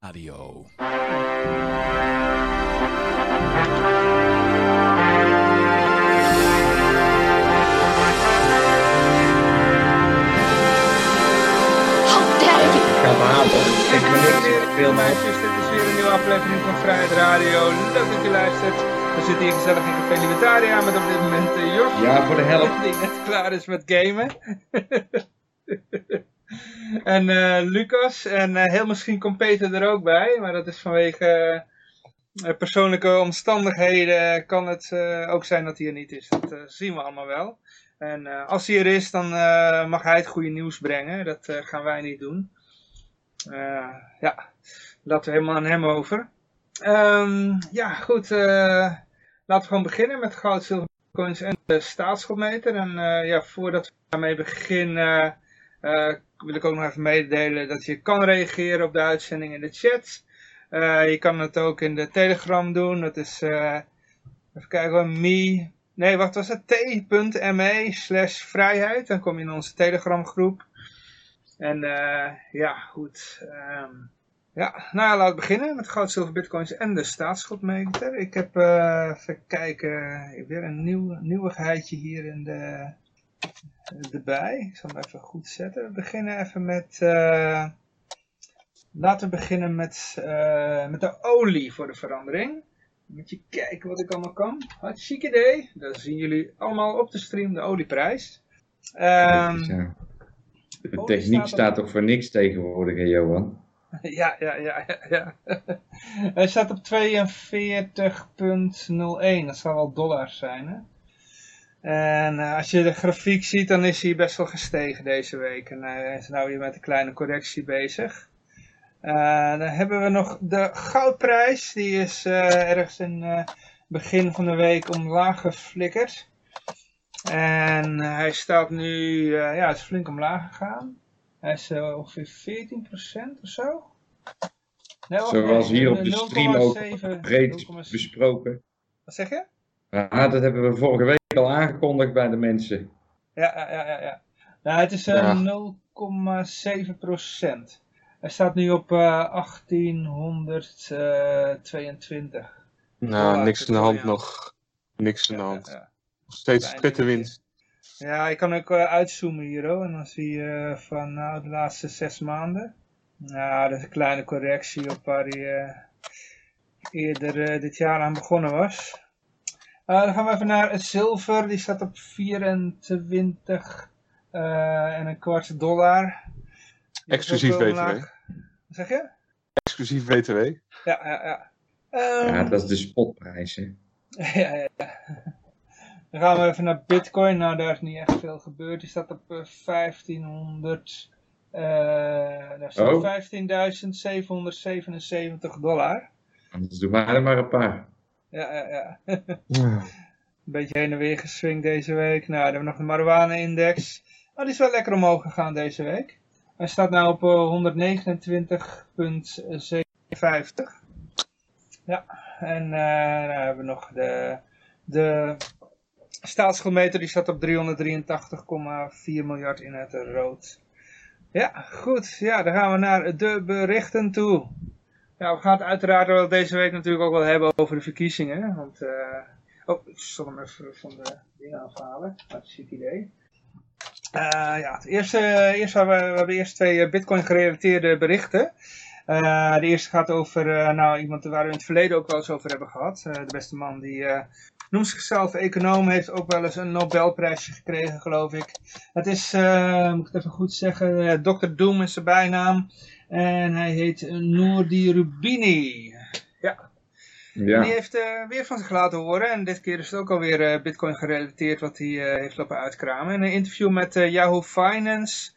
Radio. Ik ben niks. Veel meisjes, dit is weer een nieuwe aflevering van Vrijheid Radio. Leuk dat je luistert. We zitten hier gezellig in Café Libertaria met op dit moment uh, Jos. Ja, voor de helft. Die net klaar is met gamen. en uh, Lucas. En uh, heel misschien komt Peter er ook bij. Maar dat is vanwege persoonlijke omstandigheden. Kan het ook zijn dat hij er niet is. Dat zien we allemaal wel. En als hij er is, dan mag hij het goede nieuws brengen. Dat gaan wij niet doen. ja, laten we helemaal aan hem over. Um, ja, goed. Laten we gewoon beginnen met goud, zilver, coins en de staatsschuldmeter. En ja, voordat we daarmee beginnen, wil ik ook nog even mededelen dat je kan reageren op de uitzending in de chat. je kan het ook in de Telegram doen. Dat is, even kijken, me. Nee, wat was het? t.me slash vrijheid. Dan kom je in onze Telegram groep. En ja, goed. Um, ja, nou laten we beginnen met goud, zilver, bitcoins en de staatsschuldmeter. Ik heb, even kijken, weer een nieuw, nieuwigheidje hier in de, erbij. Ik zal hem even goed zetten. We beginnen even met, uh, laten we beginnen met, uh, met de olie voor de verandering. Moet je kijken wat ik allemaal kan. Hartstikke idee. Dan zien jullie allemaal op de stream de olieprijs. Um, de techniek staat toch voor niks tegenwoordig, hè, Johan? Ja, ja, ja, ja. ja. Hij staat op 42.01. Dat zal wel dollars zijn, hè? En uh, als je de grafiek ziet, dan is hij best wel gestegen deze week. En hij is nou weer met een kleine correctie bezig. Uh, dan hebben we nog de goudprijs. Die is ergens in begin van de week omlaag geflikkerd. En hij staat nu, ja, het is flink omlaag gegaan. Hij is ongeveer 14% of zo. Nee, Zoals hier op de stream ook breed besproken. Wat zeg je? Ja, dat hebben we vorige week al aangekondigd bij de mensen. Ja, ja, ja. ja. Nou, het is uh, ja. 0,7%. Hij staat nu op uh, 1822. Nou, niks aan de hand nog. Niks aan de hand. Steeds vette winst. Ja, je kan ook uh, uitzoomen hier hoor. En dan zie je uh, van nou, de laatste zes maanden. Nou, dat is een kleine correctie op waar hij uh, eerder dit jaar aan begonnen was. Dan gaan we even naar het zilver. Die staat op 24 en een kwart dollar. Exclusief BTW. Wat zeg je? Exclusief BTW. Ja, ja, ja. Um, ja, dat is de spotprijs hè. ja, ja, ja. Dan gaan we even naar Bitcoin. Nou, daar is niet echt veel gebeurd. Die staat op 1500. Uh, daar staat 15.777 dollar. Dus doe maar er maar een paar. Ja, ja, ja. een beetje heen en weer geswingd deze week. Nou, dan hebben we nog de marijuana-index. Oh, die is wel lekker omhoog gegaan deze week. Hij staat nu op 129,57. Ja, en uh, nou hebben we nog de, de Staatsschuldmeter die staat op 383,4 miljard in het rood. Ja, goed. Ja, dan gaan we naar de berichten toe. Ja, we gaan het uiteraard deze week natuurlijk ook wel hebben over de verkiezingen. Want, uh... oh, ik zal hem even van de dingen afhalen. Hartstikke idee. Uh, ja, het eerste, eerst we, we hebben eerst twee eh, bitcoin gerelateerde berichten. De eerste gaat over nou, iemand waar we in het verleden ook wel eens over hebben gehad. De beste man die noemt zichzelf econoom, heeft ook wel eens een Nobelprijsje gekregen, geloof ik. Het is, moet ik het even goed zeggen, Dr. Doom is zijn bijnaam. En hij heet Noordi Rubini. Ja. ja. En die heeft uh, weer van zich laten horen. En dit keer is het ook alweer Bitcoin gerelateerd wat hij heeft lopen uitkramen. In een interview met Yahoo Finance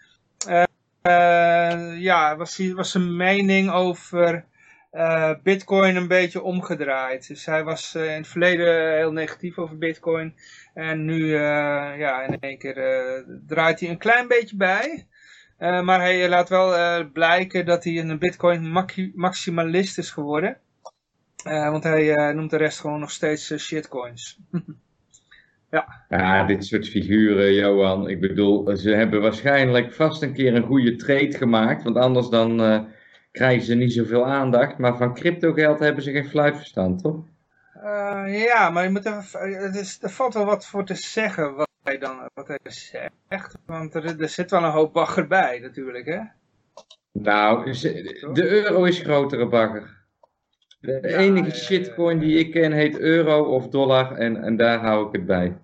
ja, was, hij, was zijn mening over uh, Bitcoin een beetje omgedraaid. Dus hij was uh, in het verleden heel negatief over Bitcoin. En nu, uh, ja, in één keer draait hij een klein beetje bij. Maar hij laat wel blijken dat hij een Bitcoin maximalist is geworden. want hij noemt de rest gewoon nog steeds shitcoins. ja. ja, dit soort figuren, Johan. Ik bedoel, ze hebben waarschijnlijk vast een keer een goede trade gemaakt. Want anders dan krijgen ze niet zoveel aandacht. Maar van crypto geld hebben ze geen fluitverstand, toch? Ja, maar je moet even, het is, er valt wel wat voor te zeggen hij dan wat hij zegt. Want er, er zit wel een hoop bagger bij natuurlijk, hè? Nou, de euro is grotere bagger. De enige shitcoin die ik ken heet euro of dollar en, en daar hou ik het bij.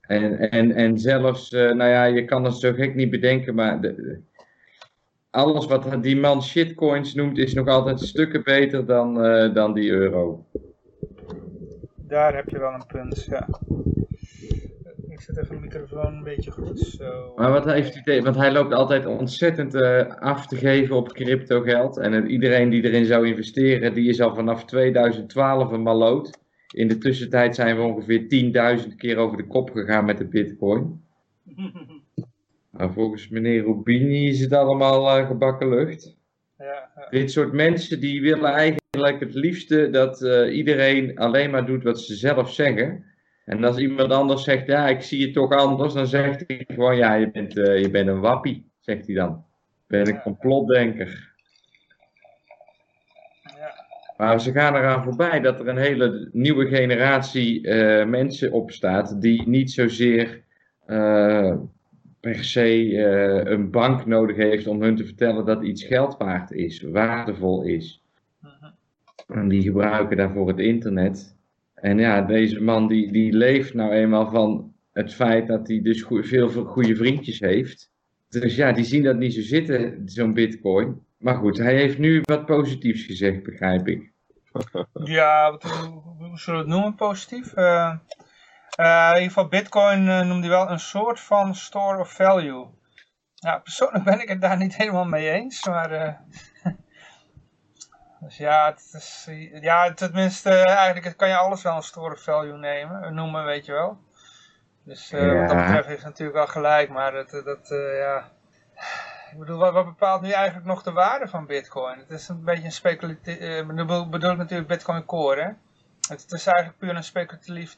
En, en, en zelfs, uh, nou ja, je kan het zo gek niet bedenken, maar de, alles wat die man shitcoins noemt is nog altijd stukken beter dan, uh, dan die euro. Daar heb je wel een punt, ja. Ik zet even de microfoon een beetje goed. Zo. Maar wat heeft hij Want hij loopt altijd ontzettend uh, af te geven op crypto geld. En iedereen die erin zou investeren, die is al vanaf 2012 een maloot. In de tussentijd zijn we ongeveer 10.000 keer over de kop gegaan met de bitcoin. Maar volgens meneer Rubini is het allemaal uh, gebakken lucht. Ja, ja. Dit soort mensen die willen eigenlijk het liefste dat uh, iedereen alleen maar doet wat ze zelf zeggen. En als iemand anders zegt, ja, ik zie het toch anders, dan zegt hij gewoon, ja, je bent, uh, je bent een wappie, zegt hij dan. Je bent een complotdenker. Maar ze gaan eraan voorbij dat er een hele nieuwe generatie uh, mensen opstaat die niet zozeer uh, per se uh, een bank nodig heeft om hun te vertellen dat iets geld waard is, waardevol is. Mhm. En die gebruiken daarvoor het internet. En ja, deze man die, die leeft nou eenmaal van het feit dat hij dus veel goede vriendjes heeft. Dus ja, die zien dat niet zo zitten, zo'n bitcoin. Maar goed, hij heeft nu wat positiefs gezegd, begrijp ik. Ja, wat, hoe, zullen we het noemen, positief? Uh, uh, in ieder geval, bitcoin uh, noemde hij wel een soort van store of value. Ja, persoonlijk ben ik het daar niet helemaal mee eens, maar... dus ja, het is, ja, tenminste, eigenlijk kan je alles wel een store value nemen, noemen, weet je wel. Dus ja. wat dat betreft heeft het natuurlijk wel gelijk, maar dat, dat ja... Ik bedoel, wat, bepaalt nu eigenlijk nog de waarde van bitcoin? Het is een beetje een speculatief, uh, bedoel, ik natuurlijk bitcoin core, hè? Het, het, is eigenlijk puur een speculatief,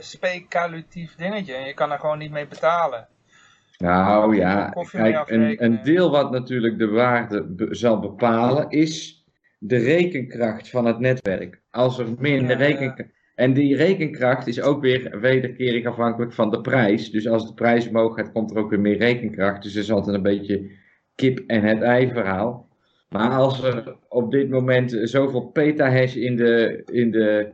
speculatief dingetje en je kan er gewoon niet mee betalen. Nou ja, kijk, een, een deel wat natuurlijk de waarde zal bepalen is de rekenkracht van het netwerk. Als er minder ja, rekenkracht... En die rekenkracht is ook weer wederkerig afhankelijk van de prijs. Dus als de prijs omhoog gaat, komt er ook weer meer rekenkracht. Dus er is altijd een beetje kip en het ei verhaal. Maar als er op dit moment zoveel petahash in de, in de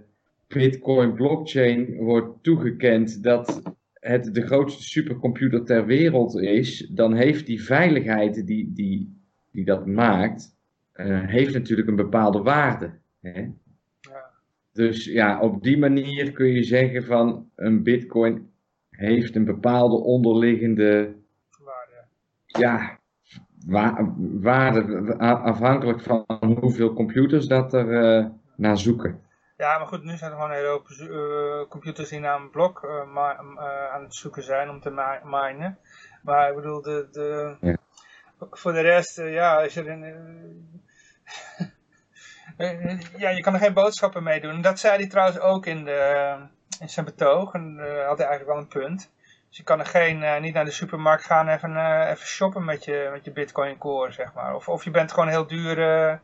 Bitcoin blockchain wordt toegekend dat het de grootste supercomputer ter wereld is, dan heeft die veiligheid die, die, die dat maakt, uh, heeft natuurlijk een bepaalde waarde. Hè? Ja. Dus ja, op die manier kun je zeggen van een bitcoin heeft een bepaalde onderliggende waarde. Ja, waarde afhankelijk van hoeveel computers dat er uh, naar zoeken. Ja, maar goed, nu zijn er gewoon een hele hoop uh, computers die naar een blok aan het zoeken zijn om te minen. Maar ik bedoel, de, de, ja. voor de rest, ja, als je er ja, je kan er geen boodschappen mee doen. Dat zei hij trouwens ook in, de, in zijn betoog. En had hij eigenlijk wel een punt. Dus je kan er geen, uh, niet naar de supermarkt gaan en even, uh, even shoppen met je, met je bitcoin core, zeg maar. Of, of je bent gewoon heel duur, uh,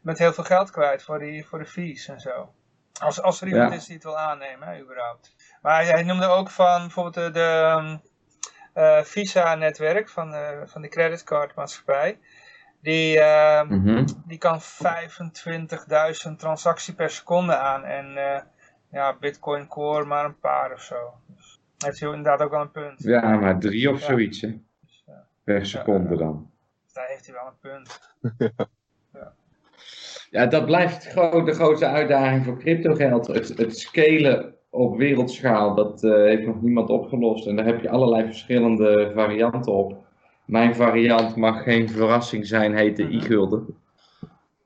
met heel veel geld kwijt voor, die, voor de fees en zo. Als, als er iemand is die het wil aannemen, hè, überhaupt. Maar hij noemde ook van bijvoorbeeld de, de um, Visa-netwerk van, van de creditcardmaatschappij. Die, mm -hmm. die kan 25.000 transacties per seconde aan. En ja, Bitcoin Core maar een paar of zo. Dus heeft hij inderdaad ook wel een punt. Ja, maar drie of zoiets, hè? Dus, per seconde dan. Dus daar heeft hij wel een punt. ja. ja, dat blijft de grootste uitdaging voor cryptogeld. Het, het scalen op wereldschaal, dat uh, heeft nog niemand opgelost. En daar heb je allerlei verschillende varianten op. Mijn variant mag geen verrassing zijn, heet de i-gulden.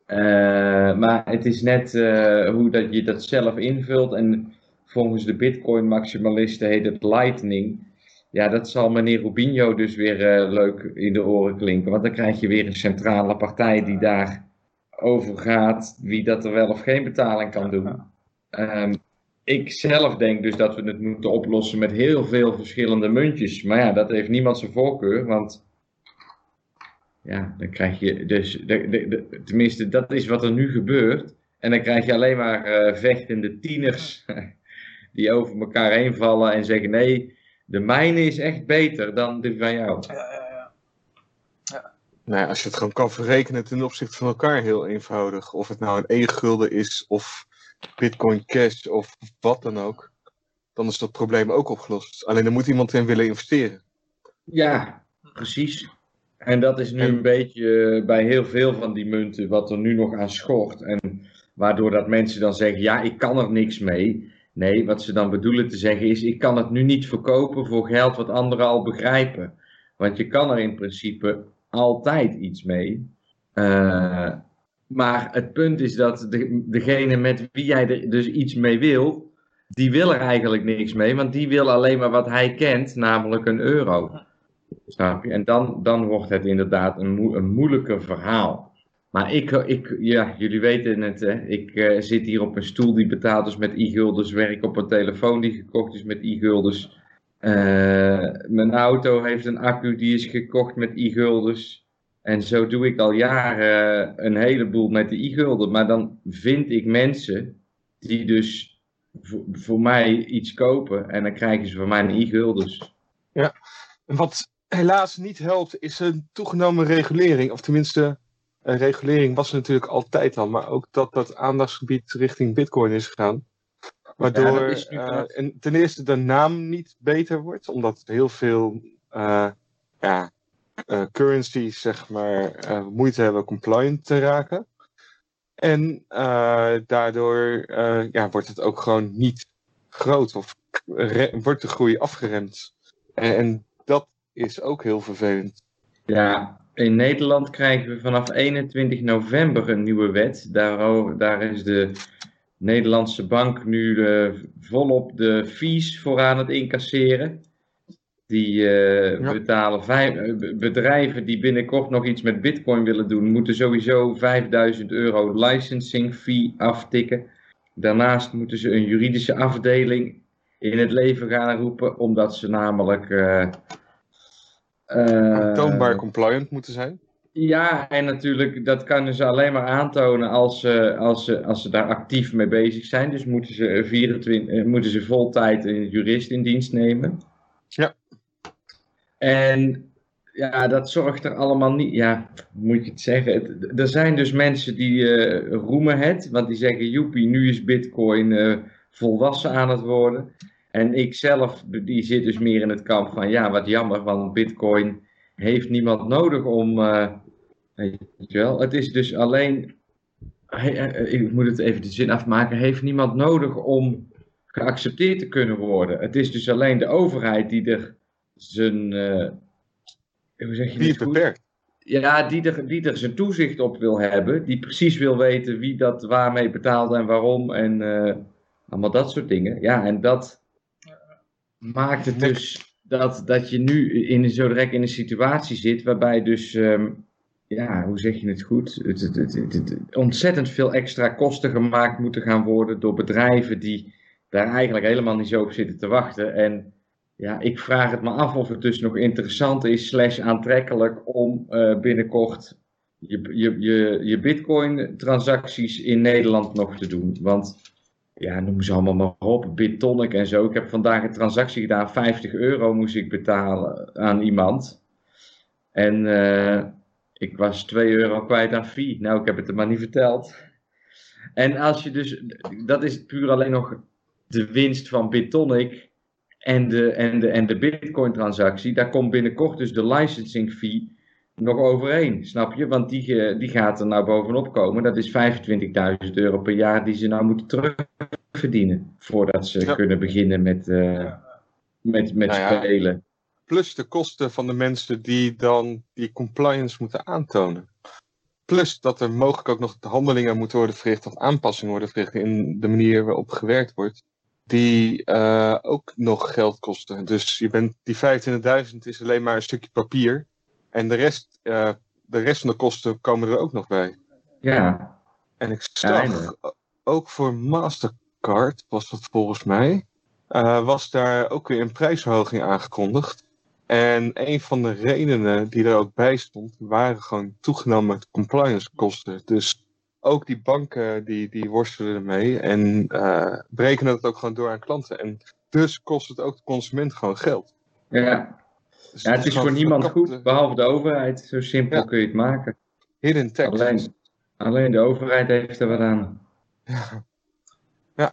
Uh, maar het is net uh, hoe dat je dat zelf invult. En volgens de Bitcoin-maximalisten heet het Lightning. Ja, dat zal meneer Rubinho dus weer uh, leuk in de oren klinken. Want dan krijg je weer een centrale partij die daar over gaat wie dat er wel of geen betaling kan doen. Um, ik zelf denk dus dat we het moeten oplossen met heel veel verschillende muntjes. Maar ja, dat heeft niemand zijn voorkeur, want ja, dan krijg je dus, de, de, tenminste, dat is wat er nu gebeurt. En dan krijg je alleen maar uh, vechtende tieners die over elkaar heen vallen en zeggen: nee, de mijne is echt beter dan de van jou. Ja, ja, ja. ja. Nou als je het gewoon kan verrekenen ten opzichte van elkaar, heel eenvoudig. Of het nou een e-gulden is, of Bitcoin Cash, of wat dan ook. Dan is dat probleem ook opgelost. Alleen dan moet iemand in willen investeren. Ja, precies. En dat is nu een beetje eh, bij heel veel van die munten wat er nu nog aan schort. En waardoor dat mensen dan zeggen, ja, ik kan er niks mee. Nee, wat ze dan bedoelen te zeggen is, ik kan het nu niet verkopen voor geld wat anderen al begrijpen. Want je kan er in principe altijd iets mee. Uh, maar het punt is dat de, degene met wie jij er dus iets mee wil, die wil er eigenlijk niks mee. Want die wil alleen maar wat hij kent, namelijk een euro. En dan, dan wordt het inderdaad een, een moeilijker verhaal. Maar ik, ik, ja, jullie weten het, hè? ik uh, zit hier op een stoel die betaald is met e-guldens, werk op een telefoon die gekocht is met e-guldens. Uh, mijn auto heeft een accu die is gekocht met e-guldens. En zo doe ik al jaren een heleboel met de e-gulden. Maar dan vind ik mensen die dus voor, voor mij iets kopen en dan krijgen ze van mij een e-guldens. Ja, wat helaas niet helpt is een toegenomen regulering. Of tenminste, een regulering was er natuurlijk altijd al. Maar ook dat dat aandachtsgebied richting bitcoin is gegaan. Waardoor ja, uh, ten eerste de naam niet beter wordt. Omdat heel veel uh, ja, uh, currencies zeg maar, moeite hebben compliant te raken. En daardoor ja, wordt het ook gewoon niet groot. Of wordt de groei afgeremd. En, en is ook heel vervelend. Ja, in Nederland krijgen we vanaf 21 november een nieuwe wet. Daar, daar is de Nederlandse bank nu uh, volop de fees voor aan het incasseren. Die uh, betalen vijf, uh, bedrijven die binnenkort nog iets met Bitcoin willen doen, moeten sowieso 5000 euro licensing fee aftikken. Daarnaast moeten ze een juridische afdeling in het leven gaan roepen, omdat ze namelijk Aantoonbaar eh, compliant moeten zijn? Ja, en natuurlijk, dat kunnen ze alleen maar aantonen als ze, als ze, als ze daar actief mee bezig zijn. Dus moeten ze, 24, eh, moeten ze vol tijd een jurist in dienst nemen. Ja. En ja, dat zorgt er allemaal niet. Ja, moet je het zeggen? er zijn dus mensen die uh, roemen het, want die zeggen: Joepie, nu is Bitcoin volwassen aan het worden. En ik zelf, die zit dus meer in het kamp van ja, wat jammer, want Bitcoin heeft niemand nodig om. Uh, weet je wel, het is dus alleen. Eh, ik moet het even de zin afmaken. Heeft niemand nodig om geaccepteerd te kunnen worden? Het is dus alleen de overheid die er zijn. Uh, hoe zeg je die beperkt. Ja, die er, die er zijn toezicht op wil hebben. Die precies wil weten wie dat waarmee betaalt en waarom. En allemaal dat soort dingen. Ja, en dat maakt het dus dat, dat je nu in, zo direct in een situatie zit waarbij dus, ehm, ja, hoe zeg je het goed, het, het, het, ontzettend veel extra kosten gemaakt moeten gaan worden door bedrijven die daar eigenlijk helemaal niet zo op zitten te wachten. En ja, ik vraag het me af of het dus nog interessant is, slash aantrekkelijk om uh, binnenkort je, je, je, je bitcoin transacties in Nederland nog te doen. Want ja, noem ze allemaal maar op, Bitonic en zo. Ik heb vandaag een transactie gedaan, 50 euro moest ik betalen aan iemand. En uh, ik was 2 euro kwijt aan fee. Nou, ik heb het er maar niet verteld. En als je dus, dat is puur alleen nog de winst van Bitonic en de, en de, en de Bitcoin transactie. Daar komt binnenkort dus de licensing fee nog overheen, snap je? Want die, die gaat er nou bovenop komen. Dat is 25.000 euro per jaar die ze nou moeten terugverdienen. Voordat ze kunnen beginnen met, uh, met, met nou spelen. Plus de kosten van de mensen die dan die compliance moeten aantonen. Plus dat er mogelijk ook nog handelingen moeten worden verricht of aanpassingen worden verricht in de manier waarop gewerkt wordt. Die uh, ook nog geld kosten. Dus je bent, die 25.000 is alleen maar een stukje papier. En de rest, uh, de rest van de kosten komen er ook nog bij. Ja. En ik zag ook voor Mastercard, was dat volgens mij, uh, was daar ook weer een prijsverhoging aangekondigd. En een van de redenen die er ook bij stond, waren gewoon toegenomen compliance kosten. Dus ook die banken die, die worstelen ermee en uh, berekenen het ook gewoon door aan klanten. En dus kost het ook de consument gewoon geld. Ja, dus ja het is voor niemand goed, behalve de overheid. Zo simpel kun je het maken. Hidden tax. Alleen, alleen de overheid heeft er wat aan. Ja. ja,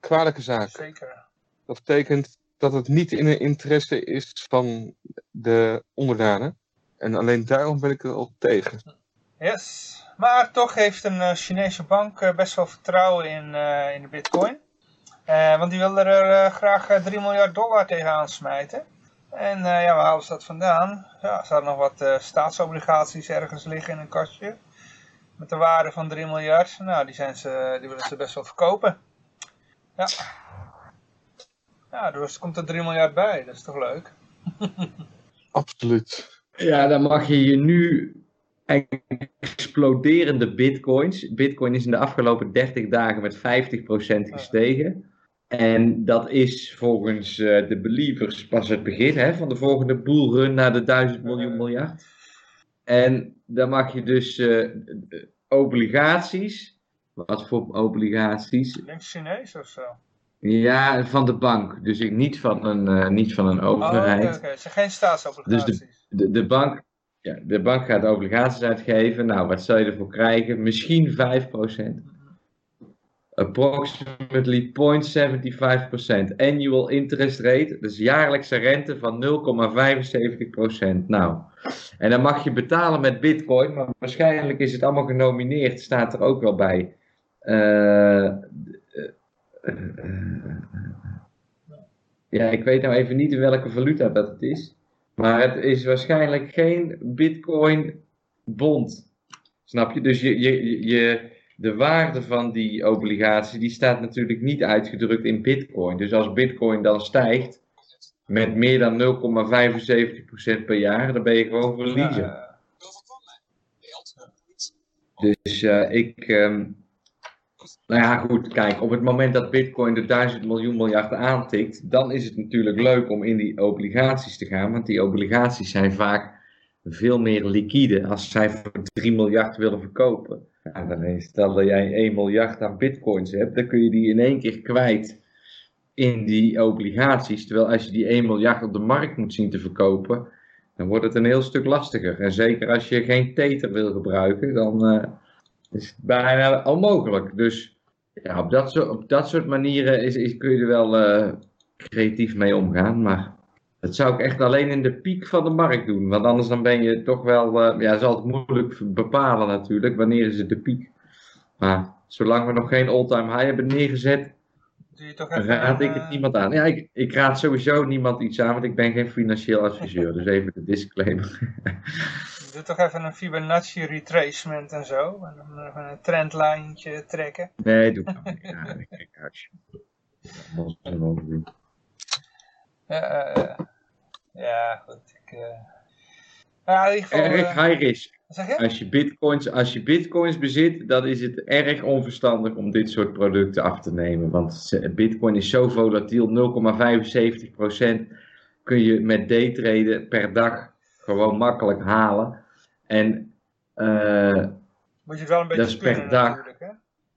kwalijke zaak. Zeker. Dat betekent dat het niet in de interesse is van de onderdanen. En alleen daarom ben ik er al tegen. Yes. Maar toch heeft een uh, Chinese bank uh, best wel vertrouwen in, uh, in de bitcoin. want die wil er graag 3 miljard dollar tegenaan smijten. En ja, waar halen ze dat vandaan? Ja, ze hadden nog wat staatsobligaties ergens liggen in een kastje. Met de waarde van 3 miljard. Nou, die, zijn ze, die willen ze best wel verkopen. Ja. Ja, dus komt er 3 miljard bij. Dat is toch leuk? Absoluut. Ja, dan mag je je nu exploderende bitcoins. Bitcoin is in de afgelopen 30 dagen met 50% gestegen. En dat is volgens uh, de believers pas het begin hè, van de volgende bullrun naar de 1000 miljoen miljard. En dan mag je dus uh, obligaties. Wat voor obligaties? Links Chinees of zo? Ja, van de bank. Dus ik, niet, van een, uh, niet van een overheid. Oh, oké, oké. zijn geen staatsobligaties. Dus de, de, de, bank, ja, de bank gaat obligaties uitgeven. Nou, wat zou je ervoor krijgen? Misschien 5%. Approximately 0.75%. Annual interest rate, dus jaarlijkse rente van 0,75%. Nou, en dan mag je betalen met bitcoin, maar waarschijnlijk is het allemaal genomineerd, staat er ook wel bij. Uh, ja, ik weet nou even niet in welke valuta dat het is. Maar het is waarschijnlijk geen bitcoin bond. Snap je? Dus je, je, je, de waarde van die obligatie die staat natuurlijk niet uitgedrukt in bitcoin. Dus als bitcoin dan stijgt met meer dan 0,75% per jaar, dan ben je gewoon verliezen. Dus uh, ik, um, nou ja, goed, kijk, op het moment dat Bitcoin de 1000 miljoen miljard aantikt, dan is het natuurlijk leuk om in die obligaties te gaan, want die obligaties zijn vaak veel meer liquide. Als zij voor 3 miljard willen verkopen, stel dat jij 1 miljard aan Bitcoins hebt, dan kun je die in één keer kwijt in die obligaties. Terwijl als je die 1 miljard op de markt moet zien te verkopen, dan wordt het een heel stuk lastiger. En zeker als je geen tether wil gebruiken, dan uh, is het bijna onmogelijk. Dus ja, op dat soort, op dat soort manieren is, kun je er wel uh, creatief mee omgaan. Maar dat zou ik echt alleen in de piek van de markt doen. Want anders dan ben je toch wel, uh, ja, is altijd moeilijk bepalen natuurlijk. Wanneer is het de piek? Maar zolang we nog geen all-time high hebben neergezet, raad ik het uh... niemand aan. Ja, ik, ik, raad sowieso niemand iets aan, want ik ben geen financieel adviseur. dus even de disclaimer. Doe toch even een Fibonacci retracement en zo. En dan even een trendlijntje trekken. Nee, doe ik niet. Ja, ik Dat doen. Ja, uh, ja, goed. Ik, uh... ja, in ieder geval, erg high risk. Zeg je? Als je, bitcoins, als je bitcoins bezit, dan is het erg onverstandig om dit soort producten af te nemen. Want bitcoin is zo volatiel, 0,75% kun je met daytraden per dag gewoon makkelijk halen. En uh, Moet je wel een beetje dat is per dag.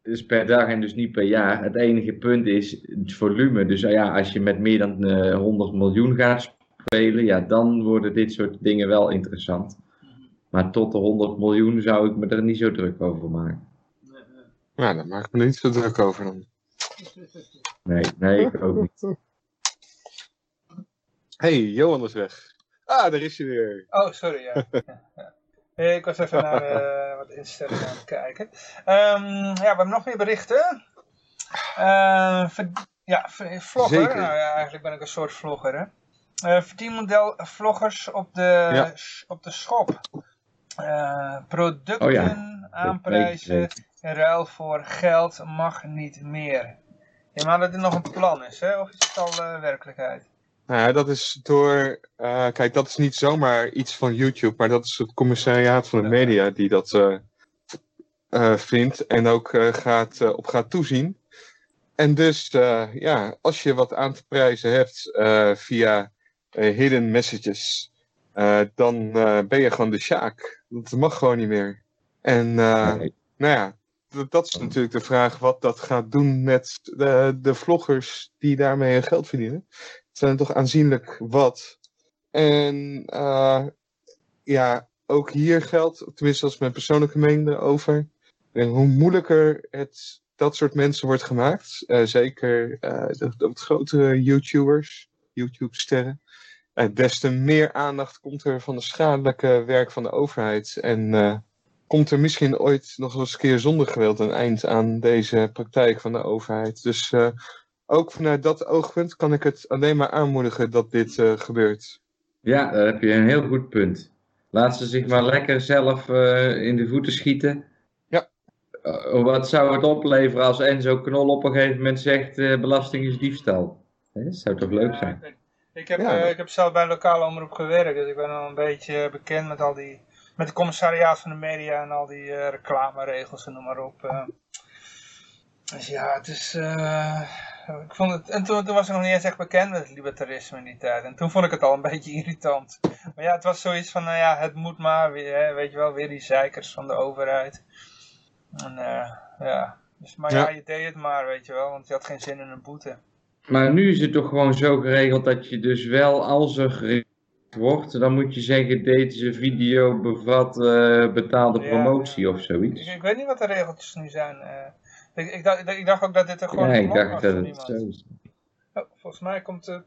Dus per dag en dus niet per jaar. Het enige punt is het volume. Dus ja, als je met meer dan uh, eh, 100 miljoen gaat spelen, ja, dan worden dit soort dingen wel interessant. Maar tot de 100 miljoen zou ik me er niet zo druk over maken. Ja, daar maak ik me niet zo druk over dan. Nee, nee, ik ook niet. Hey, Johan is weg. Ah, daar is hij weer. Oh, sorry, ja. ja. Ik was even naar uh, wat instellingen aan het kijken. Um, ja, we hebben nog meer berichten. Uh, ja, vlogger. Zeker. Nou ja, eigenlijk ben ik een soort vlogger, hè. Uh, verdienmodel vloggers op de, ja. op de schop. producten oh, ja. aanprijzen in ruil voor geld mag niet meer. Ja, maar dat dit nog een plan is, hè? Of is het al werkelijkheid? Nou, dat is door. Uh, kijk, dat is niet zomaar iets van YouTube, maar dat is het commissariaat van de media die dat uh, uh, vindt en ook gaat, op gaat toezien. En dus, ja, als je wat aan te prijzen hebt via hidden messages, dan ben je gewoon de Sjaak. Dat mag gewoon niet meer. En nou ja, dat is natuurlijk de vraag wat dat gaat doen met de, de vloggers die daarmee geld verdienen. Het zijn toch aanzienlijk wat. En uh, ja, ook hier geldt, tenminste als mijn persoonlijke mening erover, hoe moeilijker het dat soort mensen wordt gemaakt, uh, zeker uh, de, grotere YouTubers, YouTube-sterren, des te meer aandacht komt er van de schadelijke werk van de overheid. En komt er misschien ooit nog eens een keer zonder geweld een eind aan deze praktijk van de overheid. Dus ook vanuit dat oogpunt kan ik het alleen maar aanmoedigen dat dit uh, gebeurt. Ja, daar heb je een heel goed punt. Laat ze zich maar lekker zelf uh, in de voeten schieten. Ja. wat zou het opleveren als Enzo Knol op een gegeven moment zegt belasting is diefstal? Dat zou toch leuk zijn? Ja, ik, heb, ja. ik heb zelf bij een lokale omroep gewerkt, dus ik ben al een beetje bekend met al die met het commissariaat van de media en al die uh, reclameregels en noem maar op. Uh. Dus ja, het is... Ik vond het, en toen, toen, was ik nog niet eens echt bekend met het libertarisme in die tijd. En toen vond ik het al een beetje irritant. Maar ja, het was zoiets van, nou ja, het moet maar weer, weet je wel, weer die zeikers van de overheid. En ja, dus, maar ja. ja, je deed het maar, weet je wel, want je had geen zin in een boete. Maar nu is het toch gewoon zo geregeld dat je dus wel, als er wordt, dan moet je zeggen deze video bevat uh, betaalde promotie of zoiets. Ik, ik, weet niet wat de regeltjes nu zijn. Uh, ik, ik, dacht, ik, dacht, ook dat dit er gewoon Ja, ik dacht dat het zo is. Oh, volgens mij komt het...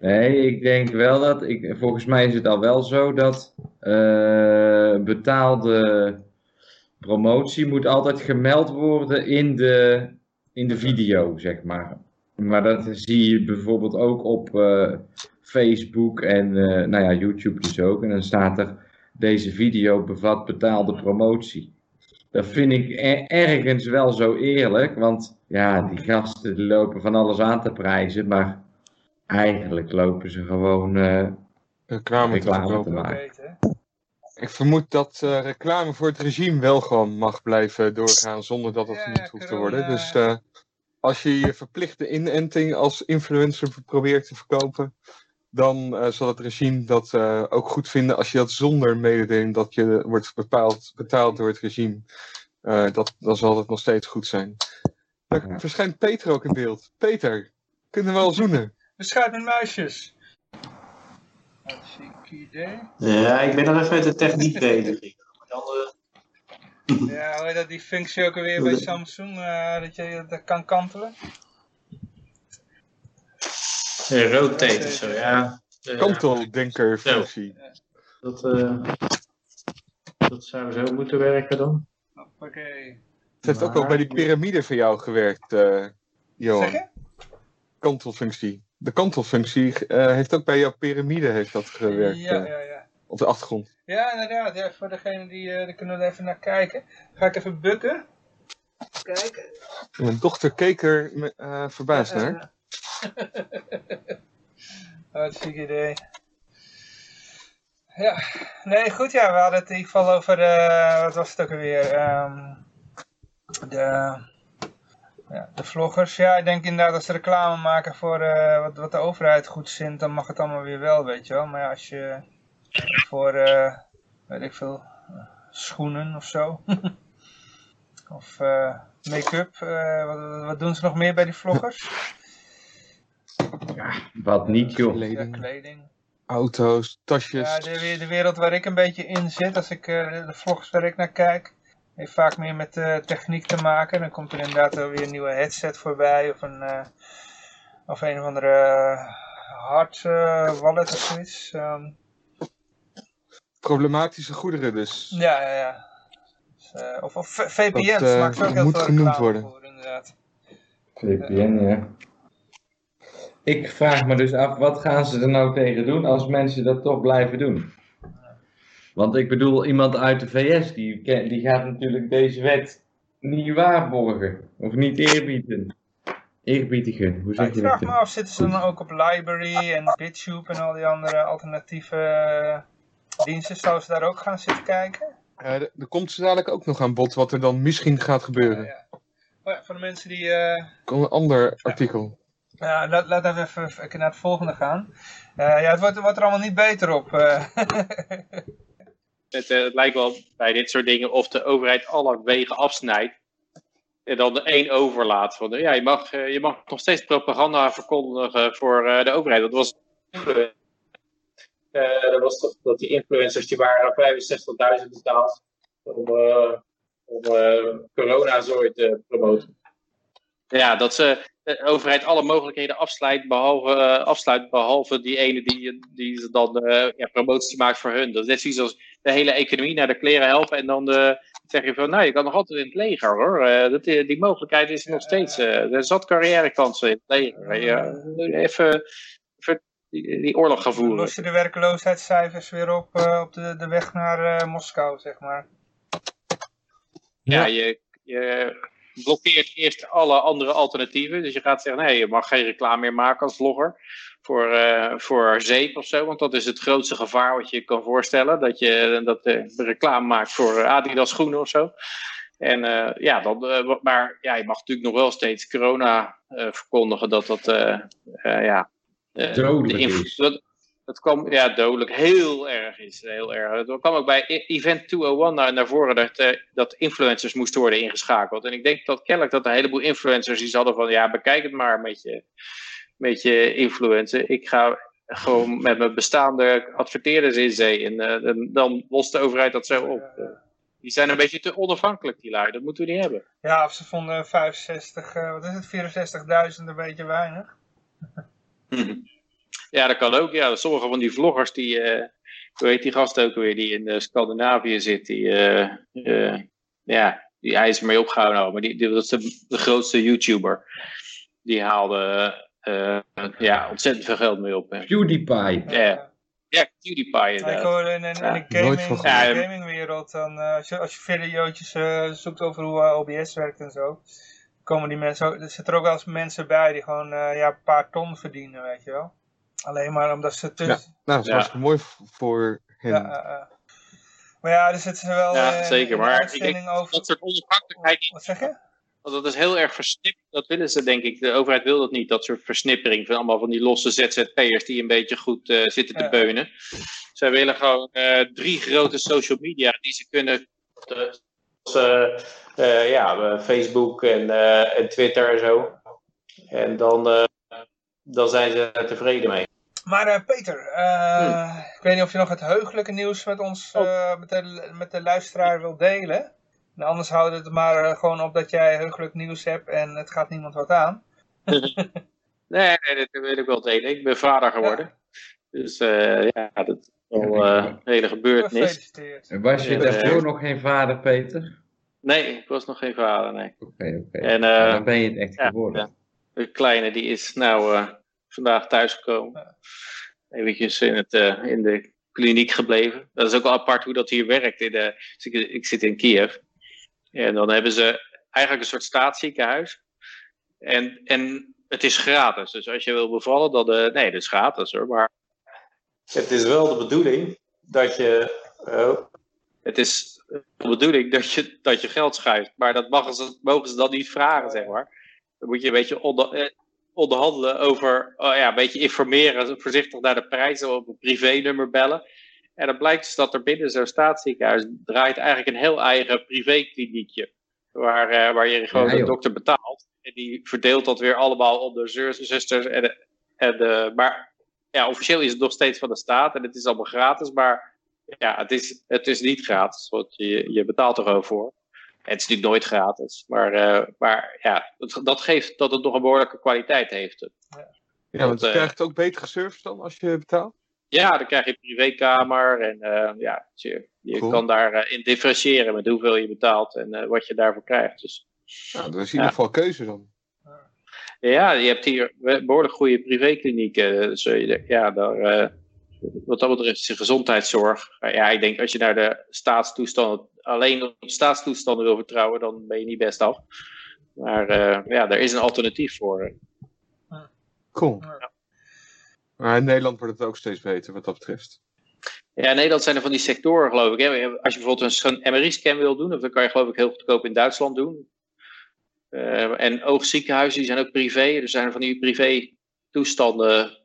Nee, ik denk wel dat, ik, volgens mij is het al wel zo dat uh, betaalde promotie moet altijd gemeld worden in de, in de video, zeg maar. Maar dat zie je bijvoorbeeld ook op Facebook en nou ja, YouTube dus ook. En dan staat er, deze video bevat betaalde promotie. Dat vind ik ergens wel zo eerlijk, want ja, die gasten lopen van alles aan te prijzen, maar eigenlijk lopen ze gewoon uh, reclame, reclame te, maken. Ik vermoed dat uh, reclame voor het regime wel gewoon mag blijven doorgaan zonder dat het ja, hoeft te worden. Dus als je je verplichte inenting als influencer probeert te verkopen, dan uh, zal het regime dat uh, ook goed vinden als je dat zonder mededeling dat je wordt bepaald, betaald door het regime. Uh, dat, dan zal het nog steeds goed zijn. Daar ja. verschijnt Peter ook in beeld. Peter, kunnen we al zoenen? Beschuit met muisjes. Idee. Ja, ik ben nog even met de techniek bezig. ja, hoe heet dat die functie ook alweer bij Samsung, dat je dat kan kantelen? Rotate of zo, ja. Kanteldenkerfunctie. Dat, uh, dat zou zo moeten werken dan. Hoppakee. Het heeft ook al bij die piramide van jou gewerkt, uh, Johan. Zeg Kantelfunctie. De kantelfunctie uh, heeft ook bij jouw piramide heeft dat gewerkt. Ja, ja, ja. Op de achtergrond. Ja, inderdaad. Ja, voor degene die, uh, die kunnen er even naar kijken. Ga ik even bukken. Kijken. Mijn dochter keek er uh, verbaasd naar. Hartstikke idee. Ja, nee, goed, ja, we hadden het in ieder geval over, uh, wat was het ook alweer, um, de, ja, de vloggers. Ja, ik denk inderdaad als ze reclame maken voor uh, wat, wat de overheid goed vindt, dan mag het allemaal weer wel, weet je wel. Maar ja, als je voor, uh, weet ik veel, schoenen of zo, of make-up, wat, wat doen ze nog meer bij die vloggers? Ja, wat niet joh. Kleding. Kleding. Auto's, tasjes. Ja, de, de, wereld waar ik een beetje in zit, als ik uh, de vlogs waar ik naar kijk, heeft vaak meer met uh, techniek te maken. Dan komt er inderdaad weer een nieuwe headset voorbij of een, uh, of een of andere hard wallet of zoiets. Um, Problematische goederen dus. Ja, ja, ja. Dus, of, of VPN's dat, maakt ook heel moet veel genoemd worden. Voor, inderdaad. VPN, ja. Ik vraag me dus af, wat gaan ze er nou tegen doen als mensen dat toch blijven doen? Want ik bedoel, iemand uit de VS, die, die gaat natuurlijk deze wet niet waarborgen. Of niet eerbieden. Eerbiedigen, hoe zeg je dat? Ik vraag me af, zitten ze dan ook op Library en BitTube en al die andere alternatieve eh, diensten? Zouden ze daar ook gaan zitten kijken? Uh, er komt ze dadelijk ook nog aan bod wat er dan misschien gaat gebeuren. Ja, ja. Oh ja voor de mensen die... Uh... Een ander artikel. Ja, laat, even, even naar het volgende gaan. Uh, ja, het wordt, wordt, er allemaal niet beter op. Uh. het, uh, het, lijkt wel bij dit soort dingen of de overheid alle wegen afsnijdt. En dan de één overlaat. Van, ja, je, mag, je mag nog steeds propaganda verkondigen voor de overheid. Dat was, dat was toch dat die influencers die waren 65.000 betaald om, om corona-zooi te promoten. Ja, dat ze de overheid alle mogelijkheden afsluit, behalve, uh, afsluit, behalve die ene die, die dan uh, ja, promotie maakt voor hun. Dat is net zoiets als de hele economie naar de kleren helpen en dan uh, zeg je van, nou, je kan nog altijd in het leger hoor. dat, die mogelijkheid is nog steeds, er zat carrièrekansen in het leger. Ja, even, even die, die, oorlog gaan voeren. Los je de werkloosheidscijfers weer op, op de, de weg naar Moskou, zeg maar. Ja, ja je, je blokkeert eerst alle andere alternatieven. Dus je gaat zeggen, nee, je mag geen reclame meer maken als vlogger voor, uh, voor zeep of zo. Want dat is het grootste gevaar wat je kan voorstellen. Dat je dat, uh, reclame maakt voor Adidas schoenen of zo. En uh, ja, dan, maar ja, je mag natuurlijk nog wel steeds corona verkondigen dat dat ja, dodelijk is. Dat, kwam ja, dodelijk heel erg is. Heel erg. Dat kwam ook bij e- Event 201 naar, naar voren dat, uh, dat influencers moesten worden ingeschakeld. En ik denk dat kennelijk dat een heleboel influencers die hadden van ja, bekijk het maar met je, met je influencer. Ik ga gewoon met mijn bestaande adverteerders in zee. En uh, dan lost de overheid dat zo op. die zijn een beetje te onafhankelijk, die lui. Dat moeten we niet hebben. Ja, of ze vonden 65, uh, wat is het, 64.000 een beetje weinig. Ja, dat kan ook. Ja, sommige van die vloggers, die, uh, hoe heet die gast ook weer, die in uh, Scandinavië zit, die, uh, ja, die hij is ermee opgehouden. Maar die, die, dat is de, de grootste YouTuber. Die haalde ja, ontzettend veel geld mee op. PewDiePie. Ja. Ja, PewDiePie inderdaad. Ik in, in, in de, gaming, gamingwereld, dan, als, je, als je video's zoekt over hoe OBS werkt en zo, komen die mensen, er zitten er ook wel eens mensen bij die gewoon ja, een paar ton verdienen, weet je wel. Alleen maar omdat ze te... Ja, nou, dat was mooi voor hen. Ja, uh, maar ja, er zitten wel ja, uh, zeker, maar ik denk over... dat soort onafhankelijkheid... Wat zeg je? Want dat is heel erg versnipperd. Dat willen ze, denk ik. De overheid wil dat niet, dat soort versnippering van allemaal van die losse ZZP'ers die een beetje goed uh, zitten te beunen. Zij willen gewoon uh, drie grote social media die ze kunnen. Uh, ja, Facebook en, en Twitter en zo. En dan, dan zijn ze er tevreden mee. Maar uh, Peter, uh, hmm. ik weet niet of je nog het heugelijke nieuws met ons, uh, met, de, met de luisteraar wil delen. Nou, anders houden we het maar gewoon op dat jij heugelijk nieuws hebt en het gaat niemand wat aan. nee, nee, dat wil ik wel delen. Ik ben vader geworden. Ja. Dus ja, dat is wel een hele gebeurtenis. En was je daarvoor nog geen vader, Peter? Nee, ik was nog geen vader, nee. Oké, oké. En dan ben je het echt geworden. De kleine die is nou vandaag thuisgekomen. Eventjes in, het, uh, in de kliniek gebleven. Dat is ook wel apart hoe dat hier werkt. In de, dus ik, ik, zit in Kiev. En dan hebben ze eigenlijk een soort staatsziekenhuis. En, en het is gratis. Dus als je wil bevallen, dan... Uh, nee, het is gratis hoor. Maar het is wel de bedoeling dat je... Uh, het is de bedoeling dat je, dat je geld schuift. Maar dat mogen ze, mogen ze dan niet vragen, zeg maar. Dan moet je een beetje onder, onderhandelen over, oh ja, een beetje informeren, voorzichtig naar de prijzen op een privénummer bellen. En dan blijkt dus dat er binnen zo'n staatsziekenhuis draait eigenlijk een heel eigen privékliniekje. Waar, uh, waar je gewoon ja, de dokter betaalt. En die verdeelt dat weer allemaal onder zusters en, en de, maar ja, officieel is het nog steeds van de staat en het is allemaal gratis, maar ja, het is, het is niet gratis, want je, je betaalt er gewoon voor. Het is natuurlijk nooit gratis, maar, uh, maar ja, dat, dat, geeft dat het nog een behoorlijke kwaliteit heeft. Ja, want je uh, krijgt ook betere service dan als je betaalt? Ja, dan krijg je een privékamer en uh, ja, je, je cool. kan daarin differentiëren met hoeveel je betaalt en wat je daarvoor krijgt. Dus, nou, dat is in ieder geval keuze dan. Ja, je hebt hier behoorlijk goede privéklinieken. Dus ja, daar, wat dat betreft is de gezondheidszorg. Ja, ik denk als je naar de staatstoestanden, alleen op staatstoestanden wil vertrouwen, dan ben je niet best af. Maar uh, ja, er is een alternatief voor. Cool. Ja. Maar in Nederland wordt het ook steeds beter wat dat betreft. Ja, in Nederland zijn er van die sectoren, geloof ik. Hè? Als je bijvoorbeeld een MRI-scan wil doen, dan kan je geloof ik heel goedkoop in Duitsland doen. en oogziekenhuizen die zijn ook privé. Er zijn van die privé toestanden.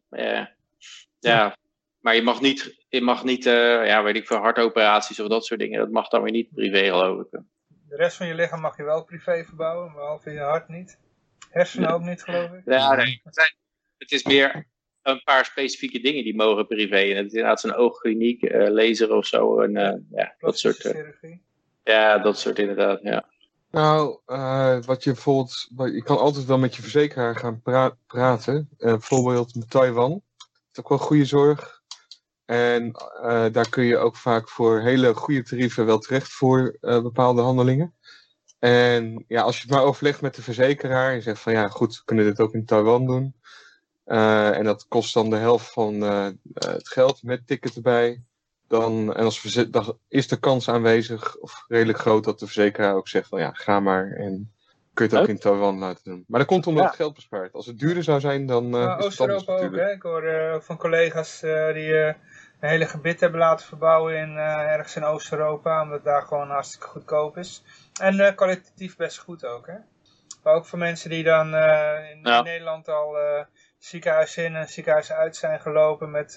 ja, maar je mag niet, je mag niet ja, weet ik veel, hartoperaties of dat soort dingen. Dat mag dan weer niet privé, geloof ik. De rest van je lichaam mag je wel privé verbouwen, behalve je hart niet. Hersenen ook niet, geloof ik. Ja, nee. Het is meer een paar specifieke dingen die mogen privé. En het is inderdaad zo'n oogkliniek, uh, laser of zo. En, uh, ja, dat soort. Uh, ja, dat soort inderdaad, ja. Nou, wat je bijvoorbeeld, je kan altijd wel met je verzekeraar gaan praten. bijvoorbeeld met Taiwan. Dat is ook wel goede zorg. En daar kun je ook vaak voor hele goede tarieven wel terecht voor bepaalde handelingen. En ja, als je het maar overlegt met de verzekeraar en zegt van ja, goed, we kunnen dit ook in Taiwan doen. Uh, en dat kost dan de helft van uh, het geld met ticket erbij. Dan, en als dan is de kans aanwezig, of redelijk groot, dat de verzekeraar ook zegt van ja, ga maar. En kun je het ook in Taiwan laten doen. Maar dat komt omdat het geld bespaart. Als het duurder zou zijn, dan. Uh, Oost-Europa ook, hè? Ik hoor van collega's die een hele gebit hebben laten verbouwen in, ergens in Oost-Europa, omdat het daar gewoon hartstikke goedkoop is. En kwalitatief best goed ook, hè? Maar ook voor mensen die dan in, in, Nederland al ziekenhuis in en ziekenhuis uit zijn gelopen met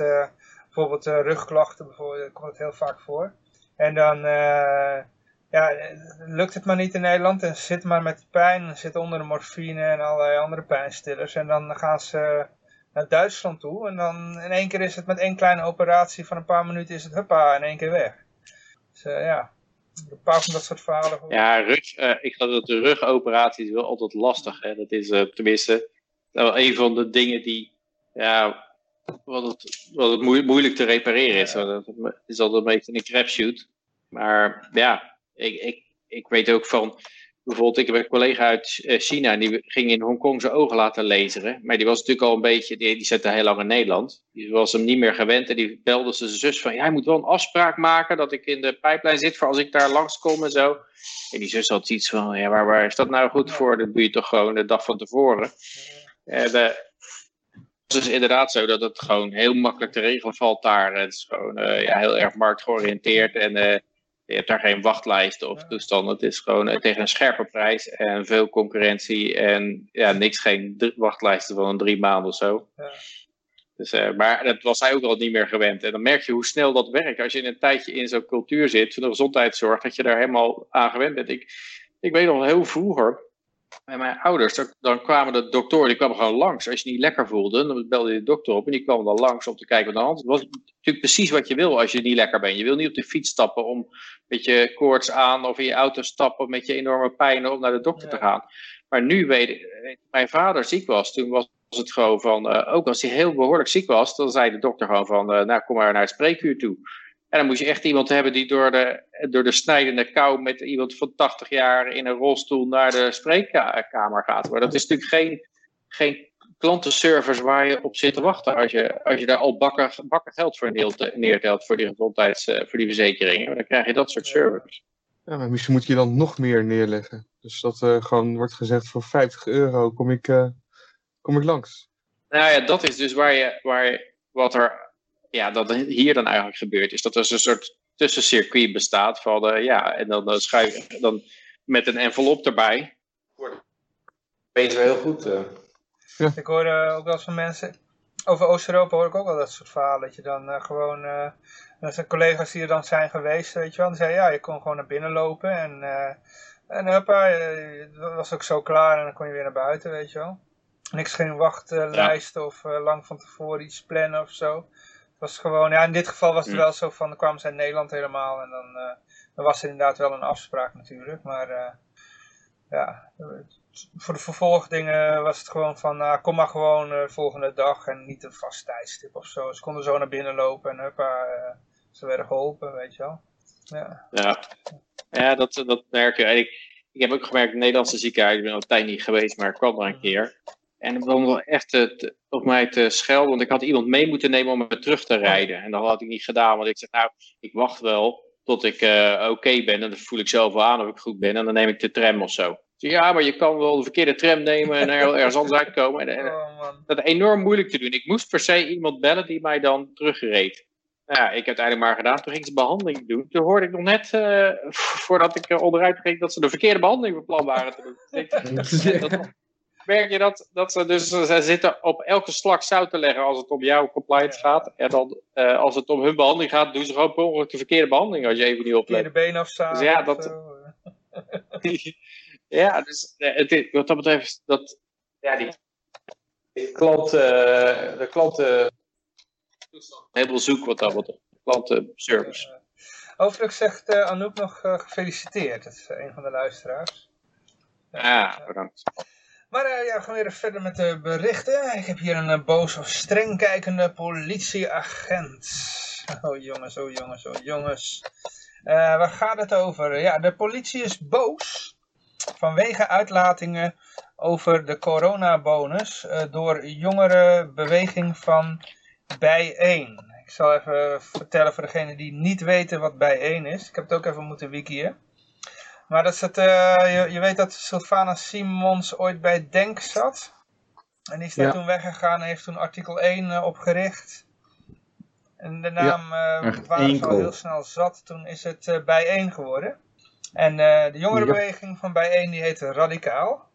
bijvoorbeeld rugklachten, bijvoorbeeld, komt het heel vaak voor. En dan ja, lukt het maar niet in Nederland en ze zitten maar met pijn, en zitten onder de morfine en allerlei andere pijnstillers. En dan gaan ze naar Duitsland toe en dan in één keer is het met één kleine operatie van een paar minuten is het huppa in één keer weg. Dus ja, een paar van dat soort verhalen. Ja, rug, ik geloof dat de rugoperatie is wel altijd lastig. Hè? Dat is tenminste nou, een van de dingen die, ja, wat het, wat het moeilijk te repareren is. Het is altijd een beetje een crapshoot. Maar ja, ik, ik, ik weet ook van, bijvoorbeeld, ik heb een collega uit eh, China, die ging in Hongkong zijn ogen laten laseren. Maar die was natuurlijk al een beetje, die, die zette heel lang in Nederland. Die was hem niet meer gewend en die belde zijn zus van, ja, hij moet wel een afspraak maken dat ik in de pijplijn zit voor als ik daar langskom en zo. En die zus had iets van, ja, waar, waar is dat nou goed voor? Dat doe toch gewoon de dag van tevoren. En uh, het is dus inderdaad zo dat het gewoon heel makkelijk te regelen valt daar. Het is gewoon uh, ja, heel erg marktgeoriënteerd en je hebt daar geen wachtlijsten of toestanden. Het is gewoon uh, tegen een scherpe prijs en veel concurrentie en ja, niks, geen wachtlijsten van een drie maanden of zo. Ja. Dus, maar dat was hij ook al niet meer gewend. En dan merk je hoe snel dat werkt. Als je in een tijdje in zo'n cultuur zit, van de gezondheidszorg, dat je daar helemaal aan gewend bent. Ik, ik weet nog heel vroeger, met mijn ouders, dan kwamen de doktoren, die kwamen gewoon langs. Als je niet lekker voelde, dan belde je de dokter op en die kwam dan langs om te kijken wat de hand was. natuurlijk precies wat je wil als je niet lekker bent. Je wil niet op de fiets stappen om met je koorts aan of in je auto stappen met je enorme pijnen om naar de dokter te gaan. Maar nu weet ik, mijn vader ziek was, toen was het gewoon van, uh, ook als hij heel behoorlijk ziek was, dan zei de dokter gewoon van, uh, nou kom maar naar het spreekuur toe. En dan moet je echt iemand hebben die door de, door de snijdende kou met iemand van 80 jaar in een rolstoel naar de spreekkamer gaat. Maar dat is natuurlijk geen, geen klantenservice waar je op zit te wachten als je, als je daar al bakken, bakken geld voor neertelt voor die gezondheids, eh, voor die verzekeringen. Dan krijg je dat soort service. Ja, maar misschien moet je dan nog meer neerleggen. Dus dat uh, gewoon wordt gezegd voor 50 euro kom ik, uh, kom ik langs. Nou ja, dat is dus waar je, waar je, wat er ja, dat hier dan eigenlijk gebeurt, is dat er een soort tussencircuit bestaat van, uh, ja, en dan, dan schuif dan met een envelop erbij. Weten we heel goed. Uh. Ja. Ik hoor uh, ook wel eens van mensen, over Oost-Europa hoor ik ook wel dat soort verhalen, dat je dan gewoon, dat zijn collega's die er dan zijn geweest, weet je wel, die zeiden, ja, je kon gewoon naar binnen lopen en, en hoppa, het was ook zo klaar en dan kon je weer naar buiten, weet je wel. Niks geen wachtlijst ja. of lang van tevoren iets plannen of zo was gewoon, ja, in dit geval was het mm. wel zo van, dan kwamen ze in Nederland helemaal en dan, dan was er inderdaad wel een afspraak natuurlijk. Maar uh, ja, voor de vervolgdingen was het gewoon van, uh, kom maar gewoon uh, volgende dag en niet een vast tijdstip of zo. Ze konden zo naar binnen lopen en huppa, ze werden geholpen, weet je wel. Ja, ja. ja dat, dat merk je. Ik, ik heb ook gemerkt, in Nederlandse ziekenhuis, ik ben al een tijd niet geweest, maar ik kwam er een mm. keer. En het begon wel echt te, op mij te schelden, want ik had iemand mee moeten nemen om me terug te rijden. En dat had ik niet gedaan, want ik zei, nou, ik wacht wel tot ik uh, oké ben. En dan voel ik zelf wel aan of ik goed ben. En dan neem ik de tram of zo. Ja, maar je kan wel de verkeerde tram nemen en er, ergens anders uitkomen. En, oh, dat is enorm moeilijk te doen. Ik moest per se iemand bellen die mij dan terugreed. ja, ik heb het eigenlijk maar gedaan. Toen ging ze behandeling doen. Toen hoorde ik nog net, uh, voordat ik onderuit ging, dat ze de verkeerde behandeling van plan waren te doen. merk je dat, dat ze dus ze zitten op elke slag zout te leggen als het om jouw compliance gaat. En dan uh, als het om hun behandeling gaat, doen ze gewoon per ongeluk de verkeerde behandeling als je even niet oplet. Verkeerde been afstaan. Dus ja, dat... ja, dus het, wat dat betreft, dat, ja, die, die klant, uh, de klanten helemaal zoek wat dat betreft. Klantenservice. Uh, overigens zegt uh, Anouk nog gefeliciteerd. Dat is een van de luisteraars. Ja, bedankt. Maar uh, ja, we gaan weer verder met de berichten. Ik heb hier een uh, boos of streng kijkende politieagent. Oh jongens, oh jongens, oh jongens. Uh, waar gaat het over? Ja, de politie is boos vanwege uitlatingen over de coronabonus door jongere beweging van Bijeen. Ik zal even vertellen voor degenen die niet weten wat Bijeen is. Ik heb het ook even moeten wikien. Maar dat is het, uh, je, je, weet dat Sylvana Simons ooit bij Denk zat. En die is daar toen weggegaan en heeft toen artikel 1 uh, opgericht. En de naam ja, uh, waren ze al heel snel zat. Toen is het bijeen geworden. En de jongerenbeweging van bijeen die heette Radicaal.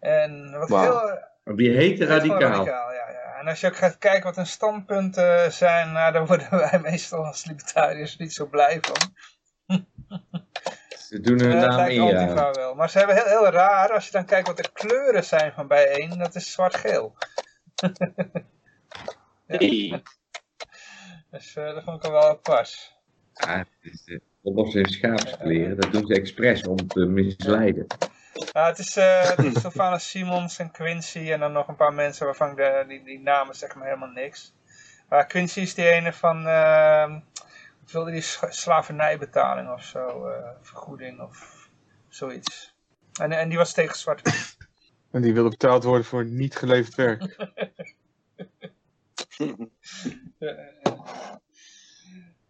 En wat wow. heel... Die heette Radicaal? Radicaal ja, ja. En als je ook gaat kijken wat hun standpunten zijn, nou, daar worden wij meestal als libertariërs niet zo blij van. Ze doen hun naam in, wel. Maar ze hebben heel, heel raar, als je dan kijkt wat de kleuren zijn van bijeen, dat is zwart-geel. ja. Dus uh, dat vond ik al wel pas. Ja, het is uh, oplossing in schaapskleren, dat doen ze expres om te misleiden. Ja, het is, uh, is Simons en Quincy en dan nog een paar mensen waarvan de, die, die namen zeggen me helemaal niks. Maar Quincy is die ene van, uh, wilde die slavernijbetaling of zo, uh, vergoeding of zoiets. En, en die was tegen zwart. En die wilde betaald worden voor niet geleverd werk.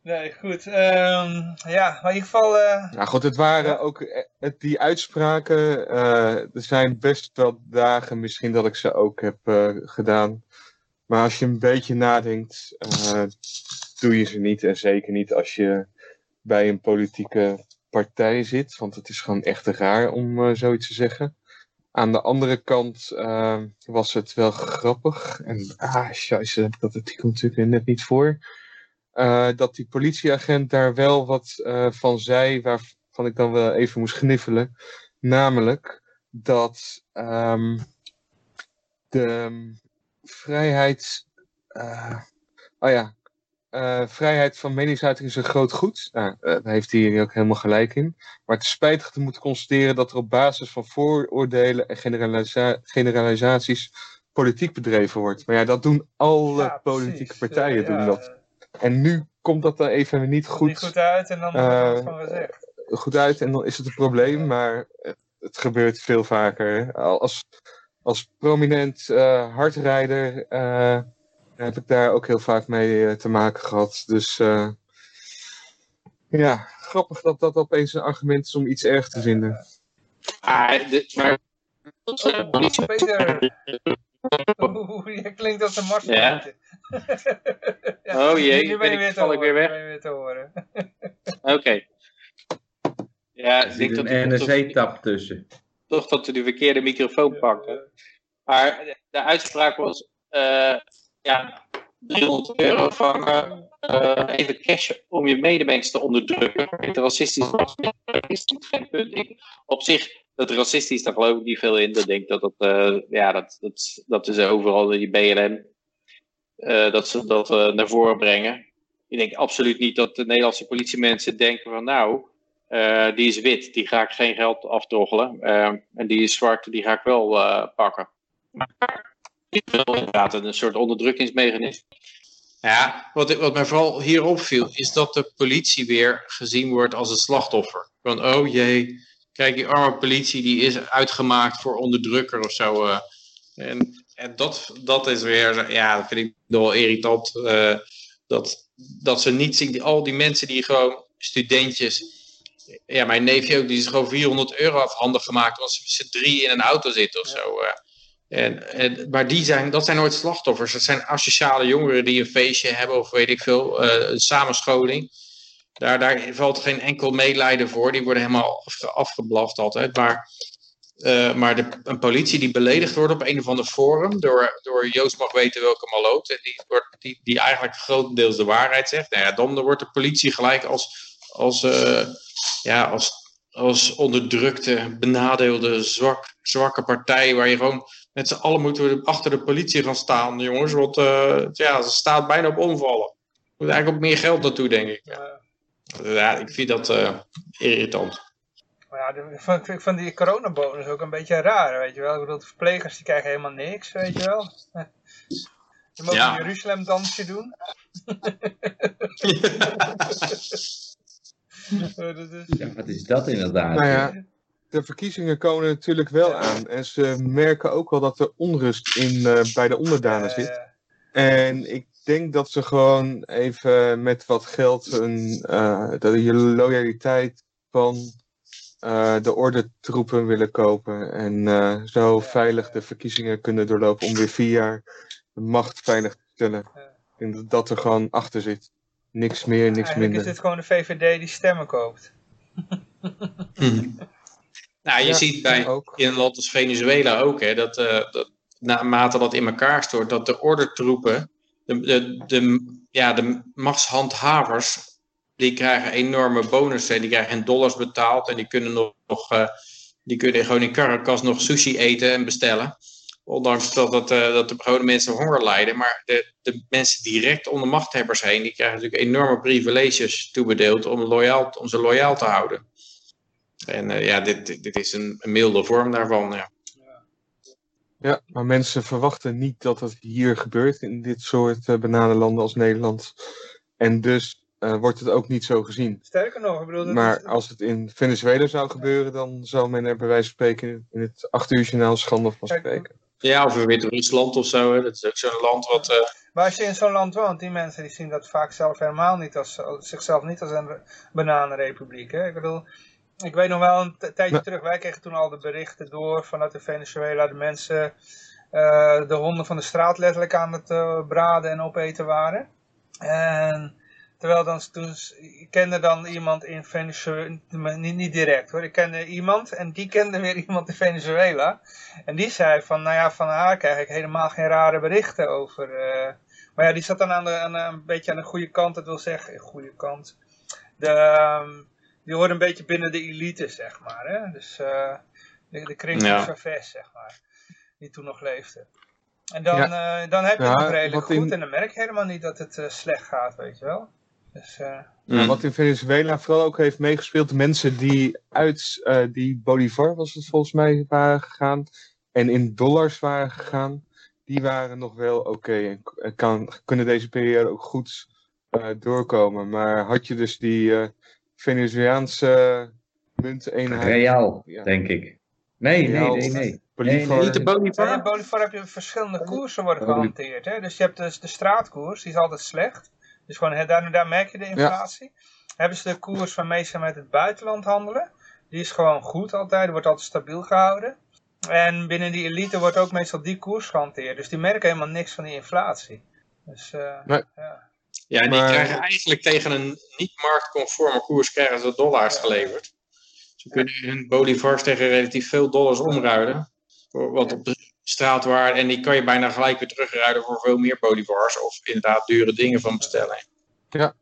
nee, goed. Um, ja, maar in ieder geval... Uh... Nou goed, het waren ja. ook uh, die uitspraken. er zijn best wel dagen misschien dat ik ze ook heb gedaan. Maar als je een beetje nadenkt, doe je ze niet. En zeker niet als je bij een politieke partij zit. Want het is gewoon echt raar om uh, zoiets te zeggen. Aan de andere kant uh, was het wel grappig. En ah, scheisse, dat artikel natuurlijk net niet voor. Uh, dat die politieagent daar wel wat van zei, waarvan ik dan wel even moest gniffelen. Namelijk dat um, de vrijheid. oh ja, uh, vrijheid van meningsuiting is een groot goed. Nou, uh, daar heeft hij hier ook helemaal gelijk in. Maar het is spijtig te moeten constateren dat er op basis van vooroordelen en generalisa generalisaties politiek bedreven wordt. Maar ja, dat doen alle ja, politieke partijen doen dat. En nu komt dat dan even niet goed, niet goed uit en dan wordt het van gezegd. Goed uit en dan is het een probleem, maar het, gebeurt veel vaker. Als, als prominent hardrijder heb ik daar ook heel vaak mee uh, te maken gehad. Dus uh, ja, grappig dat dat opeens een argument is om iets erg te vinden. Ah, dit, maar... Peter, Oeh, je klinkt als een mars. Ja. ja. Oh jee, nu ben je weer te horen. Ik weer weg. weer te horen. Oké. Okay. Ja, ik denk dat er een NRC-tap tussen. Toch dat we de verkeerde microfoon pakten. Maar de uitspraak was... Uh, ja, 300 euro vangen, uh, even cash om je medemens te onderdrukken. Het racistisch is geen. Op zich, dat racistisch, daar geloof ik niet veel in. Dat denk dat dat, uh, ja, dat, dat, dat is overal die BLM, uh, dat ze dat naar voren brengen. Ik denk absoluut niet dat de Nederlandse politiemensen denken van nou, die is wit, die ga ik geen geld aftroggelen. en die is zwart, die ga ik wel pakken. Inderdaad een soort onderdrukkingsmechanisme. Ja, wat, wat mij vooral hier opviel, is dat de politie weer gezien wordt als een slachtoffer. Van, oh jee, kijk, die arme politie die is uitgemaakt voor onderdrukker of zo. Uh. En, en dat, dat is weer, ja, dat vind ik wel irritant. Uh, dat, dat ze niet zien, al die mensen die gewoon, studentjes, ja, mijn neefje ook, die is gewoon 400 euro afhandig gemaakt als ze drie in een auto zitten of zo. Uh. En, en, maar die zijn, dat zijn nooit slachtoffers. Dat zijn asociale jongeren die een feestje hebben of weet ik veel, uh, samenscholing. Daar, daar valt geen enkel medelijden voor. Die worden helemaal afgeblaft altijd. Maar, uh, maar de, een politie die beledigd wordt op een of ander forum door, door Joost mag weten welke maloot. En die, wordt, die, die eigenlijk grotendeels de waarheid zegt. Nou ja, dan wordt de politie gelijk als, als, ja, als, als onderdrukte, benadeelde, zwak, zwakke partij. Waar je gewoon met z'n allen moeten achter de politie gaan staan, jongens. Want uh, ja, ze staat bijna op omvallen. Er moet eigenlijk ook meer geld naartoe, denk ik. Ja, ik vind dat uh, irritant. Ja, ik vind, ik vind die coronabonus ook een beetje raar, weet je wel. Ik bedoel, de verplegers die krijgen helemaal niks, weet je wel. Je mag ja. een Jeruzalem dansje doen. ja, wat is dat inderdaad? Nou ja, de verkiezingen komen natuurlijk wel aan. En ze merken ook wel dat er onrust in, uh, bij de onderdanen zit. En ik denk dat ze gewoon even met wat geld een, uh, de loyaliteit van uh, de ordentroepen willen kopen. En zo veilig de verkiezingen kunnen doorlopen om weer vier jaar de macht veilig te stellen. Ik denk dat er gewoon achter zit. Niks meer, niks Eigenlijk minder. is dit gewoon de VVD die stemmen koopt. Nou, je ja, ziet bij ook. in een land als Venezuela ook, hè, dat, uh, dat naarmate dat in elkaar stort, dat de ordentroepen, de, de, de, ja, de machtshandhavers, die krijgen enorme bonussen. Die krijgen in dollars betaald en die kunnen nog, nog uh, die kunnen gewoon in Caracas nog sushi eten en bestellen. Ondanks dat, dat, uh, dat de gewone mensen honger lijden. Maar de, de mensen direct om de machthebbers heen, die krijgen natuurlijk enorme privileges toebedeeld om, loyaal, om ze loyaal te houden. En uh, ja, dit, dit is een, een milde vorm daarvan. Ja. ja, maar mensen verwachten niet dat het hier gebeurt in dit soort uh, bananenlanden als Nederland. En dus uh, wordt het ook niet zo gezien. Sterker nog, ik bedoel... Maar is... als het in Venezuela zou gebeuren, dan zou men er bij wijze van spreken in het 8 uur journaal schande van spreken. Ja, of in Wit-Rusland of zo. Hè. Dat is ook zo'n land wat... Uh... Maar als je in zo'n land woont, die mensen die zien dat vaak zelf helemaal niet als, zichzelf niet als een bananenrepubliek. Hè? Ik bedoel, ik weet nog wel een tijdje terug, wij kregen toen al de berichten door vanuit de Venezuela, de mensen uh, de honden van de straat letterlijk aan het uh, braden en opeten waren. En terwijl dan, toen, ik kende dan iemand in Venezuela, niet, niet direct hoor, ik kende iemand en die kende weer iemand in Venezuela. En die zei van, nou ja, van haar krijg ik helemaal geen rare berichten over... Uh, maar ja, die zat dan aan, de, aan een beetje aan de goede kant, dat wil zeggen, goede kant. De... Um, die horen een beetje binnen de elite, zeg maar. Hè? Dus uh, de, de kring van Chavez, zeg maar. Die toen nog leefde. En dan, ja. uh, dan heb je ja, het nog redelijk goed. In... En dan merk je helemaal niet dat het uh, slecht gaat, weet je wel. Dus, mm. Wat in Venezuela vooral ook heeft meegespeeld, mensen die uit die Bolivar, was het volgens mij, waren gegaan. En in dollars waren gegaan. Die waren nog wel oké. Okay, en kan, kunnen deze periode ook goed doorkomen. Maar had je dus die Venezolaanse munteenheid. Real, ja. denk ik. Nee, Real, nee, nee, nee. Bolivar. Nee, niet de Bolivar. Ja, in Bolivar heb je verschillende koersen worden gehanteerd. Hè? Dus je hebt dus de straatkoers, die is altijd slecht. Dus gewoon, hè, daar, daar merk je de inflatie. Ja. Hebben ze de koers van meestal met het buitenland handelen. Die is gewoon goed altijd, die wordt altijd stabiel gehouden. En binnen die elite wordt ook meestal die koers gehanteerd. Dus die merken helemaal niks van die inflatie. Dus, uh, nee. ja. Ja, die maar... krijgen eigenlijk tegen een niet marktconforme koers krijgen ze dollars geleverd. Ze kunnen hun bolivars tegen relatief veel dollars omruilen. Voor wat op de straatwaarde. En die kan je bijna gelijk weer terugruilen voor veel meer bolivars. Of inderdaad dure dingen van bestellen. Ja.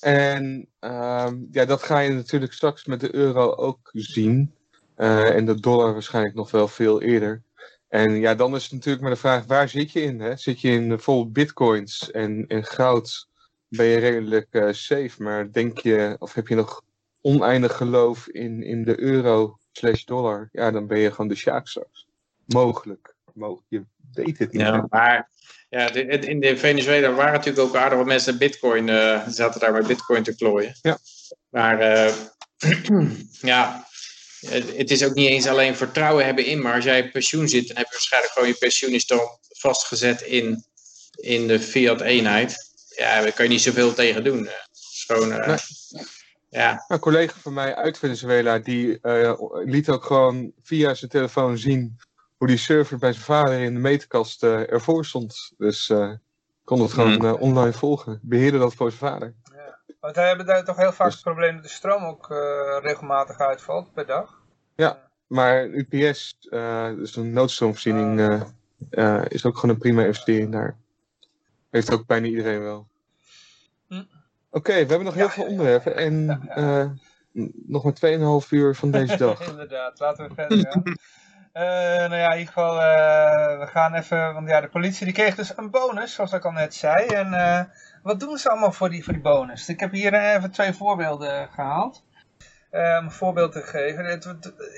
En um, ja, dat ga je natuurlijk straks met de euro ook zien. Uh, en de dollar waarschijnlijk nog wel veel eerder. En ja, dan is het natuurlijk maar de vraag, waar zit je in? Hè? Zit je in vol bitcoins en, en goud? Ben je redelijk uh, safe. Maar denk je, of heb je nog oneindig geloof in, in de euro slash dollar? Ja, dan ben je gewoon de sjaak straks. Mogelijk. Mogelijk. Je weet het niet. Ja, maar ja, in de Venezuela waren natuurlijk ook aardig wat mensen bitcoin, uh, zaten daar met bitcoin te klooien. Ja. Maar uh, ja, het is ook niet eens alleen vertrouwen hebben in, maar als jij pensioen zit, dan heb je waarschijnlijk gewoon je pensioen is dan vastgezet in, in de fiat eenheid ja, daar kan je niet zoveel tegen doen. gewoon, uh, nee. ja. Een collega van mij uit Venezuela, die uh, liet ook gewoon via zijn telefoon zien hoe die server bij zijn vader in de meterkast ervoor stond. Dus kon het gewoon hmm. online volgen. Beheerde dat voor zijn vader. Ja. Want wij hebben daar toch heel vaak dus... het probleem dat de stroom ook regelmatig uitvalt per dag. Ja, maar UPS, dus een noodstroomvoorziening, ah. is ook gewoon een prima investering daar. Heeft ook bijna iedereen wel. Oké, we hebben nog heel veel onderwerpen en uh, nog maar 2,5 uur van deze dag. Inderdaad, laten we verder gaan. Uh, nou ja, in ieder geval, uh, we gaan even, want ja, de politie die kreeg dus een bonus, zoals ik al net zei. En uh, wat doen ze allemaal voor die, voor die bonus? Ik heb hier even twee voorbeelden gehaald. om een voorbeeld te geven.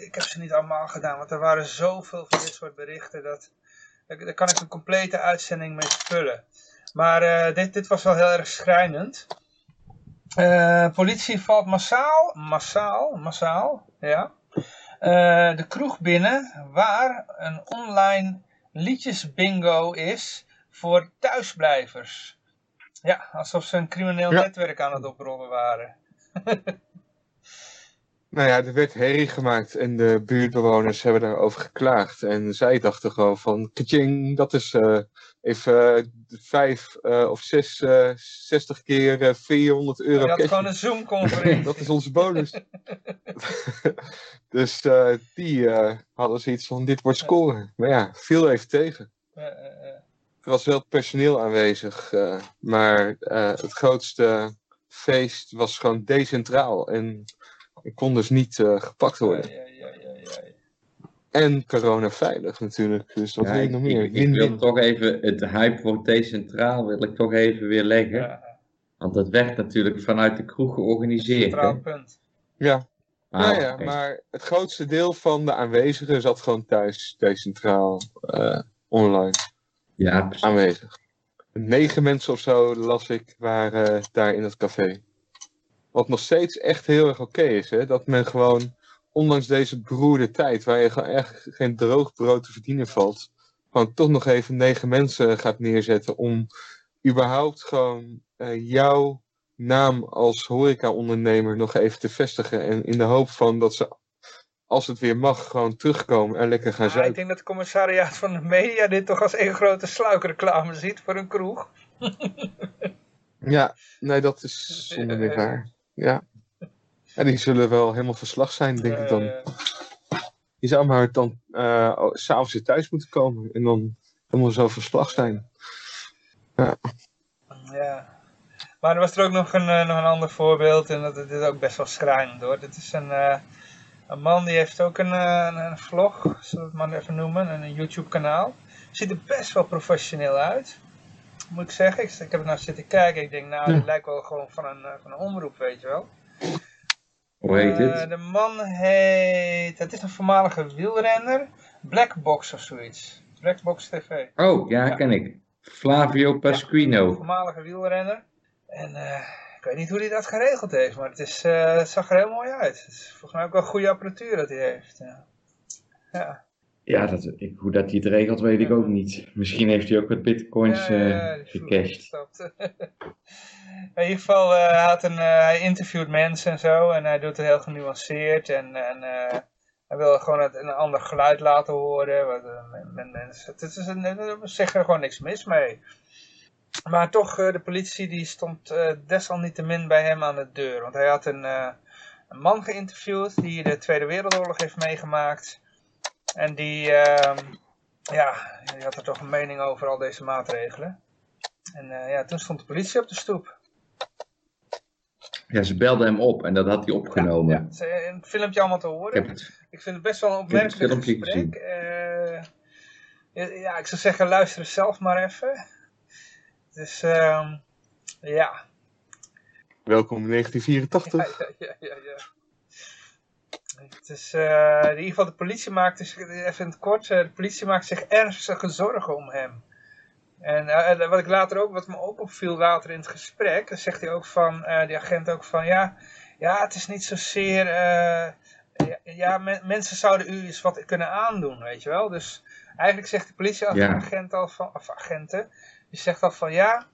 Ik heb ze niet allemaal gedaan, want er waren zoveel van dit soort berichten. Dat, daar kan ik een complete uitzending mee vullen. Maar dit, dit was wel heel erg schrijnend. Uh, politie valt massaal, massaal, massaal, ja, uh, de kroeg binnen waar een online liedjesbingo is voor thuisblijvers. Ja, alsof ze een crimineel netwerk aan het oprollen waren. nou ja, er werd herrie gemaakt en de buurtbewoners hebben daarover geklaagd. En zij dachten gewoon van, kaching, dat is uh, even uh, vijf uh, of zes, 60 keer 400 euro. Je had gewoon een Zoom-conferentie. dat is onze bonus. dus die hadden zoiets van, dit wordt scoren. Maar ja, viel even tegen. Er was wel personeel aanwezig, maar het grootste feest was gewoon decentraal. En ik kon dus niet gepakt worden. En corona veilig natuurlijk. Dus wat ja, wil nog meer? Ik, ik, wil toch even het hype voor decentraal wil ik toch even weer leggen. Ja. Want dat werd natuurlijk vanuit de kroeg georganiseerd. Hè? punt. Ja. Ah, ja, ja maar het grootste deel van de aanwezigen zat gewoon thuis decentraal uh, online ja, aanwezig. Negen mensen of zo las ik waren daar in het café. Wat nog steeds echt heel erg oké is, hè? dat men gewoon ondanks deze beroerde tijd, waar je gewoon echt geen droog brood te verdienen valt, gewoon toch nog even negen mensen gaat neerzetten om überhaupt gewoon uh, jouw naam als horeca-ondernemer nog even te vestigen. En in de hoop van dat ze, als het weer mag, gewoon terugkomen en lekker gaan ja, Ik denk dat het commissariaat van de media dit toch als één grote sluikreclame ziet voor een kroeg. ja, nee, dat is zonder meer waar. Ja. En die zullen wel helemaal verslag zijn, denk ik dan. Je zou maar dan uh, s'avonds weer thuis moeten komen en dan helemaal zo verslag zijn. Ja. ja. Maar er was er ook nog een, uh, nog een ander voorbeeld en dat, is ook best wel schrijnend hoor. Dit is een, uh, een man die heeft ook een, een, een vlog, zullen we het maar even noemen, een YouTube kanaal. Ziet er best wel professioneel uit moet ik zeggen. Ik, ik heb er naar zitten kijken. Ik denk, nou, dit lijkt wel gewoon van een, van een omroep, weet je wel. Hoe heet het? Uh, de man heet, het is een voormalige wielrenner, Blackbox of zoiets. Blackbox TV. Oh, ja, ja. ken ik. Flavio Pasquino. Ja, voormalige wielrenner. En uh, ik weet niet hoe hij dat geregeld heeft, maar het, is, uh, het zag er heel mooi uit. Het is volgens mij ook wel goede apparatuur dat hij heeft. Ja, ja. Ja dat, ik, hoe dat hij het regelt weet ik ook niet. Misschien heeft hij ook wat bitcoins ja, ja, gecashed. in ieder geval, uh, hij, had een, uh, hij interviewt mensen en zo. En hij doet het heel genuanceerd. En, en hij wil gewoon het, een ander geluid laten horen. Wat, mensen. Het is een, er zegt er gewoon niks mis mee. Maar toch, de politie die stond desalniettemin bij hem aan de deur. Want hij had een, een man geïnterviewd die de Tweede Wereldoorlog heeft meegemaakt. En die, ehm, ja, die had er toch een mening over al deze maatregelen. En ja, toen stond de politie op de stoep. Ja, ze belden hem op en dat had hij opgenomen. Ja, ja. Een filmpje allemaal te horen. Ik, vind het best wel een opmerkelijk gesprek. Uh, ja, ik zou zeggen, luister het zelf maar even. Dus, uh, ja. Welkom in 1984. Ja, ja, ja. ja, Het is, uh, in ieder geval, de politie maakt zich, even in het kort, de politie maakt zich ernstige zorgen om hem. En uh, wat ik later ook, wat me ook opviel later in het gesprek, dan zegt hij ook van, uh, die agent ook van, ja, ja, het is niet zozeer, ja, ja men, mensen zouden u eens wat kunnen aandoen, weet je wel. Dus eigenlijk zegt de politieagent ja. al van, of agenten, die zegt al van, ja,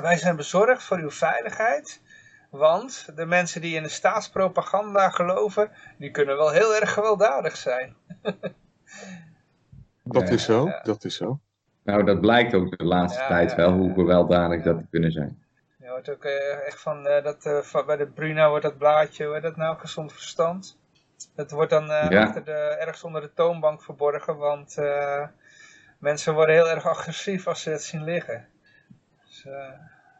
wij zijn bezorgd voor uw veiligheid, want de mensen die in de staatspropaganda geloven, die kunnen wel heel erg gewelddadig zijn. Dat is zo, dat is zo. Nou, dat blijkt ook de laatste tijd wel, hoe gewelddadig dat kunnen zijn. Je hoort ook uh, echt van, uh, dat, uh, bij de Bruna wordt dat blaadje, hoe dat nou, gezond verstand. Dat wordt dan achter de, ergens onder de toonbank verborgen, want mensen worden heel erg agressief als ze het zien liggen. Dus,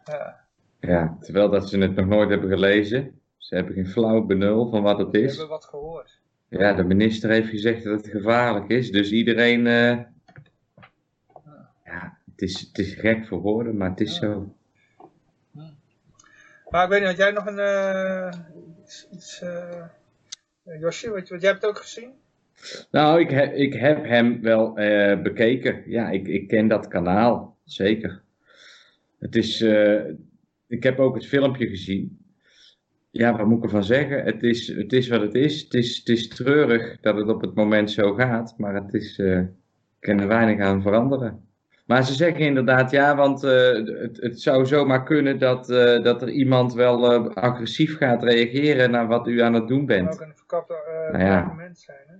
ja. Ja, terwijl dat ze het nog nooit hebben gelezen. Ze hebben geen flauw benul van wat het is. Ze hebben wat gehoord. Ja, de minister heeft gezegd dat het gevaarlijk is, dus iedereen... Ja, het is, het is gek voor woorden, maar het is zo. Maar ik weet niet, had jij nog een... Uh, iets, uh, Josje, wat, wat, jij hebt het ook gezien? Nou, ik heb, ik heb hem wel uh, bekeken. Ja, ik, ik ken dat kanaal, zeker. Het is... ik heb ook het filmpje gezien. Ja, wat moet ik ervan zeggen? Het is, het is wat het is. Het, is. het is treurig dat het op het moment zo gaat, maar het is... ik kan er weinig aan veranderen. Maar ze zeggen inderdaad ja, want uh, het, het, zou zomaar kunnen dat, uh, dat er iemand wel uh, agressief gaat reageren naar wat u aan het doen bent. Dat kan ook een verkapte nou ja. zijn, hè?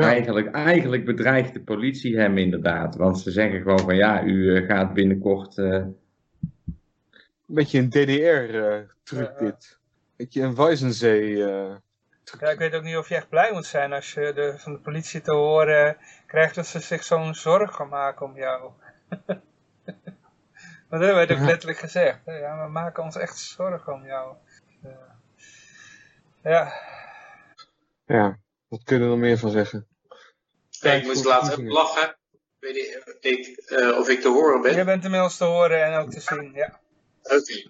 Ja. Eigenlijk, eigenlijk bedreigt de politie hem inderdaad. Want ze zeggen gewoon van ja, u gaat binnenkort... Een beetje een DDR-truc dit. Een beetje een Weizenzee... Ja, ik weet ook niet of je echt blij moet zijn als je de, van de politie te horen krijgt dat ze zich zo'n zorgen maken om jou. dat hebben wij ook letterlijk gezegd. Ja, we maken ons echt zorgen om jou. Ja. Ja, wat kunnen we er meer van zeggen? Kijk, ik moest laten lachen. Weet ik, uh, of ik te horen ben. Je bent inmiddels te horen en ook te zien, ja.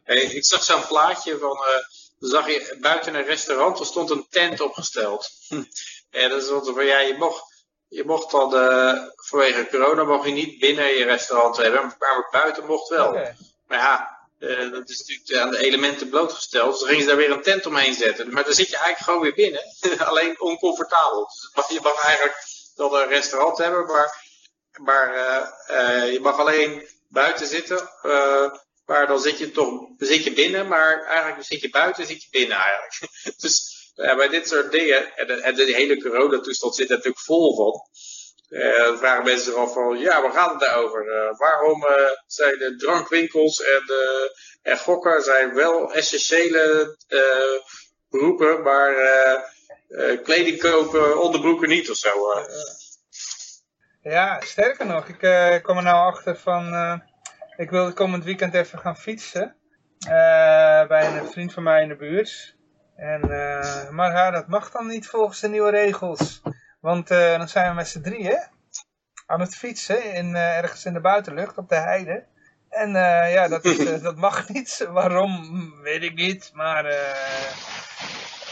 Hey, ik zag zo'n plaatje van... Uh, zag je buiten een restaurant, er stond een tent opgesteld. en dat is van, ja, je mocht je mocht dan, uh, vanwege corona mocht je niet binnen je restaurant hebben, maar buiten mocht wel. Maar ja, uh, dat is natuurlijk aan de elementen blootgesteld. Dus dan gingen ze daar weer een tent omheen zetten. Maar dan zit je eigenlijk gewoon weer binnen. Alleen oncomfortabel. Dus je mag eigenlijk wel een restaurant hebben, maar, maar uh, je mag alleen buiten zitten. Maar dan zit je toch zit je binnen, maar eigenlijk zit je buiten, zit je binnen eigenlijk. dus ja, bij dit soort dingen, en de, en de hele coronatoestand zit er natuurlijk vol van. Dan vragen mensen zich af van, ja, waar gaat het daarover? Uh, waarom uh, zijn de drankwinkels en, en gokken zijn wel essentiële beroepen, maar kleding kopen, onderbroeken niet of zo? Ja, sterker nog, ik kom er nou achter van, ik wil komend weekend even gaan fietsen. bij een vriend van mij in de buurt. En, uh, maar ja, dat mag dan niet volgens de nieuwe regels. Want uh, dan zijn we met z'n drieën aan het fietsen in, ergens in de buitenlucht op de heide. En ja, dat, is, dat mag niet. Waarom, weet ik niet. Maar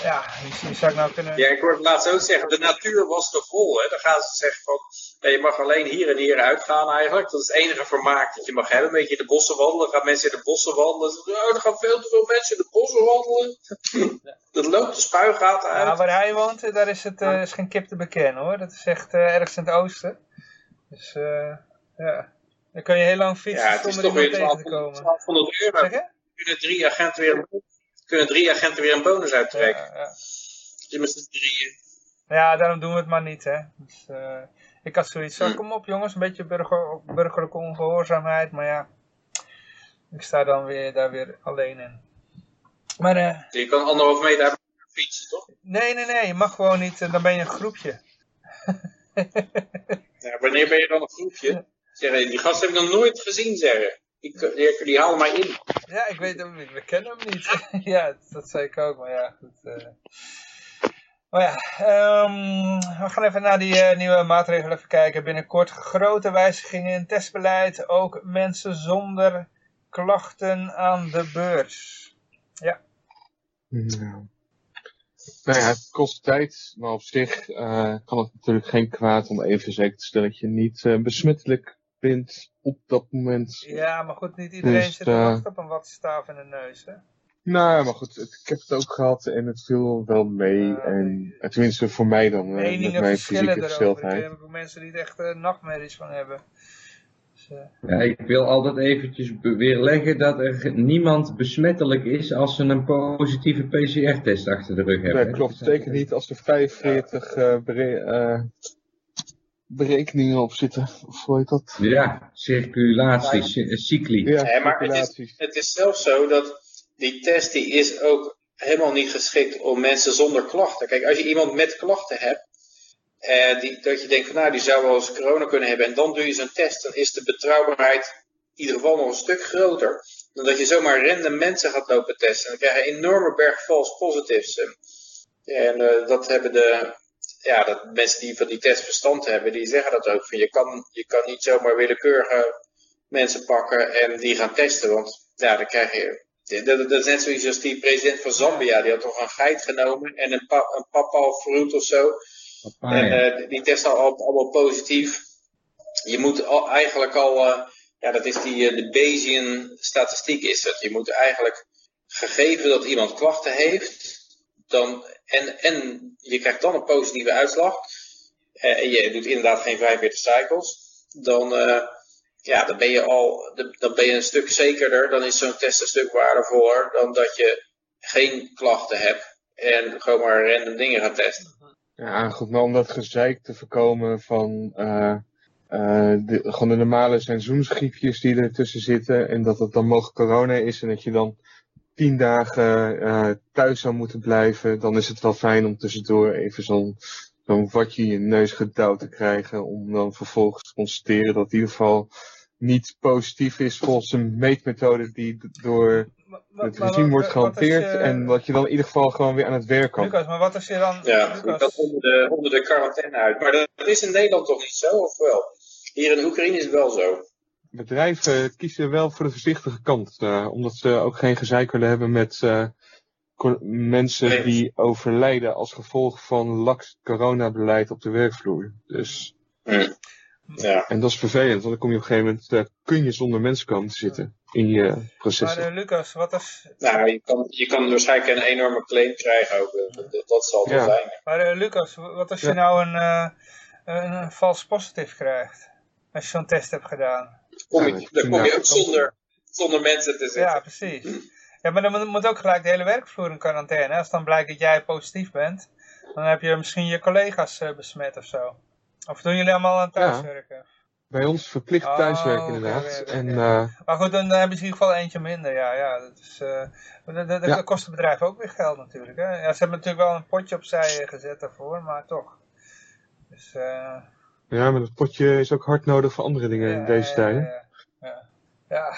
ja, misschien zou ik nou kunnen... Ja, ik hoorde laatst ook zeggen, de natuur was te vol. Hè? Dan gaan ze zeggen van, je mag alleen hier en hier uitgaan eigenlijk. Dat is het enige vermaak dat je mag hebben. Een beetje in de bossen wandelen. gaan mensen in de bossen wandelen. Oh, er gaan veel te veel mensen in de bossen wandelen. dat loopt de spuigaten uit. Ja, waar hij woont, daar is, het, uh, is geen kip te bekennen hoor. Dat is echt uh, ergens in het oosten. Dus uh, ja, dan kan je heel lang fietsen ja, zonder iemand tegen te komen. 1200 euro. Zeg je? Kunnen drie agenten weer kunnen drie agenten weer een bonus uittrekken. Ja, ja. Dus met z'n drieën. Ja, daarom doen we het maar niet, hè. Dus, uh, ik had zoiets van, hm. kom op jongens, een beetje burger, burgerlijke ongehoorzaamheid, maar ja, ik sta dan weer daar weer alleen in. Maar, uh, je kan anderhalf meter fietsen, toch? Nee, nee, nee, je mag gewoon niet, uh, dan ben je een groepje. ja, wanneer ben je dan een groepje? Zeg, die gast heb ik nog nooit gezien, zeggen. Die, die, die halen mij in. Ja, ik weet hem niet. We kennen hem niet. ja, dat zei ik ook, maar ja, goed. Uh... Maar ja, um, we gaan even naar die uh, nieuwe maatregelen even kijken. Binnenkort grote wijzigingen in testbeleid. Ook mensen zonder klachten aan de beurs. Ja. Nou, nou ja, het kost tijd, maar op zich uh, kan het natuurlijk geen kwaad om even zeker te stellen dat je niet uh, besmettelijk bent op dat moment. Ja, maar goed, niet iedereen dus, zit te wachten op een wattenstaaf in de neus, hè? Nou, maar goed, ik heb het ook gehad en het viel wel mee. en, tenminste voor mij dan, uh, met mijn fysieke gesteldheid. Er zijn ook mensen die er echt uh, nachtmerries van hebben. Dus, uh... Ja, ik wil altijd eventjes weerleggen dat er niemand besmettelijk is als ze een positieve PCR-test achter de rug hebben. Nee, klopt. Zeker niet als er 45 ja berekeningen op zitten. Of hoe heet dat? Ja, circulatie, cycli. Ja, maar het is, het is zelfs zo dat die test die is ook helemaal niet geschikt om mensen zonder klachten. Kijk, als je iemand met klachten hebt, eh, die, dat je denkt van nou, die zou wel eens corona kunnen hebben, en dan doe je zo'n test, dan is de betrouwbaarheid in ieder geval nog een stuk groter dan dat je zomaar random mensen gaat lopen testen. Dan krijg je een enorme berg false positives. En uh, dat hebben de, ja, dat mensen die van die test verstand hebben, die zeggen dat ook. Van je, kan, je kan niet zomaar willekeurige mensen pakken en die gaan testen. Want ja, dan krijg je dat, dat, is net zoiets als die president van Zambia. Die had toch een geit genomen en een, pa, een papa fruit of zo. en uh, die testen al, allemaal positief. Je moet al, eigenlijk al, uh, ja dat is die, uh, de Bayesian statistiek is dat. Je moet eigenlijk, gegeven dat iemand klachten heeft, dan, en, en je krijgt dan een positieve uitslag. en je doet inderdaad geen 45 cycles. Dan, ja, dan ben je al dan ben je een stuk zekerder. Dan is zo'n test een stuk waardevoller dan dat je geen klachten hebt en gewoon maar random dingen gaat testen. Ja, goed, maar om dat gezeik te voorkomen van uh, de, gewoon de normale seizoensgriepjes die ertussen zitten en dat het dan mogelijk corona is en dat je dan tien dagen uh, thuis zou moeten blijven, dan is het wel fijn om tussendoor even zo'n zo'n watje in je neus gedouwd te krijgen. Om dan vervolgens te constateren dat in ieder geval niet positief is volgens een meetmethode die door het regime wordt gehanteerd. En dat je dan in ieder geval gewoon weer aan het werk kan. Lucas, maar wat is je dan... Ja, dat onder de, onder de quarantaine uit. Maar dat is in Nederland toch niet zo, of wel? Hier in Oekraïne is het wel zo. Bedrijven kiezen wel voor de voorzichtige kant. Uh, omdat ze ook geen gezeik willen hebben met uh, mensen die overlijden als gevolg van laks coronabeleid op de werkvloer. Dus. Hmm. Ja. En dat is vervelend, want dan kom je op een gegeven moment, uh, kun je zonder mensen komen te zitten in je processen. Maar uh, Lucas, wat is... Nou, je kan, je kan waarschijnlijk een enorme claim krijgen ook, dat, dat zal ja. zijn. Maar uh, Lucas, wat als je nou een, een, een vals positief krijgt, als je zo'n test hebt gedaan? Kom je, dan kom je ook zonder, zonder mensen te zitten. Ja, precies. Ja, maar dan moet ook gelijk de hele werkvloer in quarantaine. Als dan blijkt dat jij positief bent, dan heb je misschien je collega's uh, besmet of zo. Of doen jullie allemaal aan thuiswerken? Ja, bij ons verplicht oh, thuiswerken inderdaad. en, uh, maar goed, dan hebben ze in ieder geval eentje minder. Ja, ja, dat, is, uh, dat, dat, ja. kost het bedrijf ook weer geld natuurlijk. Hè? Ja, ze hebben natuurlijk wel een potje opzij gezet daarvoor, maar toch. Dus, uh, ja, maar dat potje is ook hard nodig voor andere dingen in deze tijden. Ja, ja.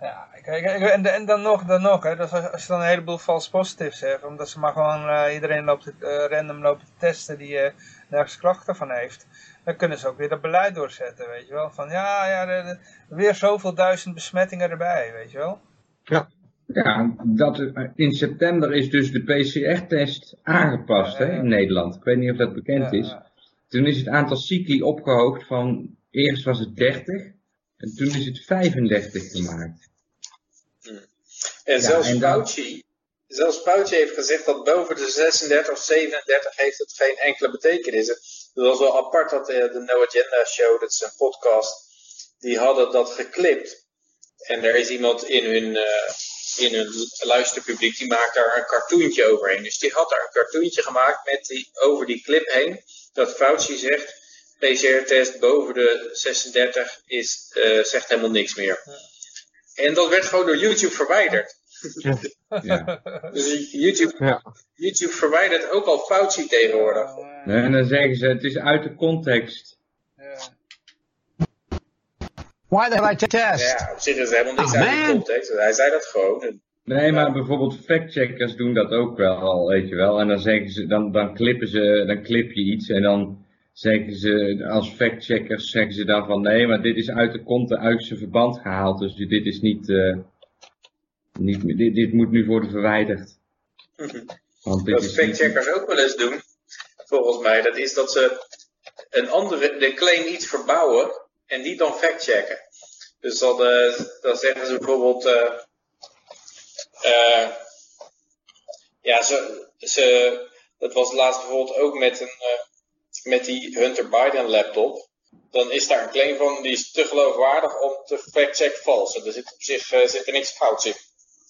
ja. Kijk, en, en dan nog, dan nog hè, dus als je dan een heleboel false positives hebt, omdat ze maar gewoon uh, iedereen loopt, uh, random lopen te testen die uh, nergens klachten van heeft, dan kunnen ze ook weer dat beleid doorzetten, weet je wel. Van ja, ja, de, weer zoveel duizend besmettingen erbij, weet je wel. Ja. Ja, dat, in september is dus de PCR-test aangepast hè, in Nederland. Ik weet niet of dat bekend is. Toen is het aantal cycli opgehoogd van, eerst was het 30 en toen is het 35 gemaakt. En zelfs ja, Fauci, zelfs Fauci heeft gezegd dat boven de 36 of 37 heeft het geen enkele betekenis. Dat was wel apart dat de, de No Agenda Show, dat is een podcast, die hadden dat geklipt. En er is iemand in hun, uh, in hun luisterpubliek, die maakt daar een cartoontje overheen. Dus die had daar een cartoontje gemaakt met die, over die clip heen. Dat Fauci zegt, PCR-test boven de 36 is, uh, zegt helemaal niks meer. En dat werd gewoon door YouTube verwijderd. Ja. ja. Dus YouTube, ja. YouTube verwijdert ook al Fauci tegenwoordig. Nee, en dan zeggen ze, het is uit de context. Ja. Why the I test? Ja, op zich is helemaal niks oh, uit de context. Hij zei dat gewoon. Nee, maar bijvoorbeeld factcheckers doen dat ook wel, weet je wel. En dan zeggen ze, dan, dan klippen ze, dan klip je iets en dan zeggen ze, als factcheckers zeggen ze dan van nee, maar dit is uit de context, uit zijn verband gehaald. Dus dit is niet, uh, niet dit, dit moet nu worden verwijderd. Want dit Wat factcheckers ook wel eens doen, volgens mij, dat is dat ze een andere, de claim iets verbouwen en die dan factchecken. Dus dan, dan zeggen ze bijvoorbeeld, uh, ja, ze, ze, dat was laatst bijvoorbeeld ook met een met die Hunter Biden laptop, dan is daar een claim van die is te geloofwaardig om te fact-check vals. Er zit op zich uh, zit er niks fout in.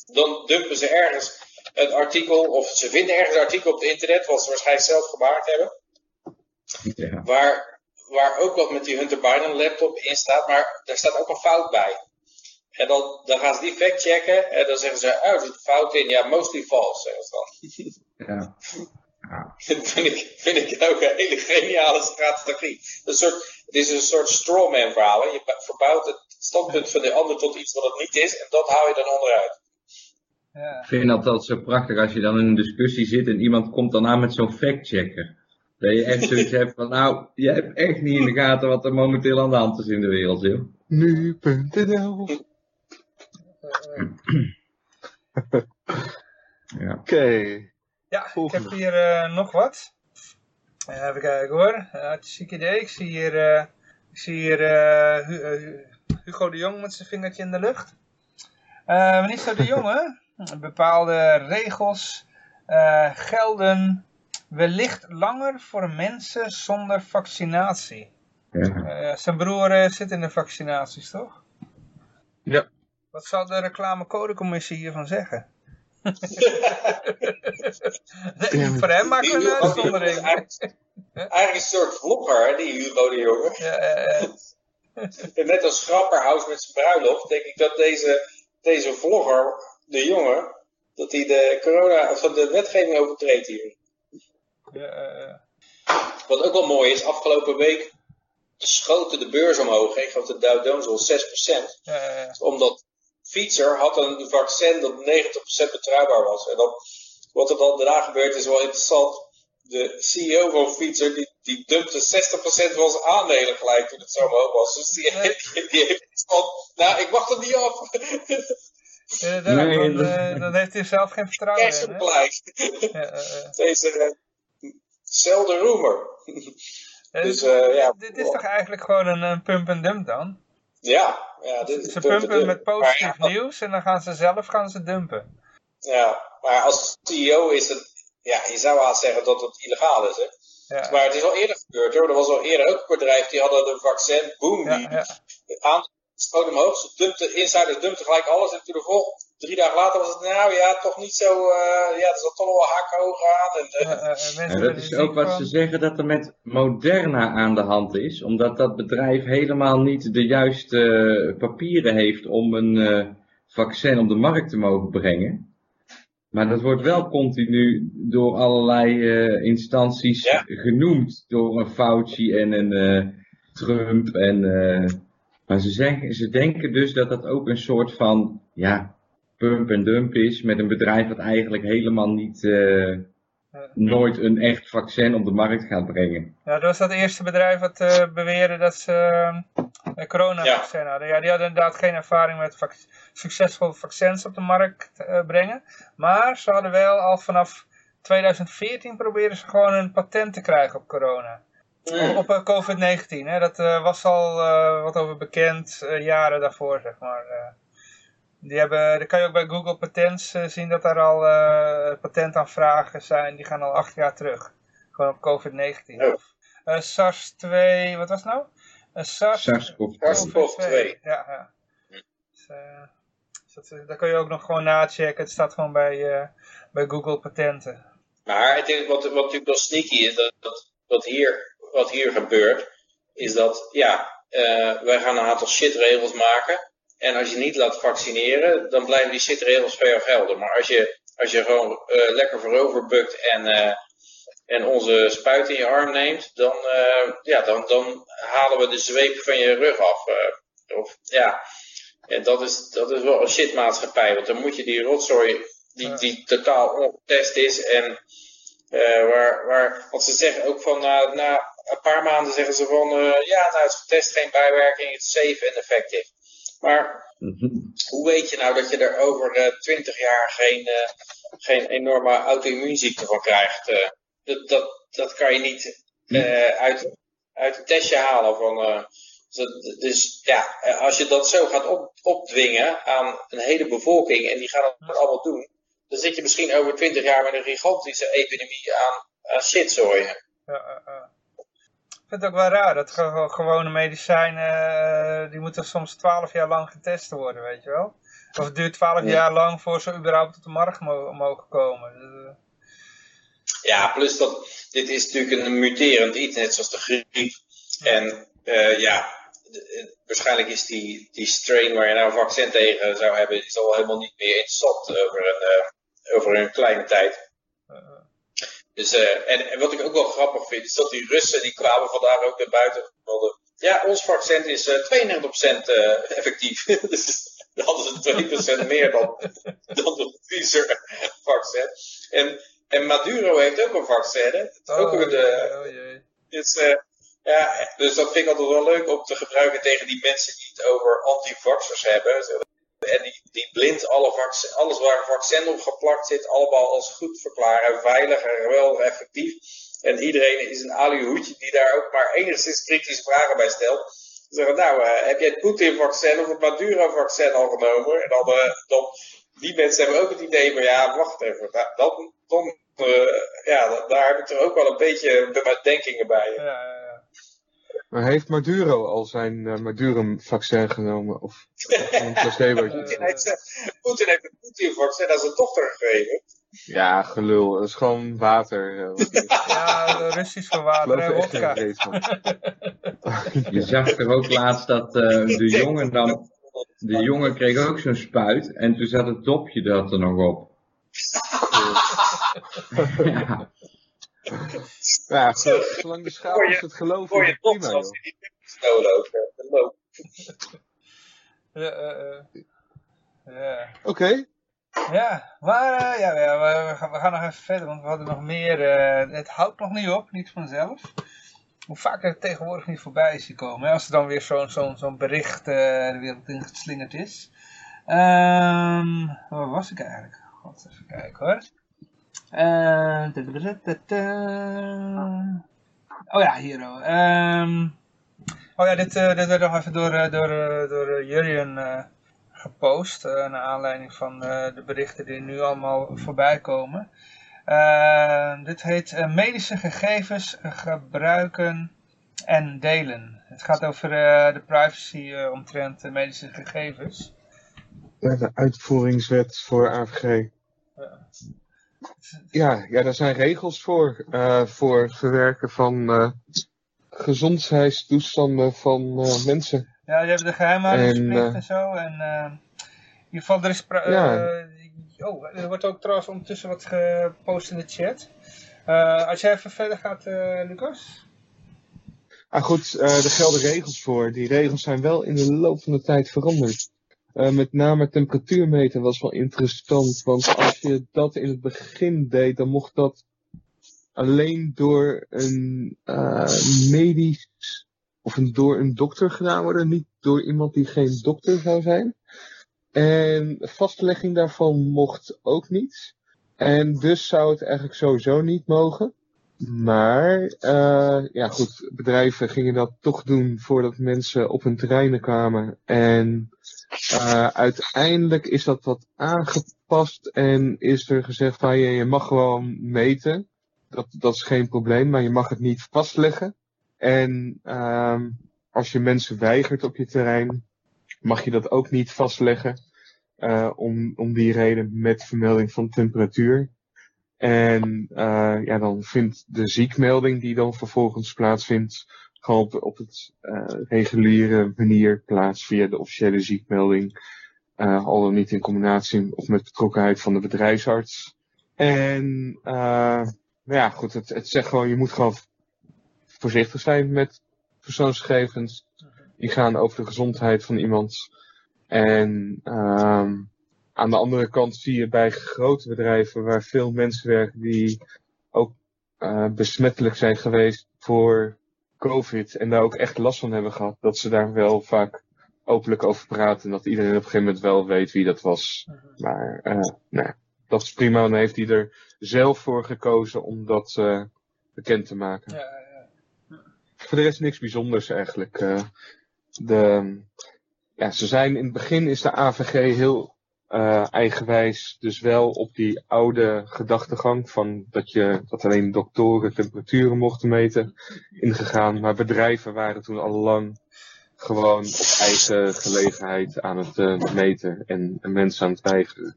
Dan dumpen ze ergens het artikel, of ze vinden ergens een artikel op het internet, wat ze waarschijnlijk zelf gemaakt hebben. Ja. Waar, waar ook wat met die Hunter Biden laptop in staat, maar daar staat ook een fout bij. En dan, dan gaan ze die fact checken en dan zeggen ze, oh, er zit een fout in. Ja, mostly false, zeggen ze dan. Ja. ja. Dat vind ik, vind ik ook een hele geniale strategie. Een soort, het is een soort strawman verhaal. Je verbouwt het standpunt van de ander tot iets wat het niet is en dat haal je dan onderuit. Ja. Ik vind dat altijd zo prachtig als je dan in een discussie zit en iemand komt dan aan met zo'n fact-checker. Dat je echt zoiets hebt van, nou, je hebt echt niet in de gaten wat er momenteel aan de hand is in de wereld, joh. Nu.nl ja. Oké. Ja, ik heb hier uh, nog wat. Uh, even kijken hoor. Hartstikke idee. Ik zie hier, uh, ik zie hier Hugo de Jong met zijn vingertje in de lucht. minister de Jonge, bepaalde regels gelden wellicht langer voor mensen zonder vaccinatie. Ja. zijn broer zit in de vaccinaties, toch? Ja. Wat zou de reclamecodecommissie hiervan zeggen? nee, voor hem maakt een uitzondering. Eigenlijk een soort vlogger, die Hugo de Jonge. Ja, Net als Grapperhaus met zijn bruiloft, denk ik dat deze, deze vlogger, de jongen, dat hij de corona, of de wetgeving overtreedt hier. Ja, Wat ook wel mooi is, afgelopen week schoten de beurs omhoog. Ik geloof de Dow Jones al 6%. Ja, Omdat Fietser had een vaccin dat 90% betrouwbaar was. En dan, wat er dan daarna gebeurt is wel interessant. De CEO van Fietser die, die dumpte 60% van zijn aandelen gelijk toen het zo omhoog was. Dus die, die, heeft iets van, nou ik wacht er niet af. Ja, dan, nee, dan, uh, dan, heeft hij zelf geen vertrouwen in. gelijk. Ja, uh, Deze zelden rumor. dus, ja, dit is toch eigenlijk gewoon een, een pump and dump dan? Ja, ja dit, ze pumpen met positief nieuws en dan gaan ze zelf gaan ze dumpen. Ja, maar als CEO is het, ja, je zou haast zeggen dat het illegaal is, hè. Ja. Maar het is al eerder gebeurd hoor. Er was al eerder ook een bedrijf die hadden een vaccin, boom, die ja, aan schoot omhoog. Ze dumpte, insiders dumpte gelijk alles en toen de volgende drie dagen later was het, nou ja, toch niet zo, uh, ja, er zat toch wel hakken hoog aan. En, uh, dat is ook wat ze zeggen dat er met Moderna aan de hand is, omdat dat bedrijf helemaal niet de juiste papieren heeft om een vaccin op de markt te mogen brengen. Maar dat wordt wel continu door allerlei instanties genoemd, door een Fauci en een Trump en... maar ze, zeggen, ze denken dus dat dat ook een soort van, ja, pump en dump is met een bedrijf dat eigenlijk helemaal niet, uh, nooit een echt vaccin op de markt gaat brengen. Ja, dat was dat eerste bedrijf wat uh, beweerde dat ze uh, een coronavaccin ja. hadden. Ja, die hadden inderdaad geen ervaring met vac succesvol vaccins op de markt brengen. Maar ze hadden wel al vanaf 2014 proberen ze gewoon een patent te krijgen op corona. Op, op COVID-19, dat was al wat over bekend jaren daarvoor, zeg maar. Die hebben, dan kan je ook bij Google Patents uh, zien dat er al uh, patentaanvragen zijn. Die gaan al acht jaar terug. Gewoon op COVID-19. Oh. Uh, SARS-2, wat was het nou? SARS, SARS-CoV-2. Ja, ja. Dus, dat, daar kun je ook nog gewoon nachecken. Het staat gewoon bij, bij Google Patenten. Maar het is, wat, wat natuurlijk wel sneaky is, dat, dat, wat, hier, wat hier gebeurt, is dat, ja, wij gaan een aantal shitregels maken. En als je niet laat vaccineren, dan blijven die shitregels voor jou gelden. Maar als je, als je gewoon uh, lekker voorover bukt en, uh, en onze spuit in je arm neemt, dan, uh, ja, dan, dan halen we de zweep van je rug af. of, ja, en dat is, dat is wel een shitmaatschappij. Want dan moet je die rotzooi, die, die totaal ongetest is en waar, waar, want ze zeggen ook van na, na een paar maanden zeggen ze van, ja, nou het is getest, geen bijwerking, het is safe en effectief. Maar mhm. hoe weet je nou dat je er over uh, 20 jaar geen, uh, geen enorme auto-immuunziekte van krijgt? Uh, dat, dat, dat kan je niet uit, uit het testje halen. Van, dus ja, als je dat zo gaat op, opdwingen aan een hele bevolking en die gaan het allemaal doen, dan zit je misschien over 20 jaar met een gigantische epidemie aan, aan shitzooien. Ja, ik vind het ook wel raar dat gewone medicijnen, uh, die moeten soms twaalf jaar lang getest worden, weet je wel. Of het duurt twaalf jaar lang voor ze überhaupt op de markt mogen komen. Dus, uh... Ja, plus dat dit is natuurlijk een muterend iets, net zoals de griep. En uh, ja, waarschijnlijk is die, die strain waar je nou een vaccin tegen zou hebben, is al helemaal niet meer interessant over een, uh, over een kleine tijd. Dus, uh, en, en, wat ik ook wel grappig vind, is dat die Russen, die kwamen vandaag ook naar buiten. Ja, ons vaccin is 92% effectief. dus dan hadden ze 2% meer dan, dan de Pfizer-vaccin. En, en Maduro heeft ook een vaccin. Hè? Oh, ook een, oh, jee. Dus, uh, ja, dus dat vind ik altijd wel leuk om te gebruiken tegen die mensen die het over antivaxers hebben. En die, die blind alle vaccin, alles waar een vaccin op geplakt zit, allemaal als goed verklaren, veilig en wel effectief. En iedereen is een alihoedje die daar ook maar enigszins kritische vragen bij stelt. Zeggen, nou, uh, heb jij het Poetin-vaccin of het Maduro-vaccin al genomen? En dan, uh, dan, die mensen hebben ook het idee van, ja, wacht even, dan, uh, ja, daar heb ik er ook wel een beetje bedenkingen bij. Ja. Maar heeft Maduro al zijn uh, Maduro-vaccin genomen? Of een placebootje? Poetin heeft, Poetin heeft het Poetin-vaccin aan zijn dochter gegeven. Ja, gelul. Dat is gewoon water. ja, Russisch voor water en vodka. Je zag er ook laatst dat uh, de jongen dan... De jongen kreeg ook zo'n spuit en toen zat het dopje dat er nog op. ja. Ja, zolang de schapers het geloven, is het prima, joh. Ja, uh, ja. Oké. Ja, maar uh, ja, ja we, gaan, we, gaan, nog even verder, want we hadden nog meer. Uh, het houdt nog niet op, niet vanzelf. Hoe vaak het tegenwoordig niet voorbij is gekomen. Hè? Als er dan weer zo'n zo'n zo'n bericht uh, de wereld ingeslingerd is. Um, waar was ik eigenlijk? God, even kijken hoor. Oh ja, hier. Um, oh ja, dit, dit werd nog even door, door, door Jurjen gepost. Uh, naar aanleiding van uh, de berichten die nu allemaal voorbij komen. Uh, dit heet medische gegevens gebruiken en delen. Het gaat over de privacy omtrent medische gegevens. de uitvoeringswet voor AVG. Ja. Ja, ja, daar zijn regels voor. voor het verwerken van gezondheidstoestanden van mensen. Ja, die hebben de geheimhoudingsplicht en, uh, en zo. En uh, in ieder geval, er is... Ja. Uh, oh, er wordt ook trouwens ondertussen wat gepost in de chat. als jij even verder gaat, Lucas. Ah goed, er gelden regels voor. Die regels zijn wel in de loop van de tijd veranderd. Met name temperatuurmeten was wel interessant. Want als je dat in het begin deed, dan mocht dat alleen door een medisch of door een dokter gedaan worden, niet door iemand die geen dokter zou zijn. En vastlegging daarvan mocht ook niet. En dus zou het eigenlijk sowieso niet mogen. Maar, uh, ja goed, bedrijven gingen dat toch doen voordat mensen op hun terreinen kwamen. En uh, uiteindelijk is dat wat aangepast en is er gezegd van je, je mag gewoon meten. Dat, dat is geen probleem, maar je mag het niet vastleggen. En uh, als je mensen weigert op je terrein, mag je dat ook niet vastleggen. Uh, om, om die reden met vermelding van temperatuur. En uh, ja, dan vindt de ziekmelding die dan vervolgens plaatsvindt, gewoon op, op het uh, reguliere manier plaats via de officiële ziekmelding. Uh, al dan niet in combinatie of met betrokkenheid van de bedrijfsarts. En uh, ja, goed, het, het zegt gewoon, je moet gewoon voorzichtig zijn met persoonsgegevens. Die gaan over de gezondheid van iemand. En uh, aan de andere kant zie je bij grote bedrijven waar veel mensen werken die ook besmettelijk zijn geweest voor COVID en daar ook echt last van hebben gehad, dat ze daar wel vaak openlijk over praten en dat iedereen op een gegeven moment wel weet wie dat was. Maar uh, nou, dat is prima. Dan heeft hij er zelf voor gekozen om dat uh, bekend te maken. Ja, voor de rest niks bijzonders eigenlijk. Uh, de, ja, ze zijn in het begin is de AVG heel uh, eigenwijs, dus wel op die oude gedachtegang van dat je dat alleen doktoren temperaturen mochten meten ingegaan, maar bedrijven waren toen al lang gewoon op eigen gelegenheid aan het uh, meten en, en, mensen aan het weigeren.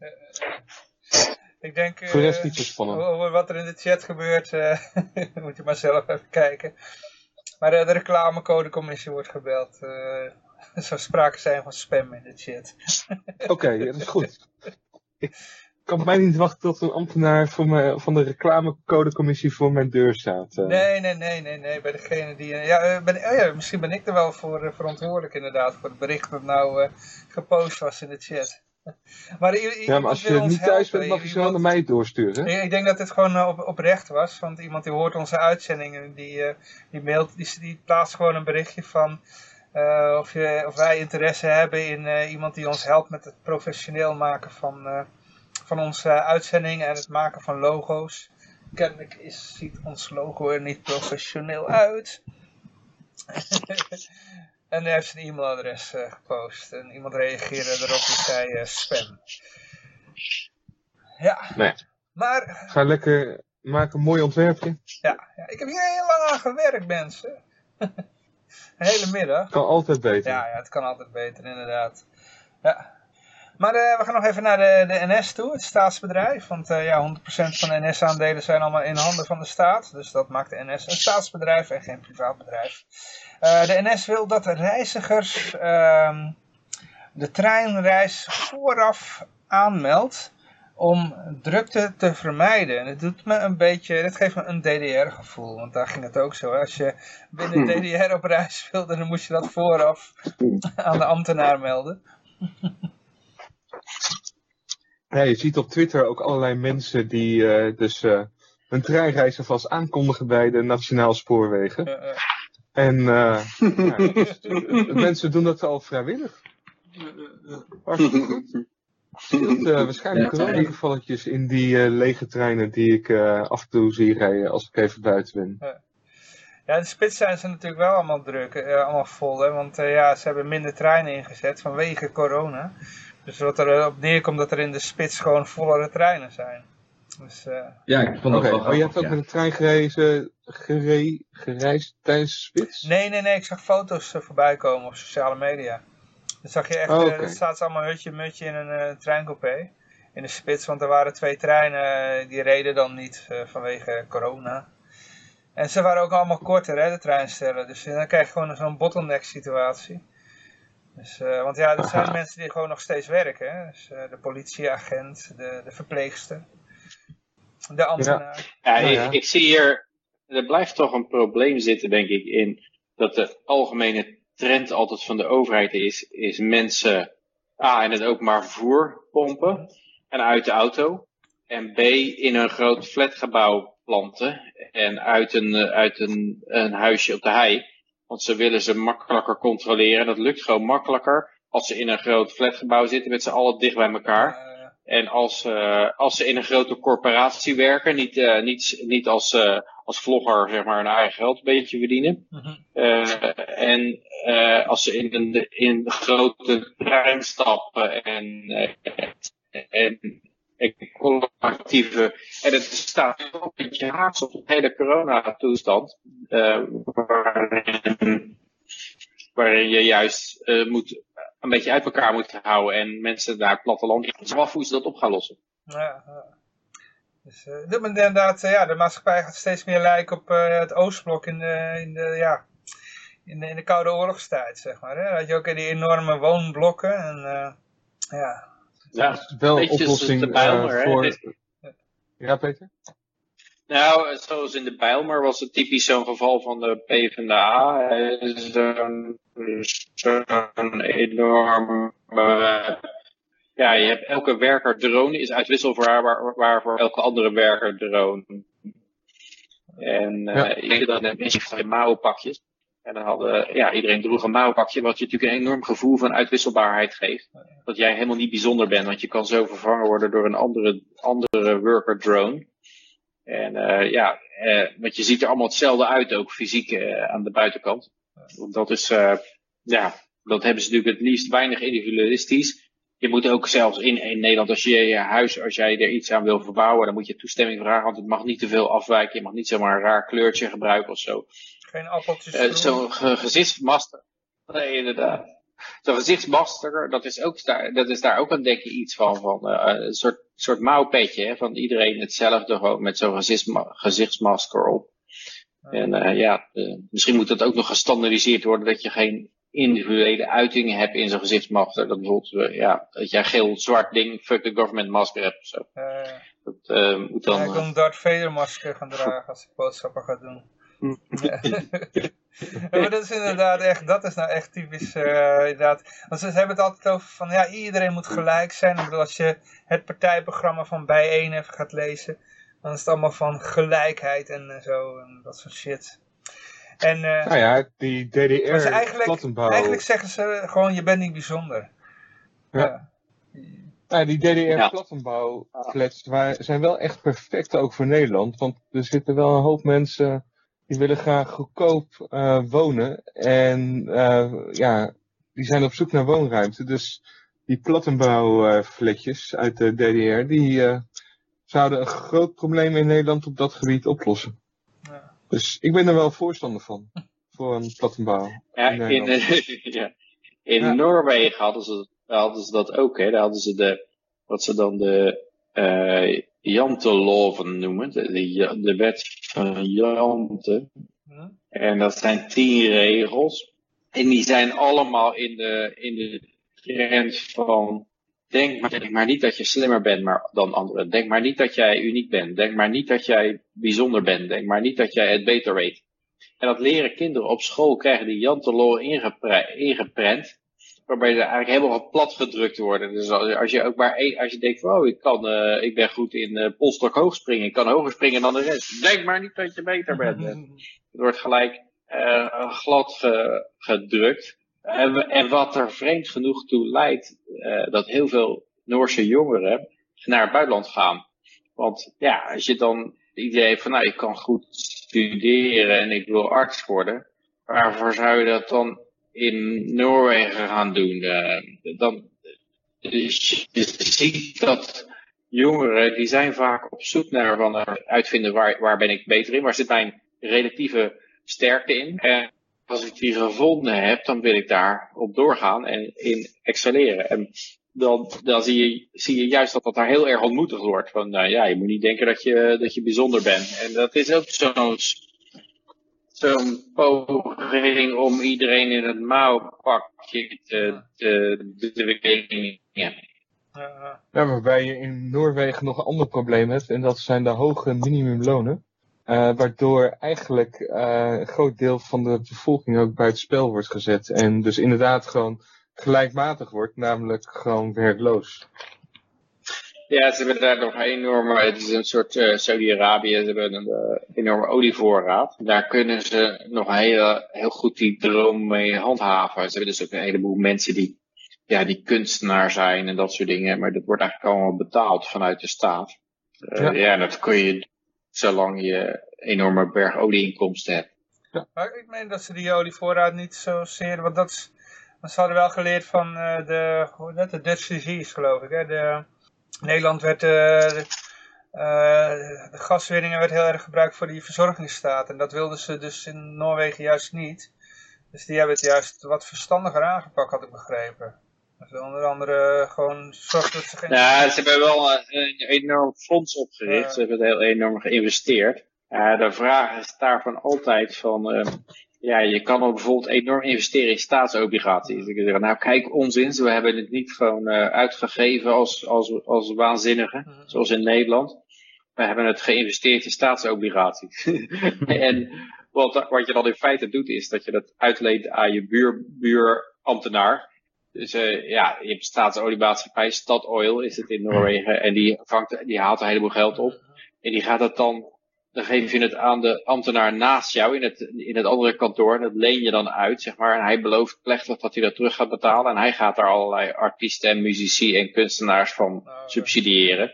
Ik denk, Voor de rest niet zo spannend. Over wat er in de chat gebeurt, moet je maar zelf even kijken. Maar de reclamecodecommissie wordt gebeld. Er zou sprake zijn van spam in de chat. Oké, dat is goed. Ik kan mij niet wachten tot een ambtenaar van, van de reclamecodecommissie voor mijn deur staat. Uh. Nee, nee, nee, nee, nee. Bij degene die... Ja, ben, oh ja, misschien ben ik er wel voor verantwoordelijk inderdaad. Voor het bericht dat nou uh, gepost was in de chat. Maar, ja, maar als je niet thuis bent, mag je zo naar mij doorsturen. Ik denk dat het gewoon op, oprecht was. Want iemand die hoort onze uitzendingen, die, uh, die mailt, die, die plaatst gewoon een berichtje van... Uh, of, je, of wij interesse hebben in uh, iemand die ons helpt met het professioneel maken van, uh, van onze uitzending en het maken van logo's. Kennelijk is, ziet ons logo er niet professioneel uit. en hij heeft zijn e-mailadres gepost. En iemand reageerde erop die zei spam. Ja. Nee. Maar... Ga lekker maken een mooi ontwerpje. Ja, ja, ik heb hier heel lang aan gewerkt mensen. Een hele middag. Kan altijd beter. Ja, ja het kan altijd beter, inderdaad. Ja. Maar uh, we gaan nog even naar de, de NS toe, het staatsbedrijf. Want uh, ja, 100% van de NS-aandelen zijn allemaal in handen van de staat. Dus dat maakt de NS een staatsbedrijf en geen privaatbedrijf. Uh, de NS wil dat de reizigers ehm, de treinreis vooraf aanmeldt om drukte te vermijden. En het doet me een beetje, dit geeft me een DDR-gevoel, want daar ging het ook zo. Als je binnen DDR op reis wilde, dan moest je dat vooraf aan de ambtenaar melden. Ja, je ziet op Twitter ook allerlei mensen die uh, dus uh, hun treinreizen vast aankondigen bij de Nationaal Spoorwegen. Uh, en ja, dus, mensen doen dat al vrijwillig. Hartstikke goed. Uh, waarschijnlijk ja, coronagevalletjes in die uh, lege treinen die ik uh, af en toe zie rijden als ik even buiten ben. Ja, in de spits zijn ze natuurlijk wel allemaal druk, allemaal vol, hè? want ja, ze hebben minder treinen ingezet vanwege corona. Dus wat er op neerkomt dat er in de spits gewoon vollere treinen zijn. Dus, ja, ik vond dat okay. wel Oh, je hebt ook met de trein gereisd, gere, gereisd tijdens de spits? Nee, nee, nee, ik zag foto's voorbij komen op sociale media. Dan zag je echt, oh, okay. uh, staat ze allemaal hutje mutje in een uh, treincoupé. In de spits, want er waren twee treinen, die reden dan niet uh, vanwege corona. En ze waren ook allemaal korter, hè, de treinstellen. Dus dan krijg je gewoon zo'n bottleneck situatie. Dus, want ja, er zijn mensen die gewoon nog steeds werken. Hè? Dus, de politieagent, de, de verpleegster, de ambtenaar. Ja, ja, ik, ik zie hier, er blijft toch een probleem zitten, denk ik, in dat de algemene trend altijd van de overheid is, is mensen A in het openbaar vervoer pompen en uit de auto. En B in een groot flatgebouw planten en uit een, uit een, een huisje op de hei. Want ze willen ze makkelijker controleren. Dat lukt gewoon makkelijker als ze in een groot flatgebouw zitten met z'n allen dicht bij elkaar. En als, uh, als ze in een grote corporatie werken, niet, uh, niet, niet als, uh, als vlogger zeg maar hun eigen geld een beetje verdienen. Mm -hmm. en als ze in een, in een grote trein stappen en, en, en collectieve. En het staat een beetje haaks op de hele coronatoestand. waarin, waarin je juist moet een beetje uit elkaar moeten houden en mensen daar het platteland af hoe ze dat op gaan lossen. Ja, ja. Dus, uh, inderdaad, uh, ja, de maatschappij gaat steeds meer lijken op uh, het Oostblok in de, in de, ja, in de, in de Koude Oorlogstijd, zeg maar. Hè? Dat je ook in die enorme woonblokken en ja. Ja, wel een oplossing de Bijlmer, voor... Ja, Peter? Nou, zoals in de Bijlmer was het typisch zo'n geval van de PvdA. Zo'n zo'n enorme... ja, je hebt elke werker drone is uitwisselbaar waar, waar voor elke andere werker drone. En uh, ja. iedereen dan net mensen van mouwpakjes. En dan hadden, ja, iedereen droeg een mouwpakje, wat je natuurlijk een enorm gevoel van uitwisselbaarheid geeft. Dat jij helemaal niet bijzonder bent, want je kan zo vervangen worden door een andere, andere worker drone. En uh, ja, uh, want je ziet er allemaal hetzelfde uit, ook fysiek uh, aan de buitenkant. Dat is, ja, dat hebben ze natuurlijk het liefst weinig individualistisch. Je moet ook zelfs in, in Nederland, als je je huis, als jij er iets aan wil verbouwen, dan moet je toestemming vragen, want het mag niet te veel afwijken. Je mag niet zomaar een raar kleurtje gebruiken of zo. Geen appeltjes. Zo'n ge gezichtsmaster. Nee, inderdaad. zo'n gezichtsmasker, dat is, ook, dat is daar ook een ik iets van, van een soort, soort mouwpetje, hè, van iedereen hetzelfde, gewoon met zo'n gezichtsmasker op. En ja, misschien moet dat ook nog gestandardiseerd worden, dat je geen individuele uitingen hebt in zo'n gezichtsmasker. Dat bijvoorbeeld, ja, dat jij geel-zwart ding, fuck the government masker hebt of zo. dat uh, moet dan... Ja, ik wil een Darth Vader masker gaan dragen als ik boodschappen ga doen. ja. maar dat is inderdaad echt, dat is nou echt typisch, uh, inderdaad. Want ze hebben het altijd over van, ja, iedereen moet gelijk zijn. Ik bedoel, als je het partijprogramma van Bijeen even gaat lezen, dan is het allemaal van gelijkheid en zo, en dat soort shit. En, uh, nou ja, die DDR eigenlijk, eigenlijk zeggen ze gewoon, je bent niet bijzonder. Ja. ja. die DDR-plattenbouwflats zijn wel echt perfect ook voor Nederland. Want er zitten wel een hoop mensen die willen graag goedkoop uh, wonen. En uh, ja, die zijn op zoek naar woonruimte. Dus die plattenbouwfletjes uit de DDR, die zouden een groot probleem in Nederland op dat gebied oplossen. Dus ik ben er wel voorstander van. Voor een plattenbouw. Ja, in, ja. in Noorwegen hadden ze, hadden ze dat ook. Hè. Daar hadden ze de, wat ze dan de uh, Janteloven noemen. De, de, de wet van Jante. En dat zijn tien regels. En die zijn allemaal in de, in de trend van Denk maar, denk maar niet dat je slimmer bent maar, dan anderen. Denk maar niet dat jij uniek bent. Denk maar niet dat jij bijzonder bent. Denk maar niet dat jij het beter weet. En dat leren kinderen op school krijgen die Jantelo ingeprent. Waarbij ze eigenlijk helemaal plat gedrukt worden. Dus als je ook maar als je denkt, oh, ik, kan, uh, ik ben goed in uh, polstok hoog springen. Ik kan hoger springen dan de rest. Denk maar niet dat je beter bent. Het wordt gelijk uh, glad ge, gedrukt. En, en, wat er vreemd genoeg toe leidt, uh, dat heel veel Noorse jongeren naar het buitenland gaan. Want ja, als je dan het idee hebt van, nou, ik kan goed studeren en ik wil arts worden. Waarvoor zou je dat dan in Noorwegen gaan doen? Uh, dan, dus je ziet dat jongeren, die zijn vaak op zoek naar van uitvinden waar, waar ben ik beter in, waar zit mijn relatieve sterkte in. En als ik die gevonden heb, dan wil ik daar op doorgaan en in excelleren. En dan, dan zie, je, zie je juist dat dat daar heel erg ontmoedigd wordt. Van nou ja, je moet niet denken dat je, dat je bijzonder bent. En dat is ook zo'n poging om iedereen in het mouwpakje te, te. Ja. Ja, waarbij je in Noorwegen nog een ander probleem hebt. En dat zijn de hoge minimumlonen. Uh, waardoor eigenlijk uh, een groot deel van de bevolking ook buitenspel wordt gezet. En dus inderdaad gewoon gelijkmatig wordt, namelijk gewoon werkloos. Ja, ze hebben daar nog een enorme, het is een soort uh, Saudi-Arabië, ze hebben een enorme olievoorraad. Daar kunnen ze nog heel, heel goed die droom mee handhaven. Ze hebben dus ook een heleboel mensen die, ja, die kunstenaar zijn en dat soort dingen. Maar dat wordt eigenlijk allemaal betaald vanuit de staat. ja. ja, dat kun je zolang je enorme berg olieinkomsten hebt. Ja. ik meen dat ze die olievoorraad niet zozeer, want dat is, ze hadden wel geleerd van uh, de, hoe dat, de Dutch disease geloof ik. Hè? De, Nederland werd, uh, de, uh, de gaswinningen werd heel erg gebruikt voor die verzorgingsstaat. En dat wilden ze dus in Noorwegen juist niet. Dus die hebben het juist wat verstandiger aangepakt, had ik begrepen. Dus onder andere gewoon zorgen dat ze geen... Ja, ze hebben wel een, enorm fonds opgericht. Ze hebben het heel enorm geïnvesteerd. De vraag is daarvan altijd van... Uh, ja, je kan ook bijvoorbeeld enorm investeren in staatsobligaties. Ik zeg, nou kijk, onzin. We hebben het niet gewoon uh, uitgegeven als, als, als waanzinnigen, mhm. zoals in Nederland. We hebben het geïnvesteerd in staatsobligaties. en wat, wat je dan in feite doet, is dat je dat uitleent aan je buur, buurambtenaar. Dus uh, ja, je hebt staatsoliemaatschappij, Statoil is het in Noorwegen. En die, vangt, die haalt een heleboel geld op. En die gaat het dan, dan geef je het aan de ambtenaar naast jou in het, in het andere kantoor. En dat leen je dan uit, zeg maar. En hij belooft plechtig dat hij dat terug gaat betalen. En hij gaat daar allerlei artiesten en muzici en kunstenaars van subsidiëren.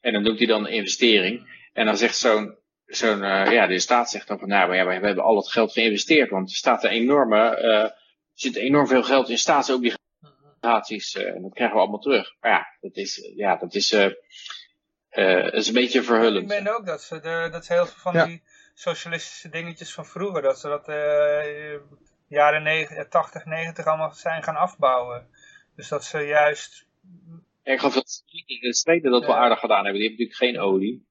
En dan doet hij dan investering. En dan zegt zo'n zo'n, uh, ja, de staat zegt dan van, nou, maar ja, we hebben al het geld geïnvesteerd, want er staat een enorme, er zit enorm veel geld in staatsobligaties uh, en dat krijgen we allemaal terug. Maar ja, dat is, ja, dat is, uh, uh, is een beetje verhullend. Ik meen ook dat ze, de, dat ze heel veel van die socialistische dingetjes van vroeger, dat ze dat jaren 80, 90 allemaal zijn gaan afbouwen. Dus dat ze juist... ik geloof dat de Zweden dat wel aardig gedaan hebben. Die hebben natuurlijk geen olie.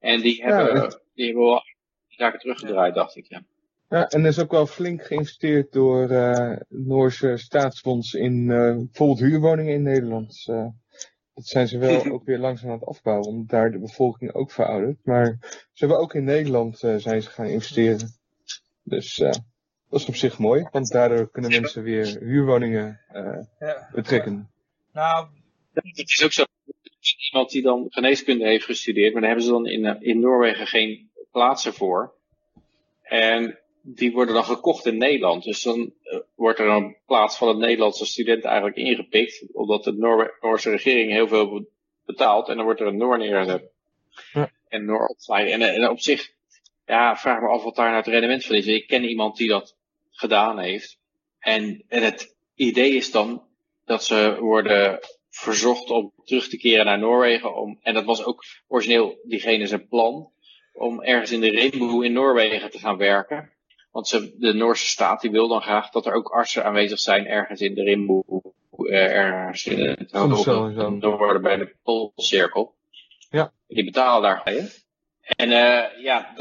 En die hebben, die hebben wel zaken teruggedraaid, dacht ik. Ja. Ja, en er is ook wel flink geïnvesteerd door uh, Noorse staatsfonds in uh, bijvoorbeeld huurwoningen in Nederland. Uh, dat zijn ze wel ook weer langzaam aan het afbouwen, omdat daar de bevolking ook veroudert. Maar ze hebben ook in Nederland zijn ze gaan investeren. Dus dat is op zich mooi, want daardoor kunnen mensen weer huurwoningen ja. betrekken. Nou, het is ook zo. Iemand die dan geneeskunde heeft gestudeerd, maar daar hebben ze dan in, in Noorwegen geen plaatsen voor. En die worden dan gekocht in Nederland. Dus dan uh, wordt er een plaats van een Nederlandse student eigenlijk ingepikt. Omdat de Noor Noorse regering heel veel betaalt. En dan wordt er een Noor neergezet. Ja. En Noor opslaan. En, en, op zich, ja, vraag me af wat daar nou het rendement van is. Ik ken iemand die dat gedaan heeft. En, en het idee is dan dat ze worden verzocht om terug te keren naar Noorwegen. Om, en dat was ook origineel diegene zijn plan. Om ergens in de Rimboe in Noorwegen te gaan werken. Want ze, de Noorse staat die wil dan graag dat er ook artsen aanwezig zijn ergens in de Rimboe, uh, ergens in het noorden bij de Poolcirkel. Ja. Die betalen daar. Hè? En uh, ja,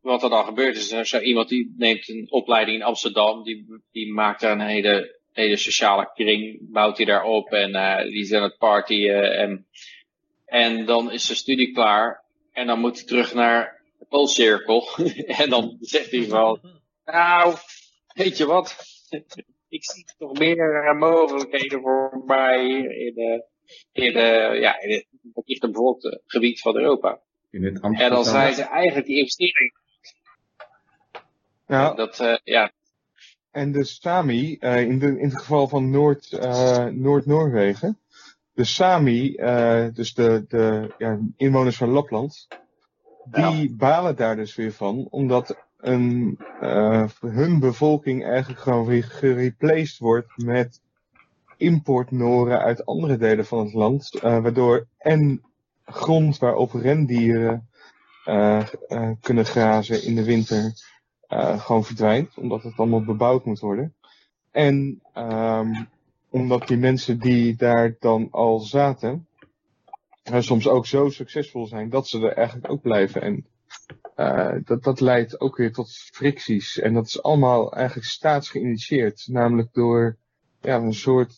wat er dan gebeurt is, er zo iemand die neemt een opleiding in Amsterdam, die, die maakt daar een hele, hele sociale kring, bouwt hij daar op en uh, die is aan het partyen. En, en dan is zijn studie klaar en dan moet hij terug naar de Poolcirkel. en dan zegt hij van, nou, weet je wat? ik zie toch meer mogelijkheden voor mij in, de, in, de, ja, in het bevolkte gebied van Europa. In het en dan zijn ze eigenlijk die investering. Ja. Dat, uh, ja. En de Sami, uh, in, de, in het geval van Noord, uh, Noord-Noorwegen, de Sami, dus de, de ja, inwoners van Lapland, die balen daar dus weer van, omdat uh, hun bevolking eigenlijk gewoon gereplaced wordt met importnoren uit andere delen van het land. Uh, waardoor en grond waarop rendieren uh, kunnen grazen in de winter gewoon verdwijnt. Omdat het allemaal bebouwd moet worden. En um, omdat die mensen die daar dan al zaten, soms ook zo succesvol zijn dat ze er eigenlijk ook blijven. En uh, dat, dat leidt ook weer tot fricties. En dat is allemaal eigenlijk staatsgeïnitieerd. Namelijk door ja, een soort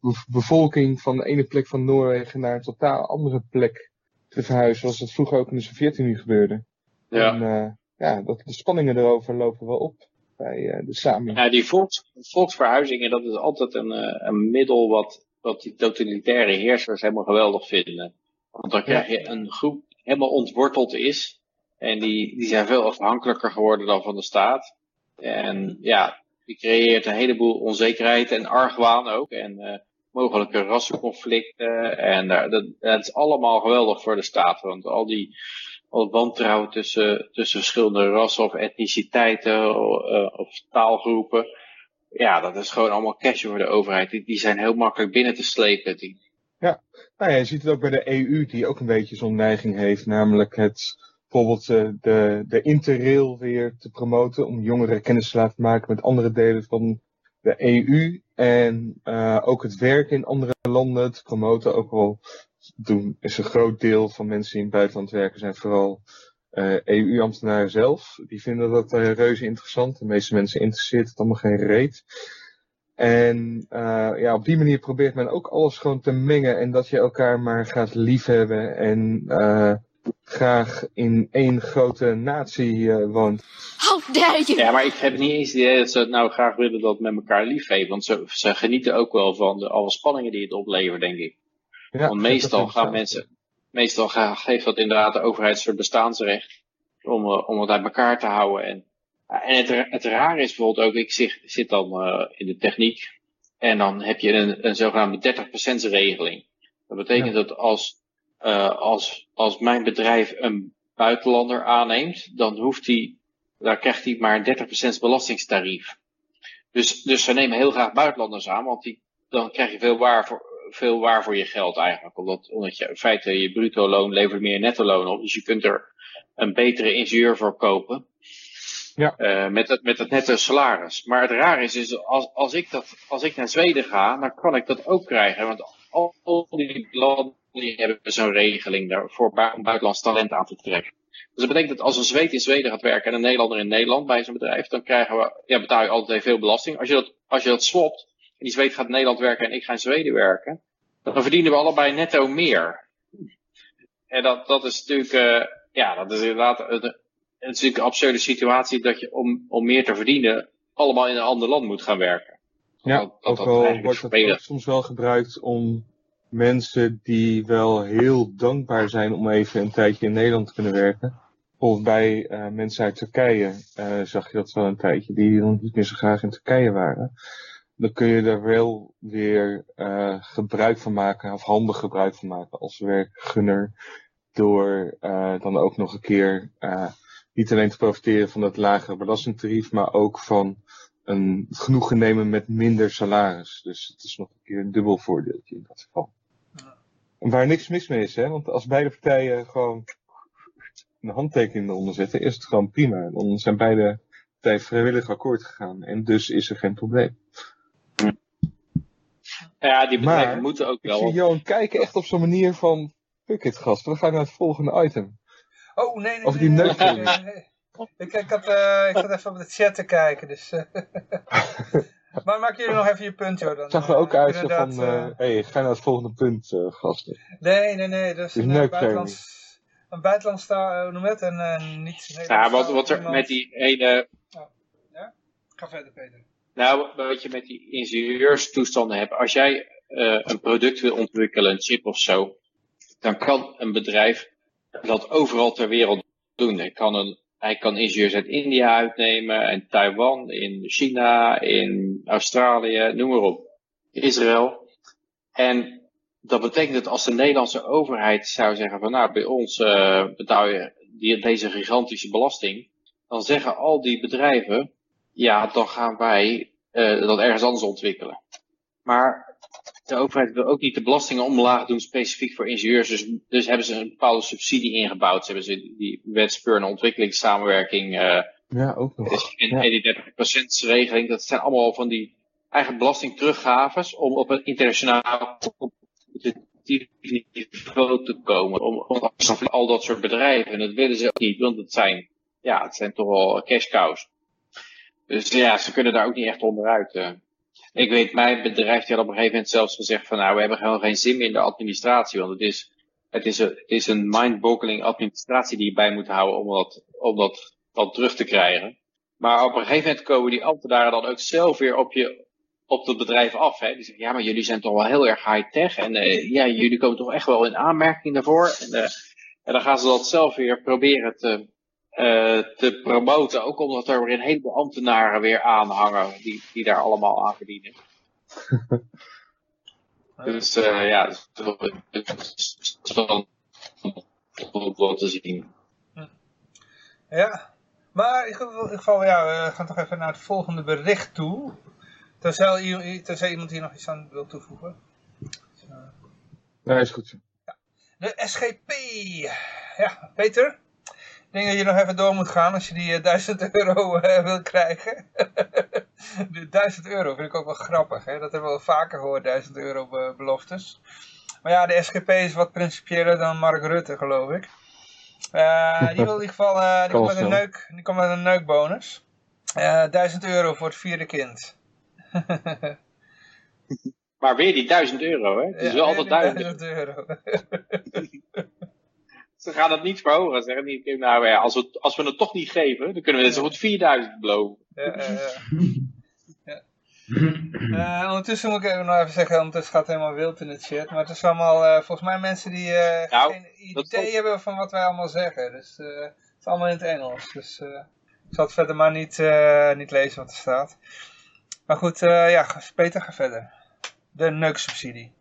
uh, bevolking van de ene plek van Noorwegen naar een totaal andere plek te verhuizen. Zoals dat vroeger ook in de Sovjet-Unie gebeurde. Ja. En uh, ja, dat, de spanningen erover lopen wel op bij de Sami. Ja, die volks, volksverhuizingen, dat is altijd een, een middel wat, wat die totalitaire heersers helemaal geweldig vinden. Want dan krijg je een groep helemaal ontworteld is en die, die zijn veel afhankelijker geworden dan van de staat. En ja, die creëert een heleboel onzekerheid en argwaan ook. En uh, mogelijke rassenconflicten. En uh, dat, is allemaal geweldig voor de staat. Want al die al wantrouwen tussen, tussen verschillende rassen of etniciteiten uh, of taalgroepen. Ja, dat is gewoon allemaal cash voor de overheid. Die, die zijn heel makkelijk binnen te slepen. Die... Ja, nou ja, je ziet het ook bij de EU, die ook een beetje zo'n neiging heeft. Namelijk het bijvoorbeeld uh, de, de interrail weer te promoten om jongeren kennis te laten maken met andere delen van de EU en uh, ook het werk in andere landen te promoten. Ook al doen is een groot deel van mensen die in het buitenland werken zijn vooral EU-ambtenaren zelf. Die vinden dat reuze interessant. De meeste mensen interesseert het allemaal geen reet. En ja, op die manier probeert men ook alles gewoon te mengen en dat je elkaar maar gaat liefhebben en graag in één grote natie uh, woont. How dare you! Ja, maar ik heb niet eens het idee dat ze het nou graag willen dat met elkaar lief hebben. Want ze, ze genieten ook wel van de, alle spanningen die het oplevert, denk ik. Ja, want meestal gaan mensen, meestal gaan, geeft dat inderdaad de overheid een soort bestaansrecht om, uh, om het uit elkaar te houden. En, en het, het raar is bijvoorbeeld ook, ik zit, zit dan uh, in de techniek en dan heb je een, een zogenaamde 30% regeling. Dat betekent ja. dat als uh, als, als mijn bedrijf een buitenlander aanneemt, dan hoeft hij, daar krijgt hij maar 30% belastingstarief. Dus, dus ze nemen heel graag buitenlanders aan, want die, dan krijg je veel waar voor, veel waar voor je geld eigenlijk. Omdat, omdat je in feite je bruto loon levert meer netto loon op. Dus je kunt er een betere ingenieur voor kopen. Ja. Uh, met, het, met het nette salaris. Maar het raar is, is als, als, ik dat, als ik naar Zweden ga, dan kan ik dat ook krijgen. Want al, al die landen die hebben zo'n regeling daarvoor om buitenlands talent aan te trekken. Dus dat betekent dat als een Zweed in Zweden gaat werken en een Nederlander in Nederland bij zo'n bedrijf, dan krijgen we, ja, betaal je altijd veel belasting. Als je dat, als je dat swapt, en die Zweed gaat in Nederland werken en ik ga in Zweden werken, dan verdienen we allebei netto meer. En dat, dat is natuurlijk, uh, ja, dat is inderdaad, is natuurlijk een absurde situatie dat je om, om meer te verdienen allemaal in een ander land moet gaan werken. Ja, dat, dat, ook al wordt het soms wel gebruikt om mensen die wel heel dankbaar zijn om even een tijdje in Nederland te kunnen werken. Of bij uh, mensen uit Turkije uh, zag je dat wel een tijdje, die dan niet meer zo graag in Turkije waren. Dan kun je er wel weer uh, gebruik van maken, of handig gebruik van maken als werkgunner. Door dan ook nog een keer niet alleen te profiteren van dat lagere belastingtarief, maar ook van een genoegen nemen met minder salaris. Dus het is nog een keer een dubbel voordeeltje in dat geval. Waar niks mis mee is, hè? want als beide partijen gewoon een handtekening eronder zetten, is het gewoon prima. Dan zijn beide partijen vrijwillig akkoord gegaan en dus is er geen probleem. Ja, die bedrijven moeten ook wel. Ik zie Johan kijken echt op zo'n manier van, fuck it gast, we gaan naar het volgende item. Oh, nee, nee, Of die nee, nee, nee, Ik, ik, had, uh, ik zat even op de chat te kijken, dus... Maar maak jullie nog even je punt, joh. Dan, zag er ook uit van, uh, hey, ga naar het volgende punt, gasten. Nee, nee, nee, dat is een buitenlands... Een buitenlands, hoe noem het? En niet Ja, wat, wat er met die ene... Oh, ja? Ga verder, Peter. Nou, wat je met die ingenieurstoestanden hebt. Als jij een product wil ontwikkelen, een chip of zo, dan kan een bedrijf dat overal ter wereld doen. Hij kan, een, hij kan ingenieurs uit India uitnemen, en Taiwan, in China, in Australië, noem maar op. Israël. En dat betekent dat als de Nederlandse overheid zou zeggen van nou, bij ons uh, betaal je die, deze gigantische belasting, dan zeggen al die bedrijven, ja, dan gaan wij uh, dat ergens anders ontwikkelen. Maar de overheid wil ook niet de belastingen omlaag doen specifiek voor ingenieurs. Dus, dus hebben ze een bepaalde subsidie ingebouwd. Ze hebben ze die wetspeur en ontwikkelingssamenwerking. Uh, ja, ook nog. Dus in, die 30% regeling. Dat zijn allemaal van die eigen belastingteruggaves om op een internationaal niveau te komen. Om, om al dat soort bedrijven. En dat willen ze ook niet, want het zijn, ja, het zijn toch wel cash cows. Dus ja, ze kunnen daar ook niet echt onderuit. Uh. Ik weet, mijn bedrijf had op een gegeven moment zelfs gezegd van nou, we hebben gewoon geen zin meer in de administratie, want het is, het is een, is een mind-boggling administratie die je bij moet houden om dat, om dat dan terug te krijgen. Maar op een gegeven moment komen die ambtenaren dan ook zelf weer op je, op het bedrijf af. Hè? Die zeggen, ja, maar jullie zijn toch wel heel erg high-tech en uh, ja, jullie komen toch echt wel in aanmerking daarvoor. En, uh, en dan gaan ze dat zelf weer proberen te, uh, te promoten. Ook omdat er weer een heleboel ambtenaren weer aanhangen die, die daar allemaal aan verdienen. dus uh, ja, het is wel wat te zien. Ja, maar in ieder geval, ja, we gaan toch even naar het volgende bericht toe. Tenzij, tenzij iemand hier nog iets aan wil toevoegen. Nee, is goed. Ja. De SGP. Ja, Peter? Ik denk dat je nog even door moet gaan als je die 1000 eh, euro uh, wil krijgen. de 1000 euro vind ik ook wel grappig. Hè? Dat hebben we wel vaker gehoord, 1000 euro beloftes. Maar ja, de SGP is wat principieler dan Mark Rutte, geloof ik. Uh, die wil in ieder geval uh, die komt met een, neuk, die komt met een neukbonus. 1000 euro voor het vierde kind. maar weer die 1000 euro, hè? Het is ja, wel altijd 1000 euro. Ze gaan het niet verhogen. Ze zeggen niet, nou ja, als we, als we het toch niet geven, dan kunnen we dit zo goed 4000 beloven. Ja, ja. Uh, ondertussen moet ik even nog even zeggen, ondertussen gaat het helemaal wild in het chat. Maar het is allemaal, uh, volgens mij mensen die uh, nou, geen idee hebben van wat wij allemaal zeggen. Dus het is allemaal in het Engels. Dus ik zal het verder maar niet, niet lezen wat er staat. Maar goed, ja, Peter, ga verder. De neuk-subsidie.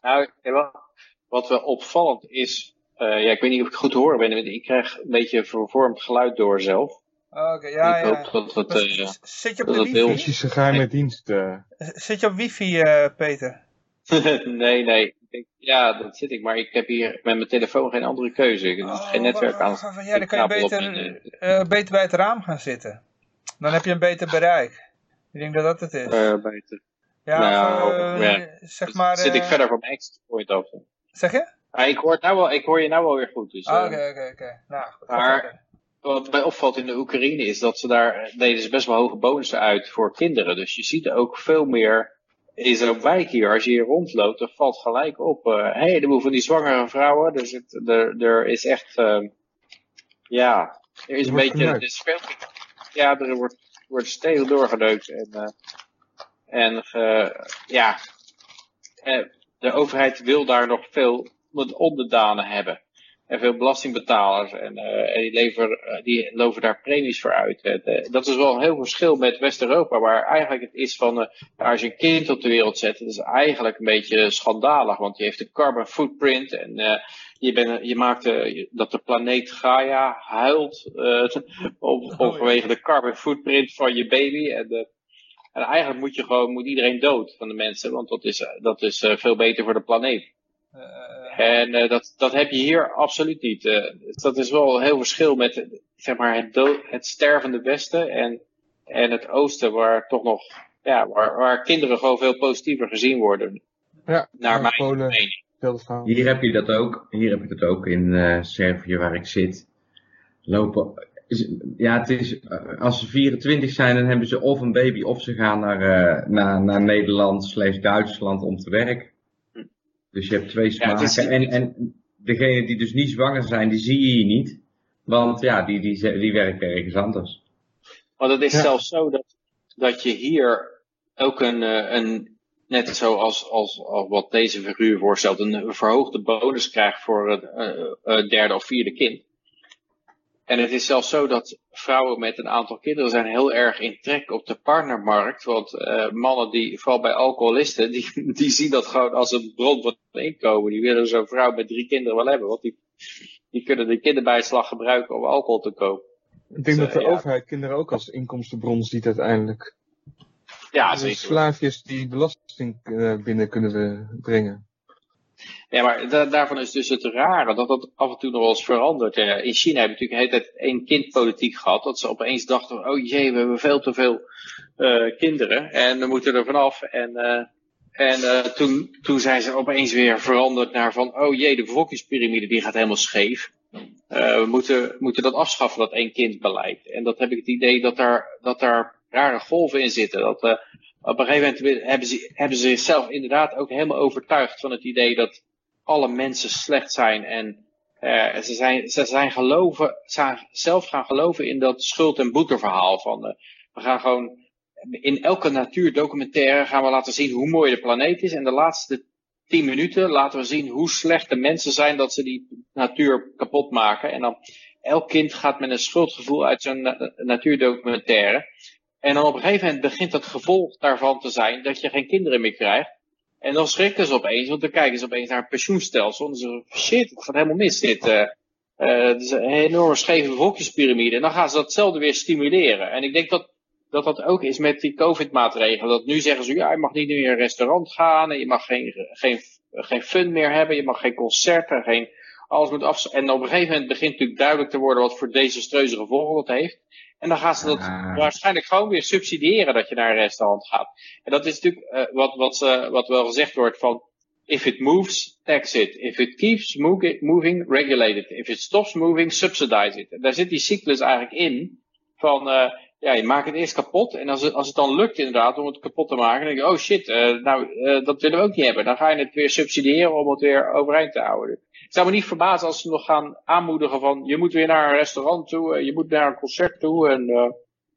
Nou, wel, wat wel opvallend is, uh, ja, ik weet niet of ik goed hoor ben, ik krijg een beetje vervormd geluid door zelf. Oké, ja, ik hoop dat het, uh, Zit je op de wifi? Precies een geheime dienst. Uh. Zit je op wifi, uh, Peter? nee, nee. ja, dat zit ik, maar ik heb hier met mijn telefoon geen andere keuze. Ik heb oh, geen netwerk aan. Ja, dan kan je beter, uh, beter bij het raam gaan zitten. Dan heb je een beter bereik. Ik denk dat dat het is. Uh, beter. Ja, nou, uh, ja. zeg maar... Zit ik verder van mijn exit point af. Zeg je? Ah, ik, hoor nou wel, ik hoor je nou wel weer goed. Dus, ah, oké, oké, oké. Nou, Maar wat mij opvalt in de Oekraïne is dat ze daar deden ze best wel hoge bonussen uit voor kinderen. Dus je ziet ook veel meer in zo'n wijk hier, als je hier rondloopt, dan valt gelijk op. Uh, een heleboel van die zwangere vrouwen. Dus het, er, er is echt, uh, ja, er is een beetje, er speelt, ja, er wordt, wordt stevig doorgedeukt. En, uh, en uh, ja, de overheid wil daar nog veel onderdanen hebben en veel belastingbetalers. En, uh, en die, leveren, uh, die loven daar premies voor uit. Uh, dat is wel een heel verschil met West-Europa, waar eigenlijk het is van, als je een kind op de wereld zet, dat is eigenlijk een beetje schandalig, want je heeft een carbon footprint en je, bent, je maakt dat de planeet Gaia huilt op, oh, vanwege de carbon footprint van je baby. En, en eigenlijk moet je gewoon, moet iedereen dood van de mensen, want dat is, dat is veel beter voor de planeet. En uh, dat, dat heb je hier absoluut niet. Uh, dat is wel een heel verschil met zeg maar, het, het stervende Westen en, en het Oosten, waar toch nog ja, waar, waar kinderen gewoon veel positiever gezien worden. Ja, naar mijn Polen, mening. Hier heb je dat ook. Hier heb ik dat ook in uh, Servië waar ik zit. Lopen. Ja, het is, als ze 24 zijn, dan hebben ze of een baby of ze gaan naar, naar, naar Nederland slash Duitsland om te werken. Dus je hebt twee smaken. en, en degene die dus niet zwanger zijn, die zie je hier niet. Want ja, die, die, die werken ergens anders. Want het is zelfs zo dat, dat je hier ook een, eh, een net zoals als, als wat deze figuur voorstelt, een verhoogde bonus krijgt voor het uh, derde of vierde kind. En het is zelfs zo dat vrouwen met een aantal kinderen zijn heel erg in trek op de partnermarkt. Want uh, mannen die, vooral bij alcoholisten, die, die zien dat gewoon als een bron van inkomen. Die willen zo'n vrouw met drie kinderen wel hebben. Want die, die kunnen de kinderbijslag gebruiken om alcohol te kopen. Ik denk dus, dat de overheid kinderen ook als inkomstenbron ziet uiteindelijk. Ja, dus zeker. Slaafjes die belasting uh, binnen kunnen brengen. Ja, maar daarvan is dus het rare dat dat af en toe nog wel eens verandert. in China hebben we natuurlijk de hele tijd één kindpolitiek gehad. Dat ze opeens dachten, oh jee, we hebben veel te veel uh, kinderen en we moeten er vanaf. En, uh, en toen, toen zijn ze opeens weer veranderd naar van, oh jee, de bevolkingspyramide die gaat helemaal scheef. we moeten, moeten dat afschaffen, dat één kind beleid. En dat heb ik het idee dat daar, dat daar rare golven in zitten. Dat op een gegeven moment hebben ze, hebben ze zichzelf inderdaad ook helemaal overtuigd van het idee dat alle mensen slecht zijn en uh, ze, zijn, ze zijn geloven, zelf gaan geloven in dat schuld- en boeteverhaal van we gaan gewoon in elke natuurdocumentaire gaan we laten zien hoe mooi de planeet is en de laatste tien minuten laten we zien hoe slecht de mensen zijn dat ze die natuur kapot maken. En dan elk kind gaat met een schuldgevoel uit zo'n natuurdocumentaire en dan op een gegeven moment begint het gevolg daarvan te zijn dat je geen kinderen meer krijgt. En dan schrikken ze opeens, want dan kijken ze opeens naar een pensioenstelsel. En zeggen shit, het gaat helemaal mis dit. Uh, uh, het is een enorme scheve bevolkingspyramide. En dan gaan ze datzelfde weer stimuleren. En ik denk dat dat, dat ook is met die covid-maatregelen. Dat nu zeggen ze, ja, je mag niet meer in een restaurant gaan. Je mag geen, geen, geen fun meer hebben. Je mag geen concerten, geen, alles moet af. En op een gegeven moment begint natuurlijk duidelijk te worden wat voor desastreuze gevolgen dat heeft. En dan gaan ze dat ah. waarschijnlijk gewoon weer subsidiëren dat je naar een restaurant gaat. En dat is natuurlijk uh, wat, wat, uh, wat wel gezegd wordt van, if it moves, tax it. If it keeps moving, regulate it. If it stops moving, subsidize it. En daar zit die cyclus eigenlijk in van, uh, ja, je maakt het eerst kapot. En als het, als het dan lukt inderdaad om het kapot te maken, dan denk je, oh shit, nou, dat willen we ook niet hebben. Dan ga je het weer subsidiëren om het weer overeind te houden. Ik zou me niet verbazen als ze nog gaan aanmoedigen van je moet weer naar een restaurant toe, je moet naar een concert toe en uh,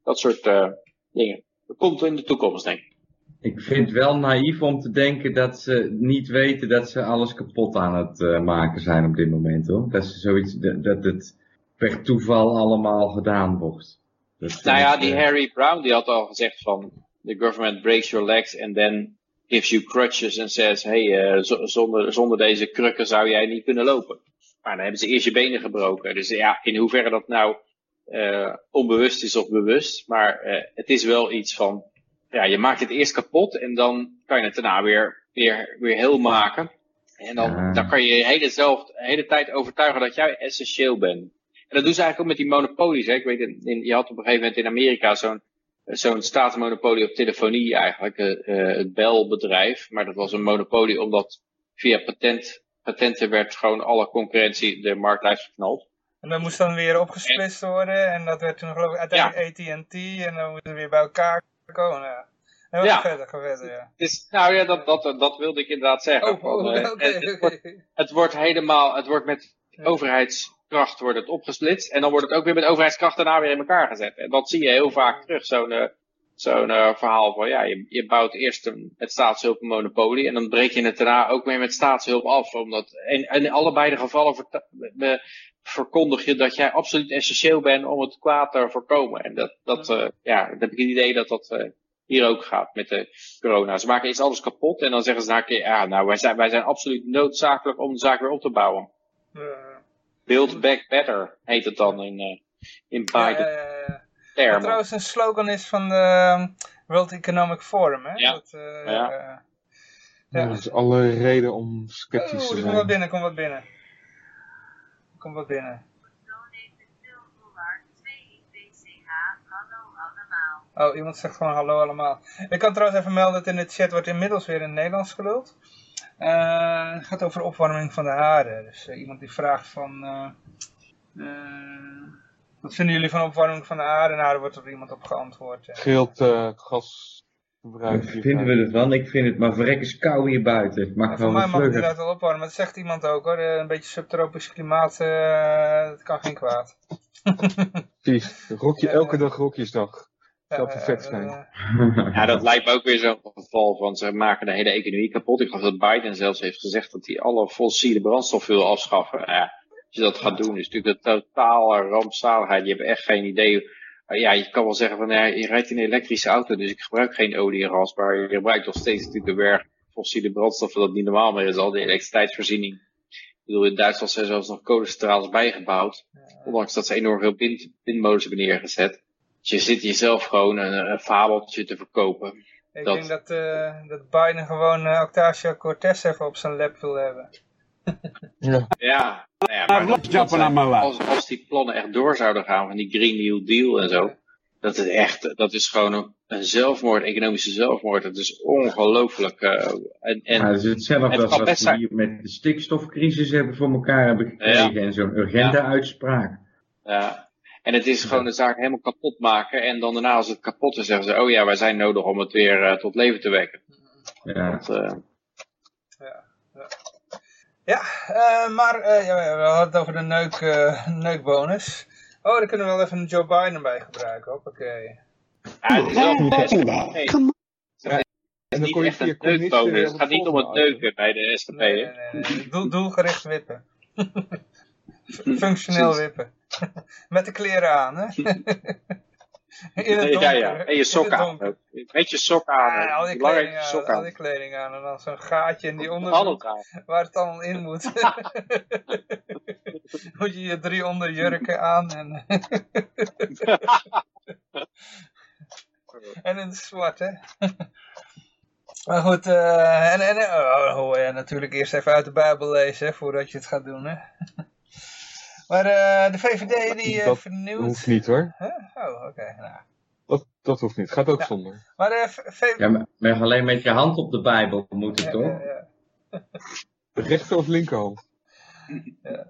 dat soort uh, dingen. Dat komt in de toekomst, denk ik. Ik vind het wel naïef om te denken dat ze niet weten dat ze alles kapot aan het uh, maken zijn op dit moment hoor. Dat, ze zoiets, dat, dat het per toeval allemaal gedaan wordt. Dat nou ja, die Harry Brown die had al gezegd van the government breaks your legs and then gives you crutches en says, hey, uh, zonder, zonder deze krukken zou jij niet kunnen lopen. Maar dan hebben ze eerst je benen gebroken. Dus ja, in hoeverre dat nou uh, onbewust is of bewust. Maar uh, het is wel iets van, ja, je maakt het eerst kapot en dan kan je het daarna weer, weer, weer heel maken. En dan, dan kan je je hele, zelf, de hele tijd overtuigen dat jij essentieel bent. En dat doen ze eigenlijk ook met die monopolies. Hè. Ik weet, in, je had op een gegeven moment in Amerika zo'n zo'n staatsmonopolie op telefonie eigenlijk, uh, het belbedrijf. Maar dat was een monopolie omdat via patent, patenten werd gewoon alle concurrentie de markt uitgeknald. En dat moest dan weer opgesplitst worden en dat werd toen geloof ik uiteindelijk ja. AT&T en dan moeten we weer bij elkaar komen. Ja. En ja. verder, verder, ja. Dus, nou ja, dat, dat, dat wilde ik inderdaad zeggen. Oh, oh, okay, het, wordt, het, wordt, helemaal, het wordt met overheidskracht wordt het opgesplitst en dan wordt het ook weer met overheidskracht daarna weer in elkaar gezet. En dat zie je heel vaak terug, zo'n uh, zo'n uh, verhaal van ja, je, je bouwt eerst een, met staatshulp een monopolie en dan breek je het daarna ook weer met staatshulp af. Omdat, en, en in allebei de gevallen verkondig je dat jij absoluut essentieel bent om het kwaad te voorkomen. En dat, dat uh, ja, dan heb ik het idee dat dat uh, hier ook gaat met de corona. Ze maken eerst alles kapot en dan zeggen ze nou, ja, nou wij zijn, wij zijn absoluut noodzakelijk om de zaak weer op te bouwen. Build back better heet het dan in, uh, in Biden. Ja, ja, Wat trouwens een slogan is van de ehm, World Economic Forum. Hè? Ja. Dat, ja. ja. dat is alle reden om sceptisch te zijn. Kom wat binnen, kom wat binnen. Kom wat binnen. Oh, iemand zegt gewoon hallo allemaal. Ik kan trouwens even melden dat in de chat wordt inmiddels weer in Nederlands geluld. Uh, het gaat over opwarming van de haren. Dus uh, iemand die vraagt van... Uh, wat vinden jullie van opwarming van de haren? En daar wordt er iemand op geantwoord. Geelt gas wat vinden we ervan? Ik vind het maar verrekkers kou hier buiten. Het mag voor mij mag het inderdaad wel opwarmen. Dat zegt iemand ook hoor. Een beetje subtropisch klimaat, uh, dat kan geen kwaad. Precies. Rokje, elke dag rokjesdag. Zou perfect zijn. ja, dat lijkt me ook weer zo'n geval van ze maken de hele economie kapot. Ik geloof dat Biden zelfs heeft gezegd dat hij alle fossiele brandstof wil afschaffen. Ja, als je dat gaat doen, is natuurlijk een totale rampzaligheid. Je hebt echt geen idee ja, je kan wel zeggen van ja, je rijdt in een elektrische auto, dus ik gebruik geen olie en gas, maar je gebruikt nog steeds natuurlijk een berg fossiele brandstoffen dat niet normaal meer is, al die elektriciteitsvoorziening. Ik bedoel, in Duitsland zijn zelfs nog kolencentrales bijgebouwd, ondanks dat ze enorm veel wind, windmolens hebben neergezet. Je zit jezelf gewoon een, een fabeltje te verkopen. Ik denk dat, uh, dat Biden gewoon uh, Octavio Cortez even op zijn lap wil hebben. ja. ja, nou ja maar als, als die plannen echt door zouden gaan van die Green New Deal en zo, dat is echt, dat is gewoon een, een zelfmoord, economische zelfmoord. Dat is ongelooflijk. Uh, en, en, ja, het is hetzelfde als wat we hier met de stikstofcrisis hebben voor elkaar hebben gekregen en zo'n urgente uitspraak. Ja. En het is gewoon de zaak helemaal kapot maken. En dan daarna als het kapot is zeggen ze, oh ja, wij zijn nodig om het weer uh, tot leven te wekken. Ja. Dat, uh, ja, uh, maar uh, ja, we hadden het over de neuk, uh, neukbonus. Oh, daar kunnen we wel even een Joe Biden bij gebruiken. Hoppakee. Ja, het is wel nee. Het is niet echt een neukbonus. Het gaat niet om het neuken bij de SGP. Nee, nee, nee. Doel, doelgericht wippen. Functioneel wippen. Met de kleren aan, hè? In het donker, ja, ja. En je sok aan. Met je sok aan. Ja, al die kleding aan, sok aan. Al die kleding aan. En dan zo'n gaatje in die onderbroek waar het dan in moet. moet je je drie onderjurken aan. En, en in het zwart, hè. Maar goed, uh, en, en oh, hoor je natuurlijk eerst even uit de Bijbel lezen voordat je het gaat doen, hè. Maar uh, de VVD die uh, dat vernieuwt... hoeft niet hoor. Huh? Oh, oké. Nou. Dat, dat hoeft niet. Gaat ook ja. zonder. Maar, uh, v ja, maar, maar, alleen met je hand op de Bijbel moet het toch? Ja, ja. Rechter of linkerhand? Ja.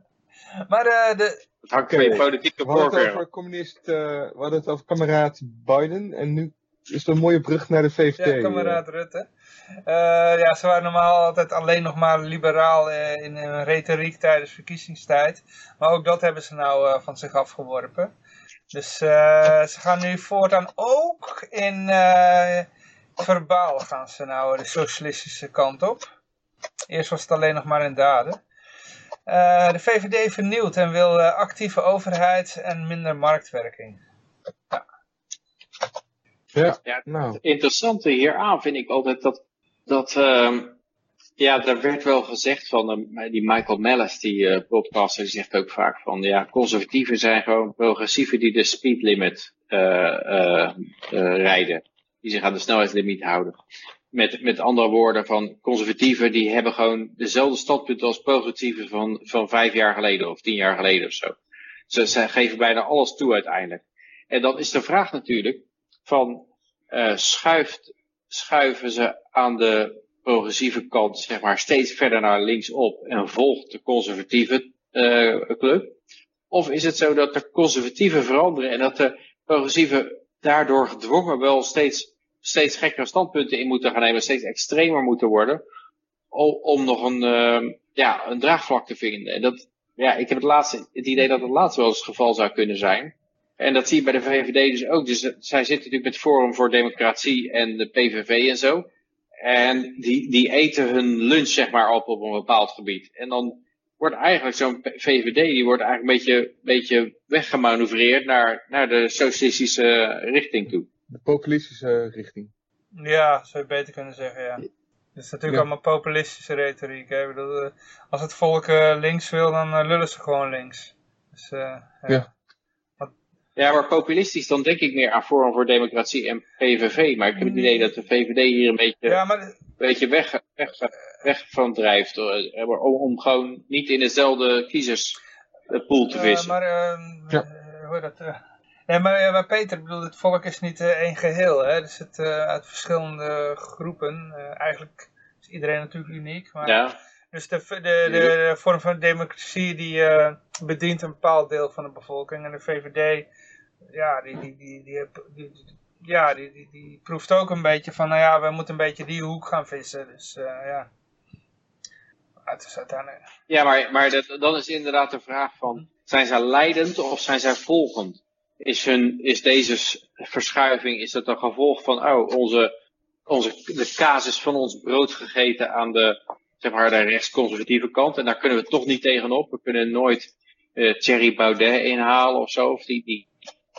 Maar uh, de... Het hangt van je politieke voorkeur. We hadden het over communist, we hadden het over kameraad Biden en nu is er een mooie brug naar de VVD. Ja, kameraad Rutte. Uh, ja, ze waren normaal altijd alleen nog maar liberaal uh, in hun retoriek tijdens verkiezingstijd. Maar ook dat hebben ze nou uh, van zich afgeworpen. Dus ze gaan nu voortaan ook in verbaal gaan ze nou de socialistische kant op. Eerst was het alleen nog maar in daden. de VVD vernieuwt en wil actieve overheid en minder marktwerking. Ja. Ja, ja, nou. Het interessante hieraan vind ik altijd dat dat, uh, ja, er werd wel gezegd van uh, die Michael Mellis, die uh, podcaster, die zegt ook vaak van, ja, conservatieven zijn gewoon progressieven die de speed limit uh, rijden. Die zich aan de snelheidslimiet houden. met, met andere woorden, van conservatieven die hebben gewoon dezelfde standpunten als progressieven van, van vijf jaar geleden of tien jaar geleden of zo. Ze, ze geven bijna alles toe uiteindelijk. En dan is de vraag natuurlijk van schuift, schuiven ze aan de progressieve kant zeg maar steeds verder naar links op en volgt de conservatieve uh, club? Of is het zo dat de conservatieven veranderen en dat de progressieven daardoor gedwongen wel steeds steeds gekkere standpunten in moeten gaan nemen, steeds extremer moeten worden, om, nog een, uh, ja, een draagvlak te vinden. En dat, ja, ik heb het, laatste, het idee dat het laatste wel eens het geval zou kunnen zijn. En dat zie je bij de VVD dus ook. Dus zij zitten natuurlijk met Forum voor Democratie en de PVV en zo. En die, die eten hun lunch zeg maar op op een bepaald gebied. En dan wordt eigenlijk zo'n VVD, die wordt eigenlijk een beetje, beetje weggemanoeuvreerd naar, naar de socialistische richting toe de populistische richting. Ja, zou je beter kunnen zeggen, ja. Het is natuurlijk allemaal populistische retoriek. Hè? Bedoel, eh, als het volk uh, links wil, dan uh, lullen ze gewoon links. Dus, ja. ja. Ja, maar populistisch, dan denk ik meer aan Forum voor Democratie en PVV. Maar ik heb het idee dat de VVD hier een beetje, ja, maar... een beetje weg, weg, weg van drijft. Om, om gewoon niet in dezelfde kiezerspool te vissen. maar, ehm, ja. hoe dat... Nee, maar, maar Peter, bedoel, het volk is niet uh, één geheel. Hè? Dus het uh, uit verschillende groepen. Uh, eigenlijk is iedereen natuurlijk uniek. Maar, ja. Dus de, de, de, de, vorm van democratie die bedient een bepaald deel van de bevolking. En de VVD, ja, die, die, die, die, ja, die, die, die proeft ook een beetje van, nou ja, we moeten een beetje die hoek gaan vissen. Dus ja. Het is uiteindelijk... Ja, maar, maar dat, dan is inderdaad de vraag van, zijn zij leidend of zijn zij volgend? is, hun, is deze verschuiving, is dat een gevolg van, oh, onze, onze, de casus van ons brood gegeten aan de, zeg maar, de rechtsconservatieve kant. En daar kunnen we toch niet tegenop. We kunnen nooit uh, Thierry Baudet inhalen of zo. Of die, die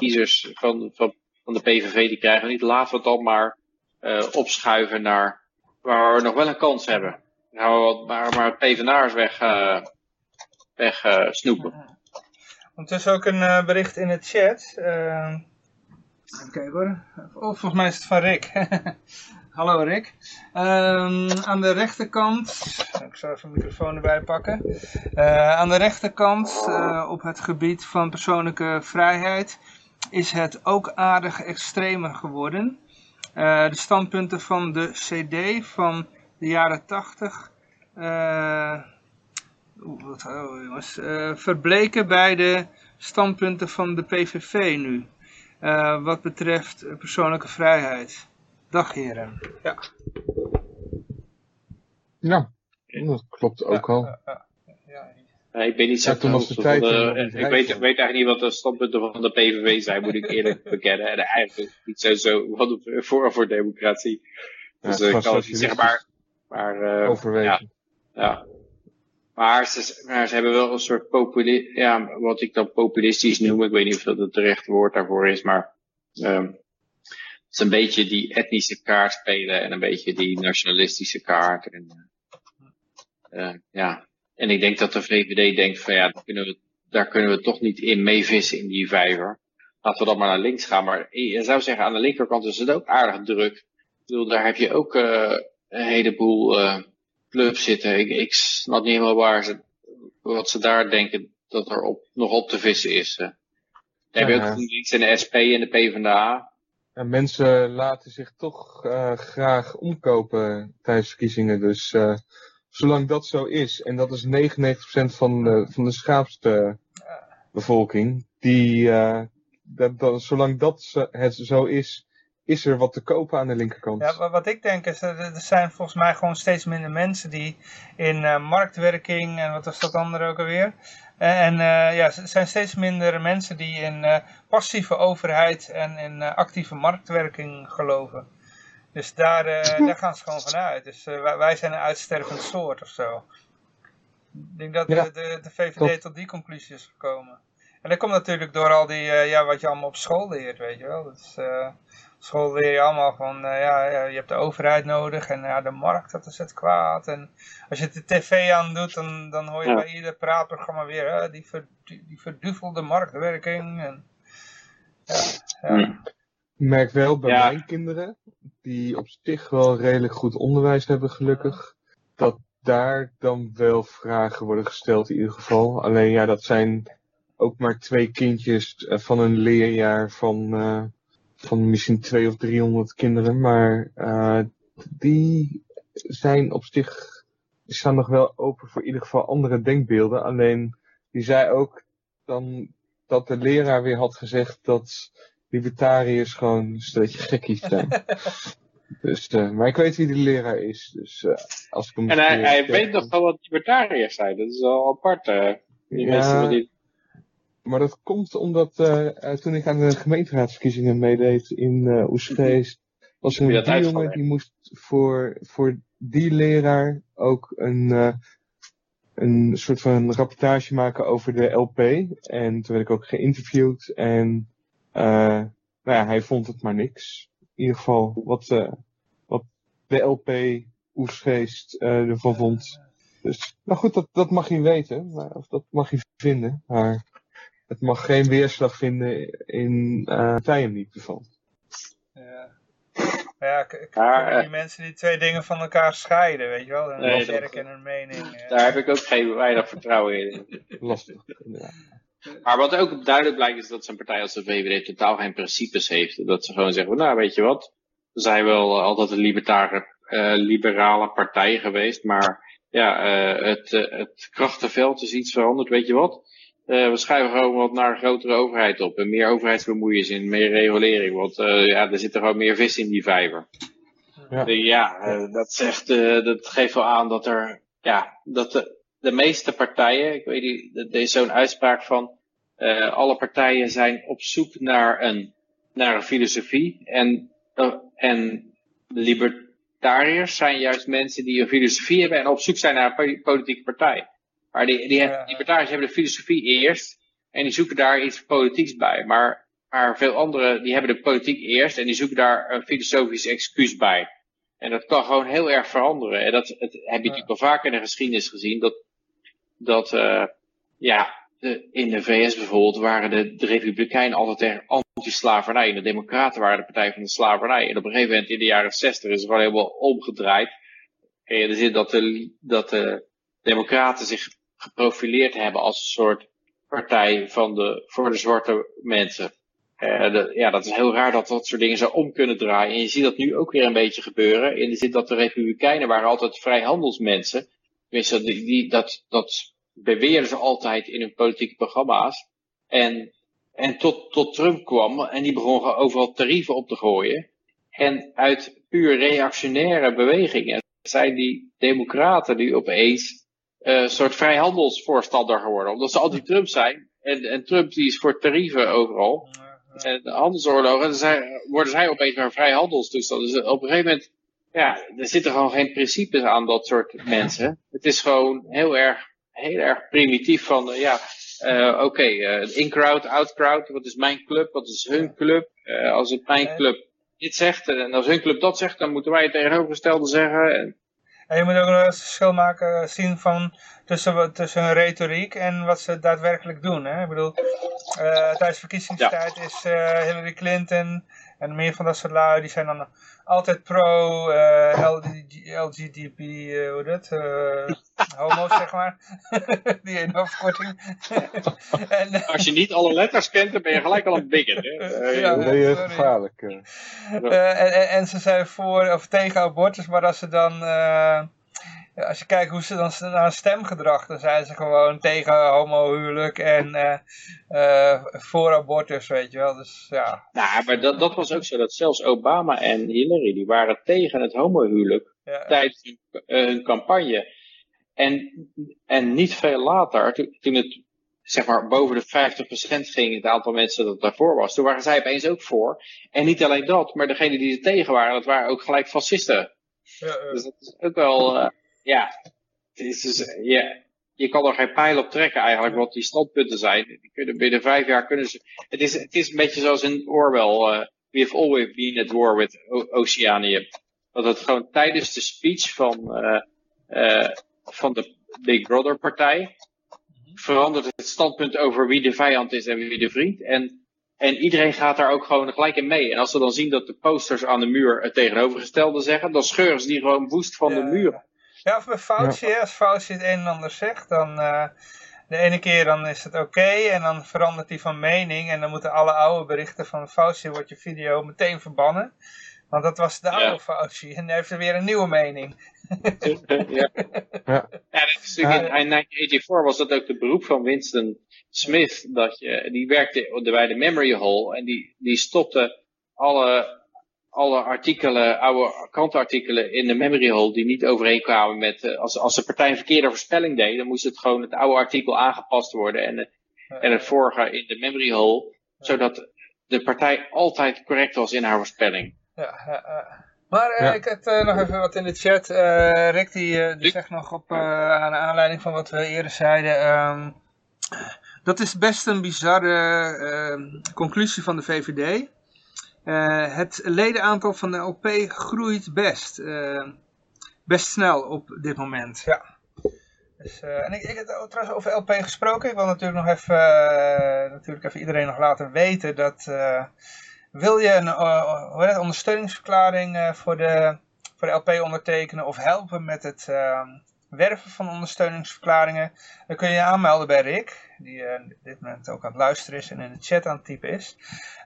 kiezers van, van, van de PVV, die krijgen niet. Laten we het dan maar uh, opschuiven naar waar we nog wel een kans hebben. Wat, maar, maar PvdA'ers weg, uh, weg snoepen. Ondertussen ook een uh, bericht in het chat. Uh, even kijken hoor. Oh, volgens mij is het van Rick. Hallo Rick. Um, aan de rechterkant, ik zal even de microfoon erbij pakken. Uh, aan de rechterkant uh, op het gebied van persoonlijke vrijheid is het ook aardig extremer geworden. Uh, de standpunten van de CD van de jaren 80 wat, oh jongens, uh, verbleken bij de standpunten van de PVV nu. Uh, wat betreft persoonlijke vrijheid. Dag heren. Ja. Ja, dat klopt ook al. Ja, ja, ik ben niet zo de tijd, de, ik weet, weet, eigenlijk niet wat de standpunten van de PVV zijn, moet ik eerlijk bekennen. En eigenlijk niet zo, zo wat voor voor democratie. Dus ik kan het niet zeggen, maar... maar Overwegen. ja. Maar ze, maar ze hebben wel een soort populi ja, wat ik dan populistisch noem. Ik weet niet of dat het terechte woord daarvoor is, maar um, het is een beetje die etnische kaart spelen en een beetje die nationalistische kaart. En, uh, ja. En ik denk dat de VVD denkt van ja, daar kunnen we, daar kunnen we toch niet in meevissen in die vijver. Laten we dan maar naar links gaan. Maar je zou zeggen, aan de linkerkant is het ook aardig druk. Ik bedoel, daar heb je ook uh, een heleboel uh, club zitten. Ik, ik snap niet helemaal waar ze, wat ze daar denken dat er op, nog op te vissen is. Dan heb je ook GroenLinks en de SP en de PvdA. En mensen laten zich toch uh, graag omkopen tijdens verkiezingen. Dus uh, zolang dat zo is, en dat is 99% van de, van de schaapste bevolking, die, uh, dat, zolang dat het zo is, is er wat te kopen aan de linkerkant. Ja, wat ik denk is, er zijn volgens mij gewoon steeds minder mensen die in marktwerking, en wat was dat andere ook alweer? En ja, er zijn steeds minder mensen die in passieve overheid en in actieve marktwerking geloven. Dus daar, daar gaan ze gewoon vanuit. Dus wij, wij, zijn een uitstervend soort of zo. Ik denk dat de, de, de, VVD tot die conclusie is gekomen. En dat komt natuurlijk door al die, ja, wat je allemaal op school leert, weet je wel. Is, school leer je allemaal van, ja, je hebt de overheid nodig en ja, de markt, dat is het kwaad. En als je de tv aan doet, dan, dan hoor je bij ieder praatprogramma weer, die, ver, die verduvelde marktwerking. En, ja, ja. Ik merk wel bij mijn kinderen die op zich wel redelijk goed onderwijs hebben, gelukkig, dat daar dan wel vragen worden gesteld in ieder geval. Alleen ja, dat zijn ook maar twee kindjes eh, van een leerjaar van, uh, van misschien twee of driehonderd kinderen. Maar uh, die zijn op zich, die staan nog wel open voor in ieder geval andere denkbeelden. Alleen die zei ook dan dat de leraar weer had gezegd dat libertariërs gewoon een steletje gekkies zijn. dus, uh, maar ik weet wie de leraar is. Dus, uh, als ik hem en hij, hij weet nog wel wat libertariërs zijn. Dat is wel apart. Uh, die ja, die... Maar dat komt omdat toen ik aan de gemeenteraadsverkiezingen meedeed in uh, Oesgeest, was er een jongen die moest voor, voor die leraar ook een een soort van rapportage maken over de LP. En toen werd ik ook geïnterviewd. En nou ja, hij vond het maar niks. In ieder geval wat, uh, wat de LP Oesgeest uh, ervan vond. Dus, nou goed, dat, dat mag je weten. Maar, of dat mag je vinden. Maar het mag geen weerslag vinden in uh, partijen niet bevalt. Ja. Ja, kunnen die mensen die twee dingen van elkaar scheiden, weet je wel? Hun nee, werk en hun mening. Daar heb ik ook geen weinig vertrouwen in. Lastig, Maar wat ook duidelijk blijkt is dat zo'n partij als de VVD totaal geen principes heeft. Dat ze gewoon zeggen, nou weet je wat, we zijn wel altijd een libertare, uh, liberale partij geweest, maar ja, uh, het, uh, het krachtenveld is iets veranderd, weet je wat? We schuiven gewoon wat naar een grotere overheid op. En meer overheidsbemoeienis in, meer regulering. Want ja, er zit er gewoon meer vis in die vijver. Ja, ja dat, zegt, dat geeft wel aan dat er, ja, dat de, meeste partijen, ik weet niet, er is zo'n uitspraak van, alle partijen zijn op zoek naar een, naar een filosofie. En, en libertariërs zijn juist mensen die een filosofie hebben en op zoek zijn naar een politieke partij. Maar die, die, libertariërs hebben de filosofie eerst en die zoeken daar iets politieks bij. Maar, maar veel anderen die hebben de politiek eerst en die zoeken daar een filosofisch excuus bij. En dat kan gewoon heel erg veranderen. En dat het, heb je natuurlijk al vaker in de geschiedenis gezien. Dat, dat uh, ja, de, in de VS bijvoorbeeld waren de, de Republikeinen altijd tegen anti-slavernij. En de Democraten waren de partij van de slavernij. En op een gegeven moment in de jaren 60 is het gewoon helemaal omgedraaid. En je ziet dat de, dat de Democraten zich geprofileerd hebben als een soort partij van de, voor de zwarte mensen. Uh, ja, dat is heel raar dat dat soort dingen zo om kunnen draaien. En je ziet dat nu ook weer een beetje gebeuren. In de zin dat de Republikeinen waren altijd vrijhandelsmensen. Tenminste, die, die, dat, dat beweerden ze altijd in hun politieke programma's. En, en tot, tot Trump kwam en die begon overal tarieven op te gooien. En uit puur reactionaire bewegingen zijn die democraten die opeens een uh, soort vrijhandelsvoorstander geworden. Omdat ze anti-Trump zijn. En, en Trump die is voor tarieven overal. En de handelsoorlogen, dan zijn, worden zij opeens maar vrijhandelstoestand. Dus op een gegeven moment, ja, er zitten gewoon geen principes aan dat soort mensen. Het is gewoon heel erg, heel erg primitief van, uh, ja, uh, oké, okay, uh, in-crowd, out-crowd, wat is mijn club, wat is hun club? Als het mijn club dit zegt en als hun club dat zegt, dan moeten wij het tegenovergestelde zeggen. En, en je moet ook nog een verschil maken, zien van tussen, tussen hun retoriek en wat ze daadwerkelijk doen. Hè? Ik bedoel, tijdens verkiezingstijd ja. is Hillary Clinton en meer van dat soort lui, die zijn dan altijd pro uh, LGTB, uh, hoe dat, uh, homo's zeg maar, die ene afkorting. en, Als je niet alle letters kent, dan ben je gelijk al een bigot. Hè? ja, ben je gevaarlijk. en, en, en, ze zijn voor of tegen abortus, maar als ze dan als je kijkt hoe ze dan naar stemgedrag, dan zijn ze gewoon tegen homohuwelijk en uh, uh, voor abortus, weet je wel. Dus ja. Nou, maar dat, dat was ook zo, dat zelfs Obama en Hillary, die waren tegen het homohuwelijk ja. tijdens hun, hun, campagne. En, en niet veel later, toen, toen het zeg maar boven de 50% ging, het aantal mensen dat daarvoor was, toen waren zij opeens ook voor. En niet alleen dat, maar degenen die er tegen waren, dat waren ook gelijk fascisten. Ja, dus dat is ook wel ja, het is dus, ja, je kan er geen pijl op trekken eigenlijk wat die standpunten zijn. Die kunnen binnen vijf jaar kunnen ze. Het is, het is een beetje zoals in Orwell. Uh, we have always been at war with Oceanië. Dat het gewoon tijdens de speech van, uh, uh, van de Big Brother partij verandert het standpunt over wie de vijand is en wie de vriend. En En iedereen gaat daar ook gewoon gelijk in mee. En als ze dan zien dat de posters aan de muur het tegenovergestelde zeggen, dan scheuren ze die gewoon woest van de muur. Ja, of bij Fauci, ja. als Fauci het een en ander zegt, dan uh, de ene keer dan is het oké en dan verandert hij van mening en dan moeten alle oude berichten van Fauci wordt je video meteen verbannen. Want dat was de oude ja. Fauci en hij heeft er weer een nieuwe mening. ja. ja. ja dat is in 1984 was dat ook de beroep van Winston Smith. Dat je, die werkte bij de memory hall en die, die stopte alle alle artikelen, oude krantenartikelen in de memory hole die niet overeenkwamen met, uh, als, als de partij een verkeerde voorspelling deed, dan moest het gewoon het oude artikel aangepast worden en, en het vorige in de memory hole, zodat de partij altijd correct was in haar voorspelling. Ja, ja, maar uh, ja. ik heb nog even wat in de chat. Rick die, die zegt nog op aan aanleiding van wat we eerder zeiden. Um, dat is best een bizarre ehm, conclusie van de VVD. Uh, het ledenaantal van de LP groeit best. Uh, best snel op dit moment, ja. Dus, uh, en ik, ik heb trouwens over LP gesproken. Ik wil natuurlijk nog even, natuurlijk even iedereen nog laten weten dat... wil je een hoe heet het, ondersteuningsverklaring voor, de, voor de LP ondertekenen of helpen met het werven van ondersteuningsverklaringen, dan kun je je aanmelden bij Rick, die op dit moment ook aan het luisteren is en in de chat aan het typen is.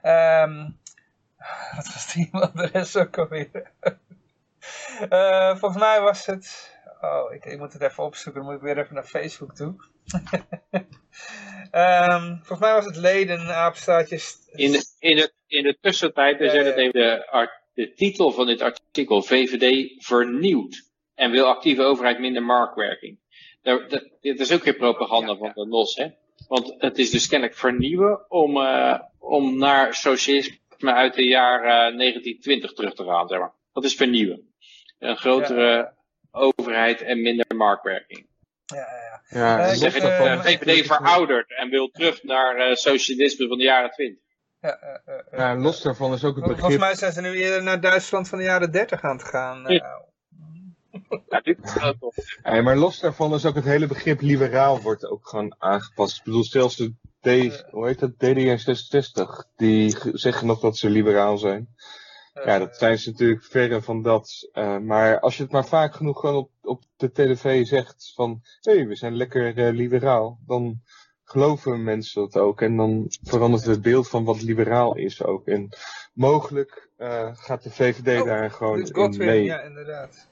Um, wat was die e-mailadres ook alweer? uh, volgens mij was het... Oh, ik, ik, moet het even opzoeken. Dan moet ik weer even naar Facebook toe. um, volgens mij was het leden, apenstaatjes... In de, in de, in de tussentijd is het even de, de titel van dit artikel. VVD vernieuwd. En wil actieve overheid minder marktwerking. Dat, dat, dit is ook weer propaganda ja, van de NOS, hè? Want het is dus kennelijk vernieuwen om, uh, om naar socialisme maar uit de jaren 1920 terug te gaan, zeg maar. Dat is vernieuwen. Een grotere overheid en minder marktwerking. Ja, ja, ja. ja uh, zeg dat de VVD verouderd en wil terug naar uh, socialisme van de jaren 20. Ja, uh, ja, los daarvan is ook het begrip... Volgens mij zijn ze nu eerder naar Duitsland van de jaren 30 aan het gaan. Ja. Ja, dit is wel tof. Ja, maar los daarvan is ook het hele begrip liberaal wordt ook gewoon aangepast. Ik bedoel, zelfs de D, hoe heet dat, DD66, die zeggen nog dat ze liberaal zijn. Ja, dat zijn ze natuurlijk verre van dat. Uh, maar als je het maar vaak genoeg gewoon op, op de tv zegt van, hé, hey, we zijn lekker uh, liberaal, dan geloven mensen dat ook. En dan verandert het beeld van wat liberaal is ook. En mogelijk uh, gaat de VVD oh, daar gewoon in mee. Ja, inderdaad.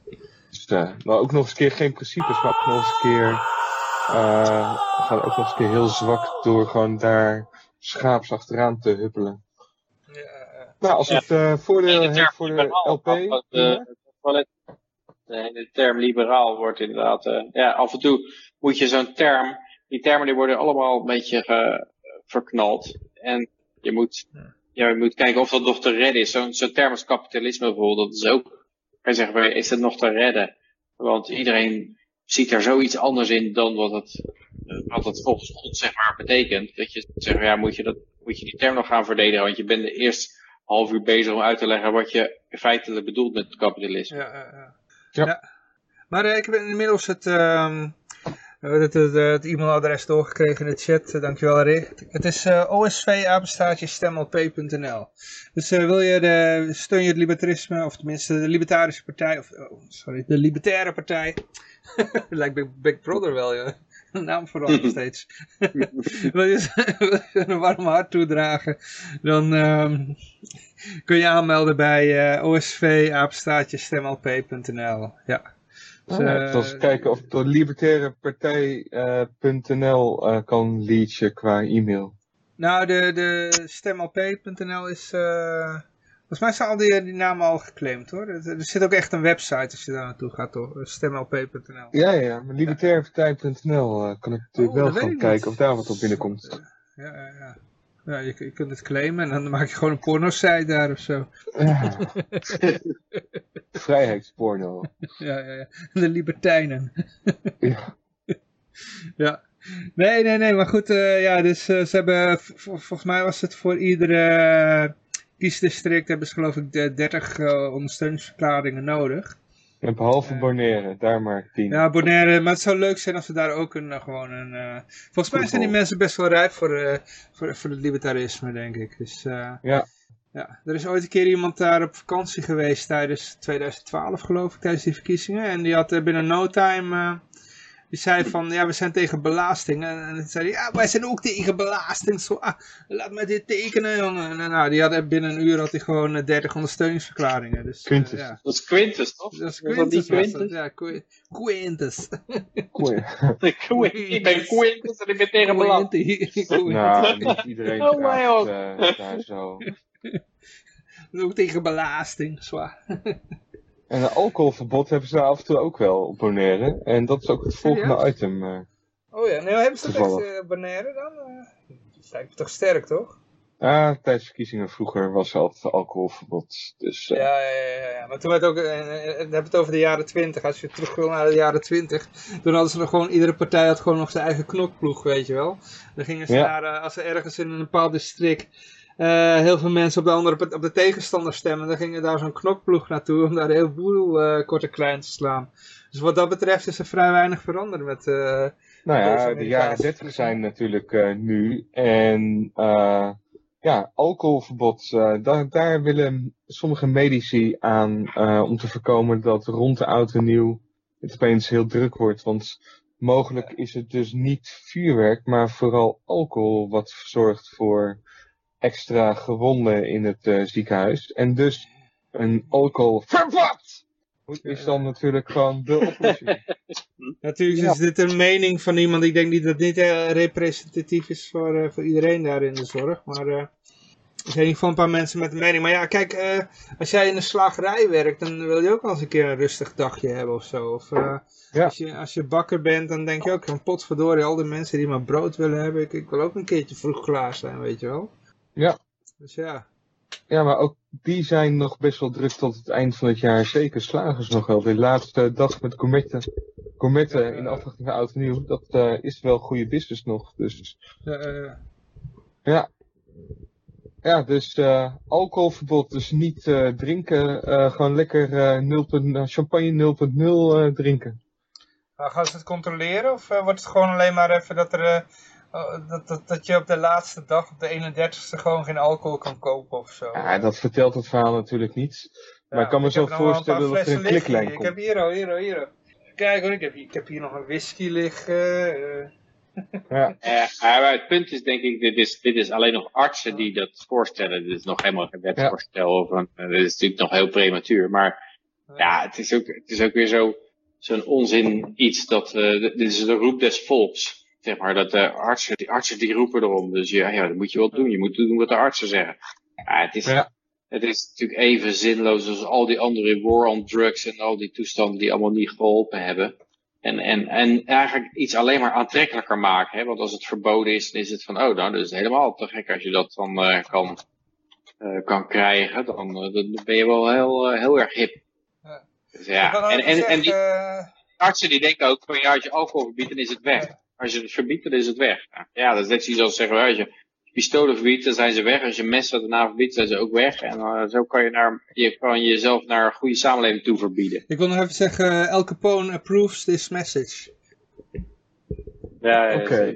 Dus, maar ook nog eens een keer geen principes, maar ook nog eens een keer uh, gaan ook nog eens een keer heel zwak door gewoon daar schaaps achteraan te huppelen. Ja, nou, als het uh, voordeel heeft voor de LP... De, de, term liberaal wordt inderdaad... Uh, ja, af en toe moet je zo'n term... Die termen die worden allemaal een beetje uh, verknald. En je moet, ja, je moet kijken of dat nog te redden is. Zo'n zo term als kapitalisme bijvoorbeeld, dat is ook... Kan je zeggen, is het nog te redden? Want iedereen ziet er zoiets anders in dan wat het, wat het volgens ons zeg maar betekent. Dat je zegt, ja, moet je, dat, moet je die term nog gaan verdedigen, want je bent eerst half uur bezig om uit te leggen wat je feitelijk bedoelt met kapitalisme. Ja, ja, ja. ja. Maar uh, ik heb inmiddels het, uh, het, het, het e-mailadres doorgekregen in de chat. Dankjewel Rick. Het is uh, osv stemlp.nl Dus wil je de, steun je het libertarisme, of tenminste de libertarische partij, of oh, sorry, de libertaire partij. Lijkt Big, Big Brother wel, ja. Naam verandert steeds. wil, je, een warm hart toedragen, dan um, kun je aanmelden bij uh, eh, osv-stemlp.nl. Ja. Dus, uh, eens kijken of de libertairepartij.nl uh, uh, kan leachen qua e-mail. Nou, de, de stemlp.nl is... Uh, Volgens mij zijn al die, die namen al geclaimd hoor. Er, er, zit ook echt een website als je daar naartoe gaat hoor. Stemlp.nl Ja, ja. Maar uh, kan ik natuurlijk oh, wel gaan kijken of daar wat op binnenkomt. Ja, ja, ja. Ja, je, je kunt het claimen en dan maak je gewoon een porno-site daar of zo. Ja. Vrijheidsporno. Ja, ja, ja. De libertijnen. ja. ja. Nee, nee, nee, maar goed, uh, ja, dus uh, ze hebben, volgens mij was het voor iedere kiesdistrict hebben ze geloof ik 30 uh, ondersteuningsverklaringen nodig. En behalve Bonaire, daar maar tien. Ja, Bonaire, maar het zou leuk zijn als we daar ook een, gewoon een... Volgens mij zijn die mensen best wel rijp voor, voor, voor het libertarisme, denk ik. Dus, ja. ja. Er is ooit een keer iemand daar op vakantie geweest tijdens 2012, geloof ik, tijdens die verkiezingen. En die had binnen no time die zei van, ja, we zijn tegen belasting. En dan zei hij, ja, wij zijn ook tegen belasting. Zo, ah, laat mij dit tekenen, jongen. En nou, die had, binnen een uur had hij gewoon 30 eh, ondersteuningsverklaringen. Dus, Quintus. Uh, ja. Dat is Quintus, toch? Dat is Quintus, dat Quintus? ja, Quintus. ik ben Quintus en ik ben tegen belasting. nou, niet iedereen oh, uh, daar zo. ook tegen belasting, zwaar. En een alcoholverbod hebben ze af en toe ook wel op Bonaire. En dat is ook het volgende item. Uh, oh ja, nee, hebben ze dat echt uh, Bonaire dan? Uh, dat lijkt toch sterk, toch? Ja, tijdens verkiezingen vroeger was er altijd alcoholverbod. Dus, uh... ja, ja, ja, ja, maar toen werd ook, uh, we hebben het over de jaren 20. Als je terug wil naar de jaren 20, toen hadden ze er gewoon, iedere partij had gewoon nog zijn eigen knokploeg, weet je wel. Dan gingen ze ja. naar, als ze ergens in een bepaald district uh, heel veel mensen op de, andere, op de tegenstander stemmen. Dan gingen daar zo'n knokploeg naartoe om daar heel boel uh, korte klein te slaan. Dus wat dat betreft is er vrij weinig veranderd met... Uh, nou ja, de jaren 30 zijn natuurlijk nu. En ja, alcoholverbod. daar, daar willen sommige medici aan om te voorkomen dat rond de oud en nieuw het opeens heel druk wordt. Want mogelijk is het dus niet vuurwerk, maar vooral alcohol wat zorgt voor extra gewonden in het uh, ziekenhuis. En dus een alcoholverbod is dan natuurlijk gewoon de oplossing. natuurlijk is dit een mening van iemand. Ik denk niet dat niet uh, representatief is voor, uh, voor iedereen daar in de zorg. Maar er zijn in ieder geval een paar mensen met een mening. Maar ja, kijk, als jij in een slagerij werkt, dan wil je ook wel eens een keer een rustig dagje hebben of zo. Of ja. als, je, als je bakker bent, dan denk je ook, een potverdorie, al die mensen die maar brood willen hebben. Ik, ik wil ook een keertje vroeg klaar zijn, weet je wel. Ja. Dus ja. Ja, maar ook die zijn nog best wel druk tot het eind van het jaar. Zeker slagers nog wel. De laatste dag met gourmetten, gourmetten in afwachting van oud en nieuw. Dat uh, is wel goede business nog. Dus, uh, ja. Ja, dus uh, alcoholverbod. Dus niet drinken. gewoon lekker 0, champagne 0.0 drinken. gaan ze het controleren? Of wordt het gewoon alleen maar even dat er dat, dat, dat je op de laatste dag, op de 31ste, gewoon geen alcohol kan kopen of zo. Ja, dat vertelt het verhaal natuurlijk niet. Maar ik kan me zo voorstellen dat er een kliklijn komt. Ik heb hier al, hier al, hier al. Kijk hoor, ik heb, ik heb hier nog een whisky liggen. Uh. Ja. maar het punt is denk ik, dit is, dit is alleen nog artsen die dat voorstellen. Dit is nog helemaal geen wetsvoorstel. Ja. Dit is natuurlijk nog heel prematuur. Maar ja, het is ook, het is ook weer zo, zo'n onzin iets dat, uh, dit is de roep des volks zeg maar, dat de artsen, die artsen die roepen erom. Dus ja, ja, dat moet je wel doen. Je moet doen wat de artsen zeggen. Ja, het is, ja. het is natuurlijk even zinloos als al die andere war on drugs en al die toestanden die allemaal niet geholpen hebben. En, en, en eigenlijk iets alleen maar aantrekkelijker maken. Hè? Want als het verboden is, dan is het van, oh, nou, dat is helemaal te gek als je dat dan uh, kan, uh, kan krijgen. Dan, uh, dan ben je wel heel, heel erg hip. Ja. Dus ja, en, en, en die artsen die denken ook van, ja, als je alcohol verbiedt, dan is het weg. Als je het verbiedt, dan is het weg. Ja, dat is net zoiets als zeggen, als je pistolen verbiedt, dan zijn ze weg. Als je messen daarna verbiedt, zijn ze ook weg. En uh, zo kan je, naar, je kan jezelf naar een goede samenleving toe verbieden. Ik wil nog even zeggen, El Capone approves this message. Ja, ja Oké.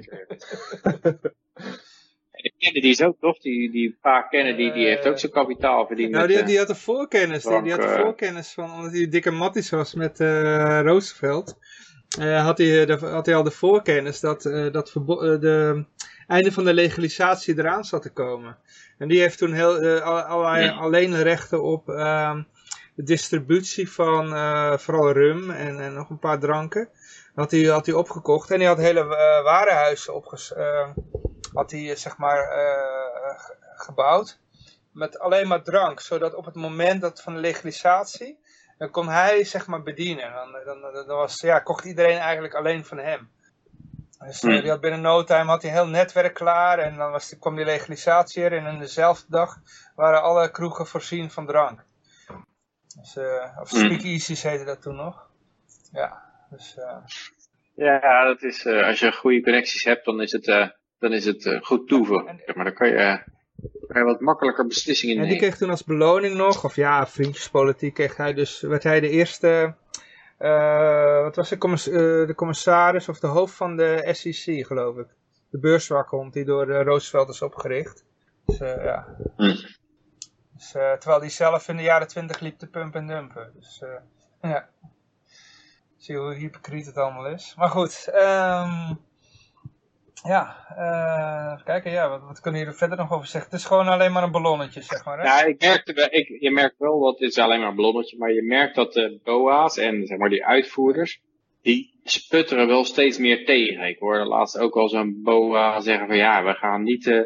Kennedy is ook toch, die, die pa Kennedy, die heeft ook zijn kapitaal verdiend. Nou, die, die had de voorkennis, die, die, had de voorkennis van, omdat hij dikke matties was met uh, Roosevelt. Uh, had, hij, de, had hij al de voorkennis dat, uh, dat de einde van de legalisatie eraan zat te komen. En die heeft toen heel, allerlei, alleen rechten op ehm, de distributie van vooral rum en, en, nog een paar dranken. Had hij, had hij opgekocht en hij had hele warenhuizen opges had hij, zeg maar, gebouwd. Met alleen maar drank, zodat op het moment dat van de legalisatie dan kon hij zeg maar bedienen. Dan, dan, dan was, ja, kocht iedereen eigenlijk alleen van hem. Dus uh, die had binnen no time had hij een heel netwerk klaar en dan was die, kwam die legalisatie er en in dezelfde dag waren alle kroegen voorzien van drank. Dus, uh, of hmm. speakeasies heette dat toen nog. Ja, dus... Uh... Ja, dat is, als je goede connecties hebt, dan is het, dan is het goed toeven. maar dan kan je hij wat makkelijker beslissingen nemen. En die kreeg toen als beloning nog, of ja, vriendjespolitiek, kreeg hij dus, werd hij de eerste wat was de, commiss de commissaris of de hoofd van de SEC, geloof ik. De beurswaakhond die door Roosevelt is opgericht. Dus ja. Hm. Dus, terwijl die zelf in de jaren twintig liep te pumpen en dumpen. Dus ja. Zie hoe hypocriet het allemaal is. Maar goed, um, ja, uh, even kijken, ja, wat, wat kunnen jullie er verder nog over zeggen? Het is gewoon alleen maar een ballonnetje, zeg maar. Hè? Ja, ik merkte, ik, je merkt wel dat dit is alleen maar een ballonnetje, maar je merkt dat de BOA's en zeg maar die uitvoerders, die sputteren wel steeds meer tegen. Ik hoorde laatst ook al zo'n BOA zeggen van ja, we gaan niet uh,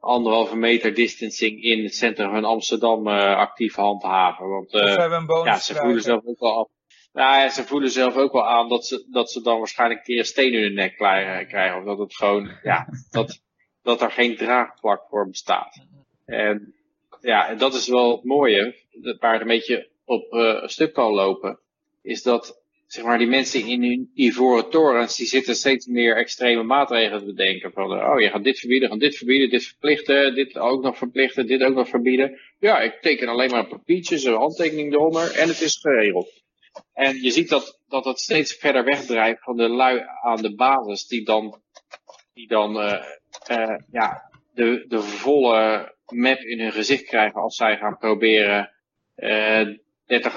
anderhalve meter distancing in het centrum van Amsterdam uh, actief handhaven. Want uh, ja, ze voelen zelf ook wel af nou ja, ze voelen zelf ook wel aan dat ze, dat ze dan waarschijnlijk een keer een steen in hun nek krijgen. Of dat het gewoon, ja, dat, dat er geen draagvlak voor bestaat. En ja, en dat is wel het mooie, waar het een beetje op uh, stuk kan lopen, is dat zeg maar, die mensen in hun ivoren torens, die zitten steeds meer extreme maatregelen te bedenken. Van, oh, je gaat dit verbieden, gaat dit verbieden, dit verplichten, dit ook nog verplichten, dit ook nog verbieden. Ja, ik teken alleen maar een papiertje, een handtekening eronder en het is geregeld. En je ziet dat, dat het steeds verder wegdrijft van de lui aan de basis, die dan, die dan uh, uh, ja, de, de volle map in hun gezicht krijgen als zij gaan proberen uh, 30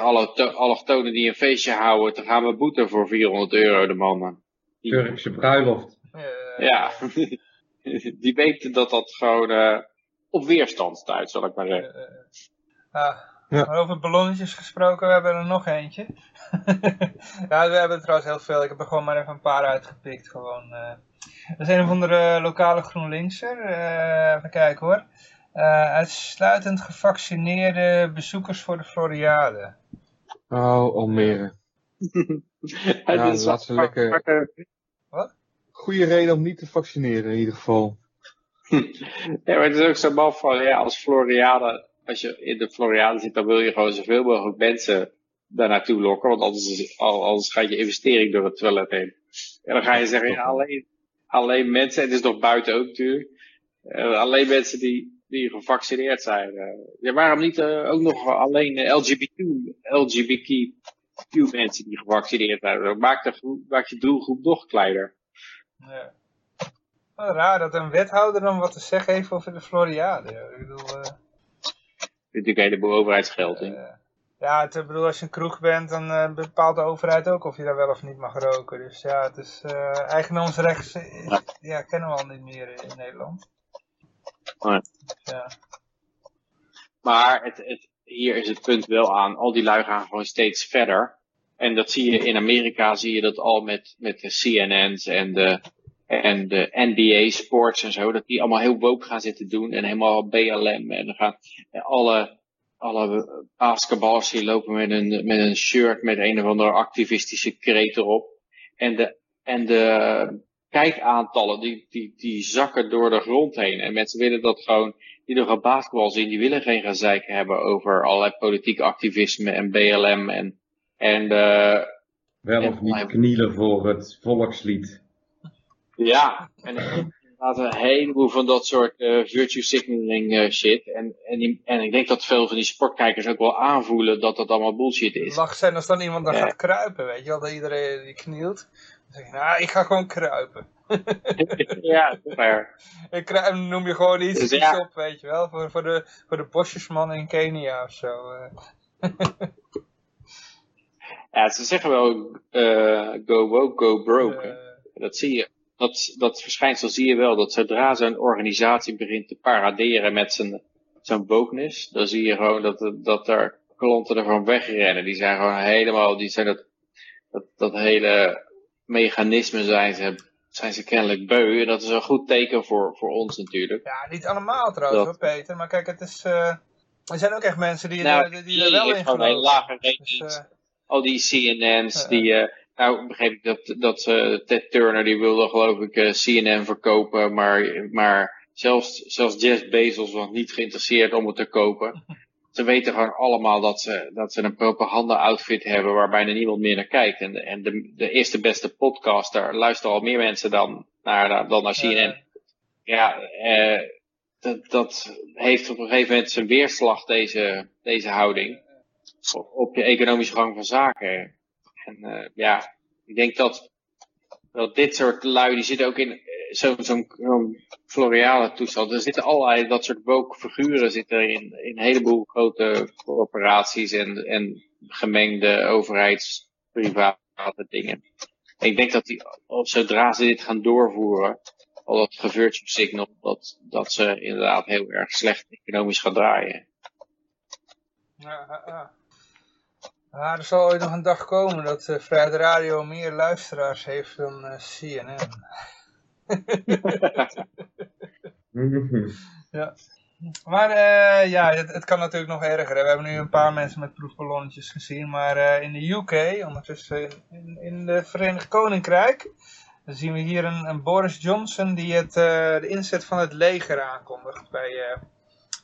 allochtonen die een feestje houden te gaan beboeten voor 400 euro de mannen. Turkse bruiloft. Ja, die weten dat dat gewoon op weerstand stuit, zal ik maar zeggen. Ah, ja. Maar over ballonnetjes gesproken, we hebben er nog eentje. ja, we hebben trouwens heel veel. Ik heb er gewoon maar even een paar uitgepikt. Gewoon, uh... Dat is een of andere lokale GroenLinkser. Uh, even kijken hoor. Uh, uitsluitend gevaccineerde bezoekers voor de Floriade. Oh, Almere. ja, is laat ze lekker... Wat? Goede reden om niet te vaccineren in ieder geval. ja, maar het is ook zo maf van, ja, als Floriade als je in de Floriade zit, dan wil je gewoon zoveel mogelijk mensen daar naartoe lokken. Want anders, anders gaat je investering door het toilet heen. En dan ga je zeggen, alleen, alleen mensen, en het is nog buiten ook natuurlijk, uh, alleen mensen die, die gevaccineerd zijn. Uh, ja, waarom niet uh, ook nog alleen LGBTQ, mensen die gevaccineerd zijn? Maak, de, maak je doelgroep nog kleiner. Ja. raar dat een wethouder dan wat te zeggen heeft over de Floriade. Ik bedoel natuurlijk een heleboel overheidsgeld in. Uh, ja, het, bedoel, als je een kroeg bent, dan uh, bepaalt de overheid ook of je daar wel of niet mag roken. Dus ja, het is uh, eigendomsrecht, ja. ja. kennen we al niet meer in Nederland. Nee. Ja. Maar het, het, hier is het punt wel aan, al die lui gaan gewoon steeds verder. En dat zie je in Amerika, zie je dat al met, met de CNN's en de, en de NBA sports en zo, dat die allemaal heel woke gaan zitten doen en helemaal BLM en dan gaan alle, alle basketballers die lopen met een, met een shirt met een of andere activistische kreet erop. En de, en de kijkaantallen die, die, die zakken door de grond heen. En mensen willen dat gewoon, die nog een basketbal zien, die willen geen gezeik hebben over allerlei politiek activisme en BLM en, en uh, Wel of niet knielen voor het volkslied. Ja, en inderdaad een heleboel van dat soort uh, virtue signaling uh, shit. En, en, en ik denk dat veel van die sportkijkers ook wel aanvoelen dat dat allemaal bullshit is. Lach zijn als dan iemand dan gaat kruipen, weet je wel, dat iedereen die knielt. Dan zeg je, nou, ik ga gewoon kruipen. ja, fair. Ik kruip, noem je gewoon iets, dus, iets op, weet je wel, voor, voor, de, voor de bosjesman in Kenia of zo. Eh. ja, ze zeggen wel, go woke, go broke. Dat zie je dat, dat verschijnsel zie je wel, dat zodra zo'n organisatie begint te paraderen met zijn, zijn wokeness, dan zie je gewoon dat, dat er klanten ervan wegrennen. Die zijn gewoon helemaal, die zijn dat, dat, dat hele mechanisme zijn ze, zijn ze kennelijk beu. En dat is een goed teken voor, voor ons natuurlijk. Ja, niet allemaal trouwens hoor, Peter. Maar kijk, het is, uh, er zijn ook echt mensen die, nou, die, die er wel in ratings. Dus, uh, al die CNN's, uh, die... Uh, nou, begreep ik dat, dat uh, Ted Turner, die wilde geloof ik uh, CNN verkopen, maar, maar zelfs, zelfs Jeff Bezos was niet geïnteresseerd om het te kopen. Ze weten gewoon allemaal dat ze, dat ze een propaganda-outfit hebben waar bijna niemand meer naar kijkt. En, en de, de eerste beste podcaster luisteren al meer mensen dan naar, dan naar CNN. Ja, uh, dat, dat heeft op een gegeven moment zijn weerslag, deze, deze houding, op, op je economische gang van zaken. En ja, ik denk dat, dat dit soort lui, die zitten ook in zo'n zo Floriale toestand. Er zitten allerlei dat soort woke zitten in, in een heleboel grote corporaties en, en gemengde overheids-private dingen. ik denk dat die, zodra ze dit gaan doorvoeren, al dat gevirtue signal, dat, dat ze inderdaad heel erg slecht economisch gaan draaien. Ja, ja. ja, er zal ooit nog een dag komen dat uh, Vrijheid Radio meer luisteraars heeft dan uh, CNN. ja. Maar uh, ja, het, het, kan natuurlijk nog erger. We hebben nu een paar mensen met proefballonnetjes gezien. Maar in de UK, ondertussen in, in, in de Verenigd Koninkrijk, dan zien we hier een, een Boris Johnson die het, de inzet van het leger aankondigt bij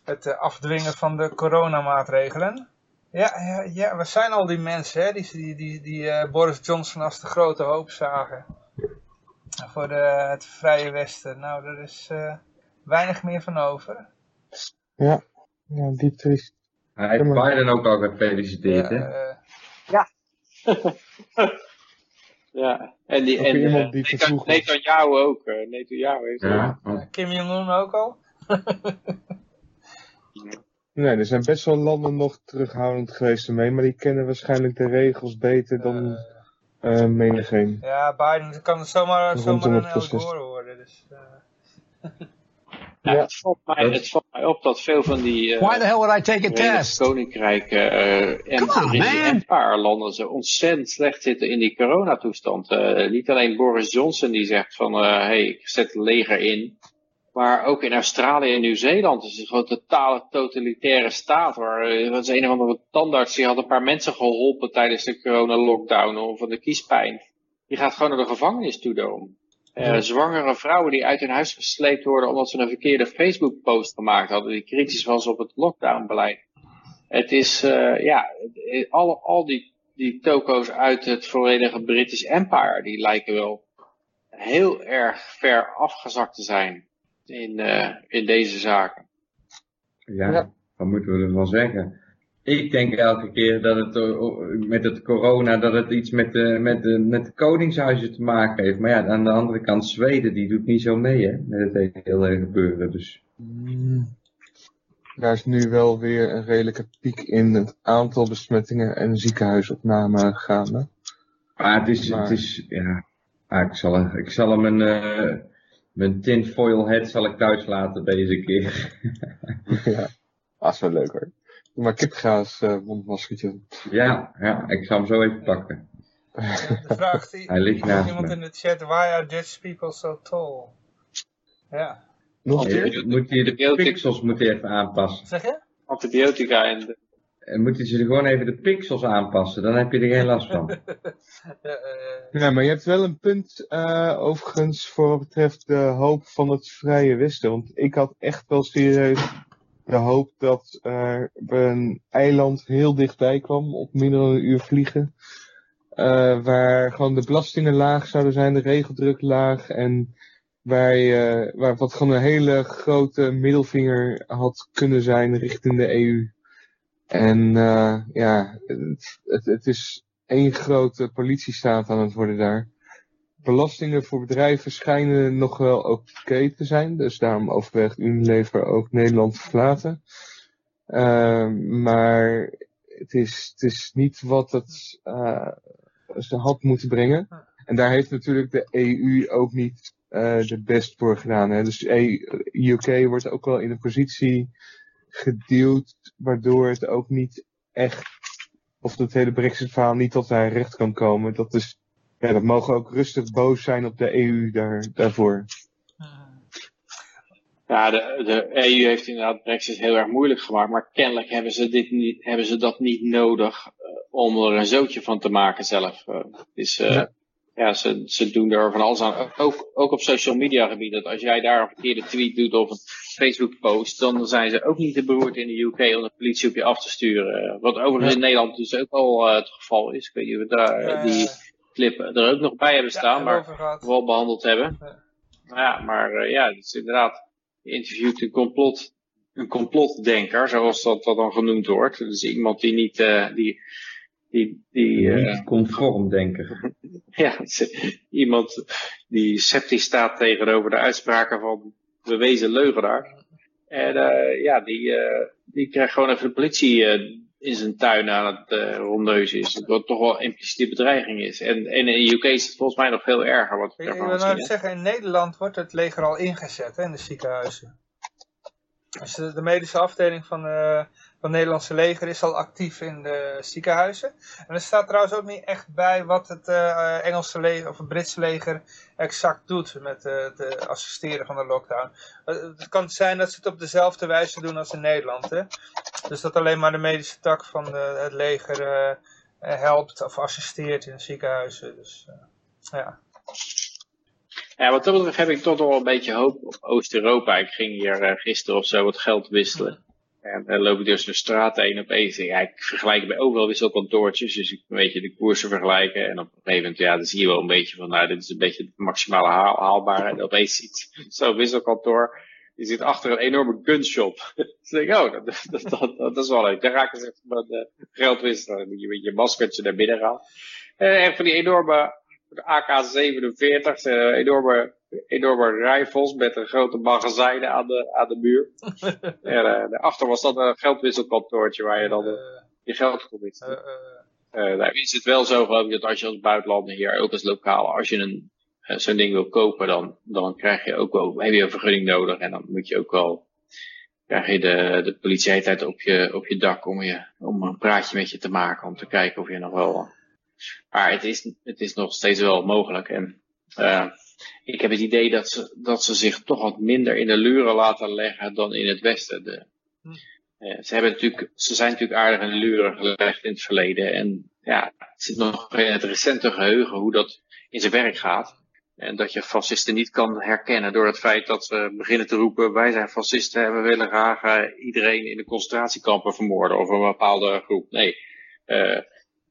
het afdwingen van de coronamaatregelen. Ja, ja, ja, we zijn al die mensen hè, die, die, die, die Boris Johnson als de grote hoop zagen voor de, het Vrije Westen. Nou, er is uh, weinig meer van over. Ja, ja diep triest. Hij heeft Biden ook al gefeliciteerd, hè? Uh, ja. ja, en, die, en uh, die Netanyahu ook. Uh, Netanyahu heeft ja. ook. Kim Jong-un ook al. nee, er zijn best wel landen nog terughoudend geweest ermee, maar die kennen waarschijnlijk de regels beter dan uh, eh, menigeen. Ja, Biden kan zomaar, zomaar een El Gore worden. Dus, uh... ja, ja. Het, valt mij, het valt mij op dat veel van die uh, Why the hell would I take a test? koninkrijken uh, en on, die landen zo ontzettend slecht zitten in die coronatoestand. Uh, niet alleen Boris Johnson die zegt van, hé, hey, ik zet het leger in. Maar ook in Australië en Nieuw-Zeeland is het gewoon een totale totalitaire staat. Waar er was een of andere tandarts die had een paar mensen geholpen tijdens de corona-lockdown of van de kiespijn. Die gaat gewoon naar de gevangenis toe doen. Uh, zwangere vrouwen die uit hun huis gesleept worden omdat ze een verkeerde Facebook-post gemaakt hadden. Die kritisch was op het lockdown-beleid. Het is, uh, ja, al, al die, die toko's uit het volledige British Empire, die lijken wel heel erg ver afgezakt te zijn in, uh, in deze zaken. Ja, ja, wat moeten we ervan zeggen? Ik denk elke keer dat het uh, met het corona dat het iets met de, met de, met de koningshuizen te maken heeft. Maar ja, aan de andere kant Zweden die doet niet zo mee hè, met het hele gebeuren. Dus. Mm. Daar is nu wel weer een redelijke piek in het aantal besmettingen en ziekenhuisopnamen gaande. Maar het is, het is ja, ah, ik, zal, ik zal hem een, uh, mijn tinfoil head zal ik thuis laten deze keer. ja, dat is wel leuk hoor. Doe maar kipgaas uh, mondmaskertje. Ja, ja, ik zal hem zo even pakken. De vraag die Hij ligt naast iemand in de chat, why are Dutch people so tall? Ja. Nog je, moet je de pixels moet je even aanpassen. Zeg je? Antibiotica en de en moet je ze gewoon even de pixels aanpassen, dan heb je er geen last van. ja, maar je hebt wel een punt uh, overigens voor wat betreft de hoop van het vrije westen. Want ik had echt wel serieus de hoop dat er een eiland heel dichtbij kwam, op minder dan een uur vliegen. Uh, waar gewoon de belastingen laag zouden zijn, de regeldruk laag en waar, je, waar wat gewoon een hele grote middelvinger had kunnen zijn richting de EU. En uh, ja, het, het, is één grote politiestaat aan het worden daar. Belastingen voor bedrijven schijnen nog wel oké te zijn. Dus daarom overweegt Unilever ook Nederland te verlaten. Uh, maar het is, het is niet wat het uh, ze had moeten brengen. En daar heeft natuurlijk de EU ook niet uh, de best voor gedaan. Hè. Dus UK wordt ook wel in een positie gedeeld, waardoor het ook niet echt, of het hele Brexit-verhaal niet tot zijn recht kan komen. Dat is, ja, dat mogen ook rustig boos zijn op de EU daar, daarvoor. Ja, de, de EU heeft inderdaad Brexit heel erg moeilijk gemaakt, maar kennelijk hebben ze, dit niet, hebben ze dat niet nodig uh, om er een zootje van te maken zelf. Uh, is, uh, ja ja, ze, ze doen er van alles aan. Ook, ook op social media gebied. Dat als jij daar een verkeerde tweet doet of een Facebook post, dan zijn ze ook niet te beroerd in de UK om de politie op je af te sturen. Wat overigens in Nederland dus ook al uh, het geval is. Ik weet niet of we daar die clip er ook nog bij hebben staan, maar we wel behandeld hebben. Nou ja, maar uh, ja, het is inderdaad, je interviewt een complot, een complotdenker, zoals dat, dat dan genoemd wordt. Dus iemand die niet, uh, die Die, die, Niet conform denken. ja, iemand die sceptisch staat tegenover de uitspraken van bewezen leugenaar. En ja, die, die krijgt gewoon even de politie in zijn tuin aan het uh, rondeuzen is. Wat toch wel impliciete bedreiging is. En, en in de UK is het volgens mij nog veel erger. Wat ik, ik wil nou zeggen, in Nederland wordt het leger al ingezet hè, in de ziekenhuizen. Dus de, de medische afdeling van, van het Nederlandse leger is al actief in de ziekenhuizen. En er staat trouwens ook niet echt bij wat het uh, Engelse leger of het Britse leger exact doet met het assisteren van de lockdown. het kan zijn dat ze het op dezelfde wijze doen als in Nederland. Hè? Dus dat alleen maar de medische tak van de, het leger helpt of assisteert in ziekenhuizen. Dus ja. Ja, wat dat betreft heb ik toch wel een beetje hoop op Oost-Europa. Ik ging hier gisteren of zo wat geld wisselen. En dan loop ik dus de straat opeens. Ja, ik vergelijk bij overal wisselkantoortjes. Dus ik een beetje de koersen vergelijken. En op een gegeven moment, ja, dan zie je wel een beetje van, nou, dit is een beetje het maximale haal, haalbare. En opeens ziet zo'n wisselkantoor. Die zit achter een enorme gunshop. dus denk ik, oh, dat, dat, dat, dat, is wel leuk. Daar raken ze echt met uh. Dan je met je maskertje naar binnen gaan. Uh, en van die enorme de AK-47, uh, enorme, enorme rifles met een grote magazijnen aan de, aan de muur. en uh, daarachter was dat een geldwisselkantoortje waar je dan uh, je geld kon wisselen. Uh, nou is het wel zo geloof ik dat als je als buitenlander hier, ook als lokale, als je een zo'n ding wil kopen, dan, dan krijg je ook wel, heb je een vergunning nodig en dan moet je ook wel, krijg je de, de politie op je, op je dak om, je, om een praatje met je te maken, om te kijken of je nog wel maar het is, het is nog steeds wel mogelijk. En uh, ik heb het idee dat ze, dat ze zich toch wat minder in de luren laten leggen dan in het Westen. De, uh, ze, hebben natuurlijk, ze zijn natuurlijk aardig in de luren gelegd in het verleden. En ja, het zit nog in het recente geheugen hoe dat in zijn werk gaat. En dat je fascisten niet kan herkennen door het feit dat ze beginnen te roepen: wij zijn fascisten en we willen graag uh, iedereen in de concentratiekampen vermoorden of een bepaalde groep. Nee, uh,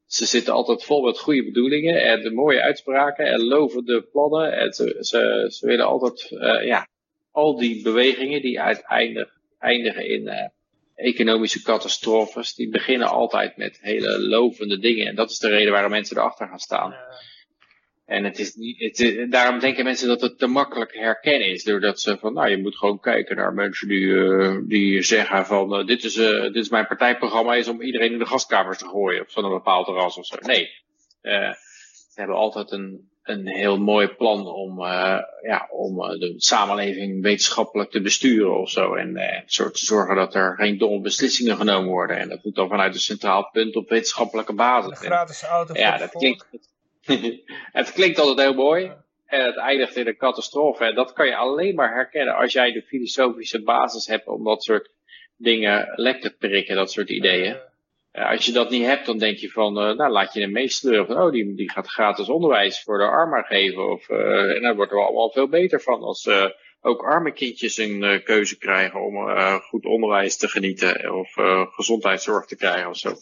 ze zitten altijd vol met goede bedoelingen en de mooie uitspraken en lovende plannen. En ze, ze, willen altijd, uh, ja, al die bewegingen die uiteindelijk eindigen in uh, economische catastrofes, die beginnen altijd met hele lovende dingen. En dat is de reden waarom mensen erachter gaan staan. En het is niet, het, daarom denken mensen dat het te makkelijk herkennen is. Doordat ze van, nou, je moet gewoon kijken naar mensen die, uh, die zeggen van, uh, dit, is, uh, dit is mijn partijprogramma, is om iedereen in de gaskamers te gooien. Op zo'n bepaald ras of zo. Nee. ze hebben altijd een, een heel mooi plan om, ja, om de samenleving wetenschappelijk te besturen of zo. En soort te zorgen dat er geen domme beslissingen genomen worden. En dat moet dan vanuit een centraal punt op wetenschappelijke basis. Een gratis auto voor ja, dat klinkt, het klinkt altijd heel mooi. En het eindigt in een catastrofe. En dat kan je alleen maar herkennen als jij de filosofische basis hebt om dat soort dingen lek te prikken, dat soort ideeën. als je dat niet hebt, dan denk je van, uh, nou laat je hem meesleuren. Van, oh, die, die gaat gratis onderwijs voor de armen geven. Of, uh, en daar wordt er allemaal veel beter van als uh, ook arme kindjes een keuze krijgen om goed onderwijs te genieten. Of gezondheidszorg te krijgen of zo.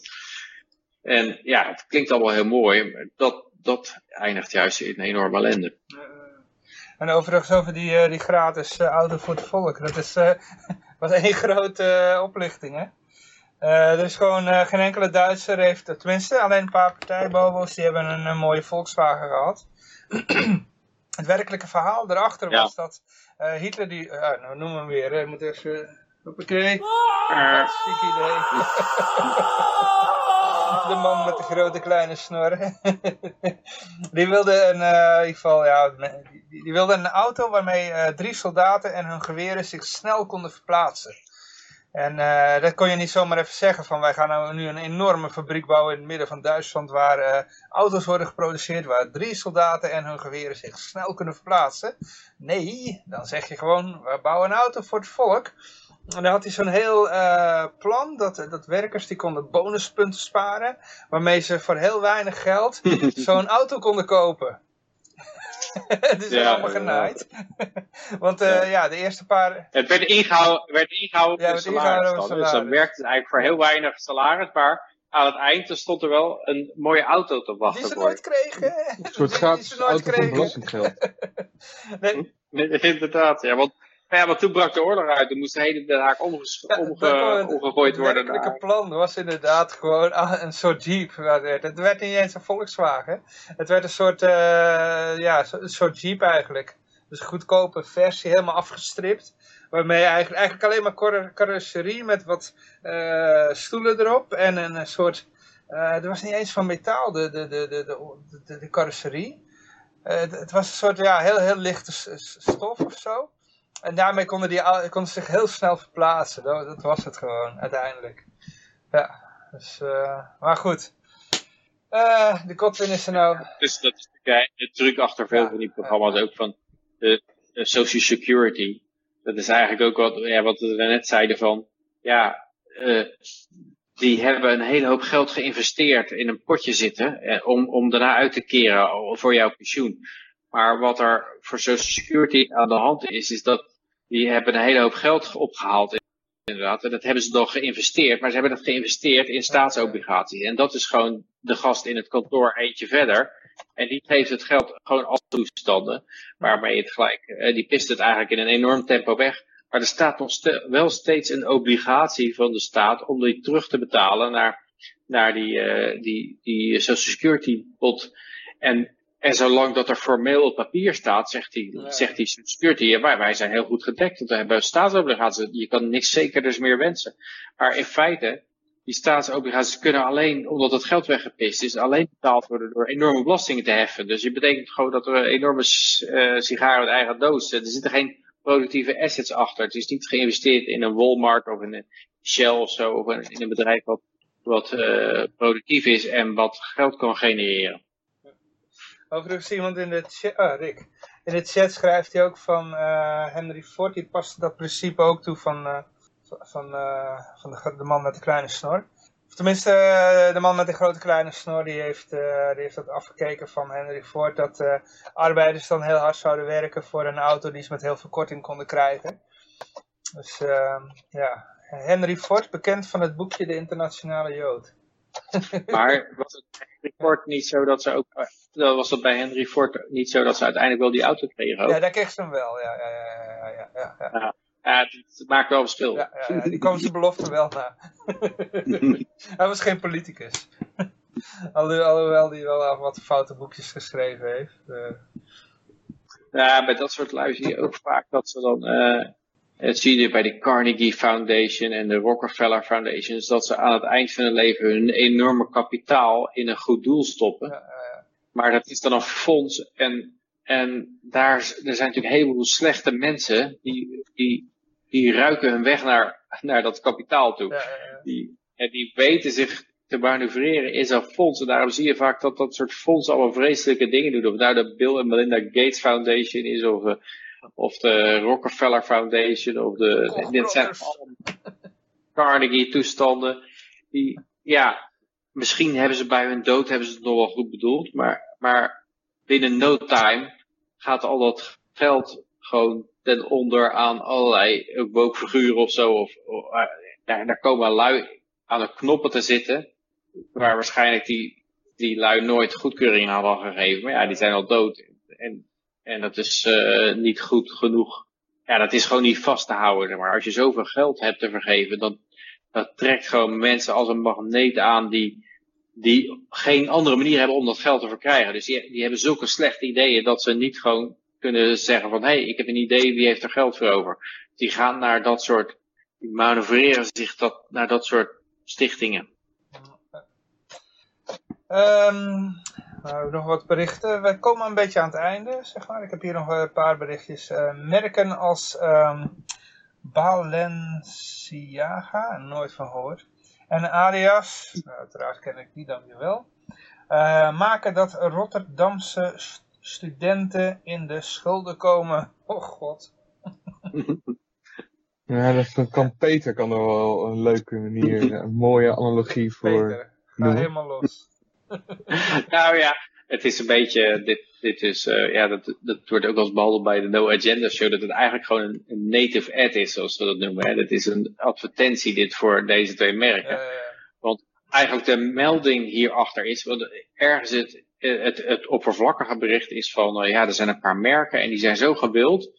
En ja, het klinkt allemaal heel mooi. Dat, dat eindigt juist in een enorme ellende. En overigens over die, uh, die gratis auto voor het volk. Dat is, uh, was één grote oplichting, hè? er is gewoon geen enkele Duitser heeft, tenminste alleen een paar partijbobo's, die hebben een, een mooie Volkswagen gehad. het werkelijke verhaal erachter was dat Hitler die, nou noem hem weer, ik moet even, hoppakee, hartstikke idee. de man met de grote kleine snor. die wilde een, uh, in ieder geval, ja, die, die, wilde een auto waarmee uh, drie soldaten en hun geweren zich snel konden verplaatsen. En uh, dat kon je niet zomaar even zeggen van wij gaan nou nu een enorme fabriek bouwen in het midden van Duitsland waar auto's worden geproduceerd waar drie soldaten en hun geweren zich snel kunnen verplaatsen. Nee, dan zeg je gewoon we bouwen een auto voor het volk. En dan had hij zo'n heel uh, plan dat, dat werkers die konden bonuspunten sparen. Waarmee ze voor heel weinig geld zo'n auto konden kopen. het is ja, allemaal genaaid. Want uh, ja. ja. de eerste paar... Het werd ingehouden, werd ingehouden ja, salaris, salaris. Dus dan werkte het eigenlijk voor heel weinig salaris. Maar aan het eind stond er wel een mooie auto te wachten. Die ze nooit kregen. Een soort gratis auto van belastinggeld. nee. Inderdaad, ja. Want Ja, want toen brak de oorlog uit. Toen moest de hele Den Haag omgegooid worden. Het plan was inderdaad gewoon een soort Jeep. Het werd niet eens een Volkswagen. Het werd een soort, uh, ja, een soort Jeep eigenlijk. Dus een goedkope versie, helemaal afgestript. Waarmee je eigenlijk, eigenlijk alleen maar carrosserie met wat uh, stoelen erop. En een soort, uh, er was niet eens van metaal, de, de, de, de, de, de carrosserie. Het, het, was een soort ja, heel, heel lichte stof of zo. En daarmee konden, die, konden ze zich heel snel verplaatsen. Dat, dat was het gewoon, uiteindelijk. Ja, dus, uh, maar goed. Uh, de Godwin is er nou... Dus dat is de, truc achter veel van die programma's ook van de, de, social security. Dat is eigenlijk ook wat, ja, wat we net zeiden van, ja, uh, die hebben een hele hoop geld geïnvesteerd in een potje zitten, eh, om, om daarna uit te keren voor jouw pensioen. Maar wat er voor social security aan de hand is, is dat die hebben een hele hoop geld opgehaald inderdaad. En dat hebben ze dan geïnvesteerd, maar ze hebben dat geïnvesteerd in staatsobligaties. En dat is gewoon de gast in het kantoor eentje verder. En die geeft het geld gewoon als toestanden, waarmee het gelijk, eh, die pist het eigenlijk in een enorm tempo weg. Maar er staat nog wel steeds een obligatie van de staat om die terug te betalen naar, naar die, uh, die, die Social Security pot. En en zolang dat er formeel op papier staat, zegt hij, ja. zegt die security, ja, wij, wij zijn heel goed gedekt, want we hebben staatsobligaties, je kan niks zeker meer wensen. Maar in feite, die staatsobligaties kunnen alleen, omdat het geld weggepist is, alleen betaald worden door enorme belastingen te heffen. Dus je betekent gewoon dat er enorme uh, sigaren met eigen doos, er zitten geen productieve assets achter. Het is niet geïnvesteerd in een Walmart of in een Shell of zo, of in een bedrijf wat, wat uh, productief is en wat geld kan genereren. Overigens iemand in de chat, ah, Rick. In de chat schrijft hij ook van uh, Henry Ford, die past dat principe ook toe van, uh, van, van de, de, man met de kleine snor. Of tenminste, de man met de grote kleine snor, die heeft, die heeft dat afgekeken van Henry Ford, dat arbeiders dan heel hard zouden werken voor een auto die ze met heel veel korting konden krijgen. Dus ja, Henry Ford, bekend van het boekje De Internationale Jood. Maar was het bij Henry Ford niet zo dat ze ook, uh, was dat bij Henry Ford niet zo dat ze uiteindelijk wel die auto kregen? Ook? Ja, daar kreeg ze hem wel, ja, ja, ja, ja, ja, ja. ja. Ja, het, maakt wel verschil. Ja, ja, ja, die kwam zijn belofte wel na. hij was geen politicus. Alhoewel hij wel wat foute boekjes geschreven heeft. Uh. Ja, bij dat soort lui zie je ook vaak dat ze dan... Uh, het zie je bij de Carnegie Foundation en de Rockefeller Foundation, dat ze aan het eind van hun leven hun enorme kapitaal in een goed doel stoppen. Ja, ja. Maar dat is dan een fonds en, en daar er zijn natuurlijk een heleboel slechte mensen die, die, die ruiken hun weg naar, naar dat kapitaal toe. Ja, die, en die weten zich te manoeuvreren in zo'n fonds. En daarom zie je vaak dat dat soort fondsen allemaal vreselijke dingen doen. Of nou de Bill en Melinda Gates Foundation is of uh, of de Rockefeller Foundation, of de, oh, dit zijn Carnegie toestanden, die, ja, misschien hebben ze bij hun dood, hebben ze het nog wel goed bedoeld, maar, maar binnen no time gaat al dat geld gewoon ten onder aan allerlei woke figuren of zo, of, of uh, daar, daar komen lui aan de knoppen te zitten, waar waarschijnlijk die, die lui nooit goedkeuring hadden gegeven, maar ja, die zijn al dood. En en dat is uh, niet goed genoeg. Ja, dat is gewoon niet vast te houden. Maar als je zoveel geld hebt te vergeven, dan dat trekt gewoon mensen als een magneet aan die, die geen andere manier hebben om dat geld te verkrijgen. Dus die, die hebben zulke slechte ideeën dat ze niet gewoon kunnen zeggen van, hé, hey, ik heb een idee, wie heeft er geld voor over? Die gaan naar dat soort, die manoeuvreren zich dat, naar dat soort stichtingen. Um, nou, nog wat berichten. We komen een beetje aan het einde, zeg maar. Ik heb hier nog een paar berichtjes. Uh, merken als um, Balenciaga, nooit van gehoord. En Arias, nou, uiteraard ken ik die dan weer wel. Uh, maken dat Rotterdamse studenten in de schulden komen. Oh god. ja, dat kan Peter kan er wel een leuke manier, een mooie analogie voor. Peter, ga helemaal los. nou ja, het is een beetje, dit, dit is, uh, ja, dat, dat wordt ook als behandeld bij de No Agenda Show, dat het eigenlijk gewoon een, een native ad is, zoals we dat noemen. Hè. Dat is een advertentie dit voor deze twee merken. Uh, want eigenlijk de melding hierachter is, want ergens het, het, het oppervlakkige bericht is van, uh, ja, er zijn een paar merken en die zijn zo gewild,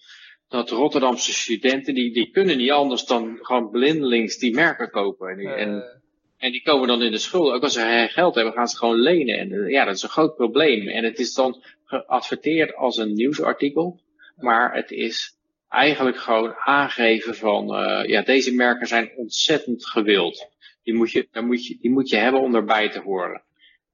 dat Rotterdamse studenten, die, die kunnen niet anders dan gewoon blindelings die merken kopen. En, en, en die komen dan in de schulden. Ook als ze geld hebben, gaan ze gewoon lenen. En ja, dat is een groot probleem. En het is dan geadverteerd als een nieuwsartikel. Maar het is eigenlijk gewoon aangeven van, uh, ja, deze merken zijn ontzettend gewild. Die moet je, daar moet je, die moet je hebben om erbij te horen.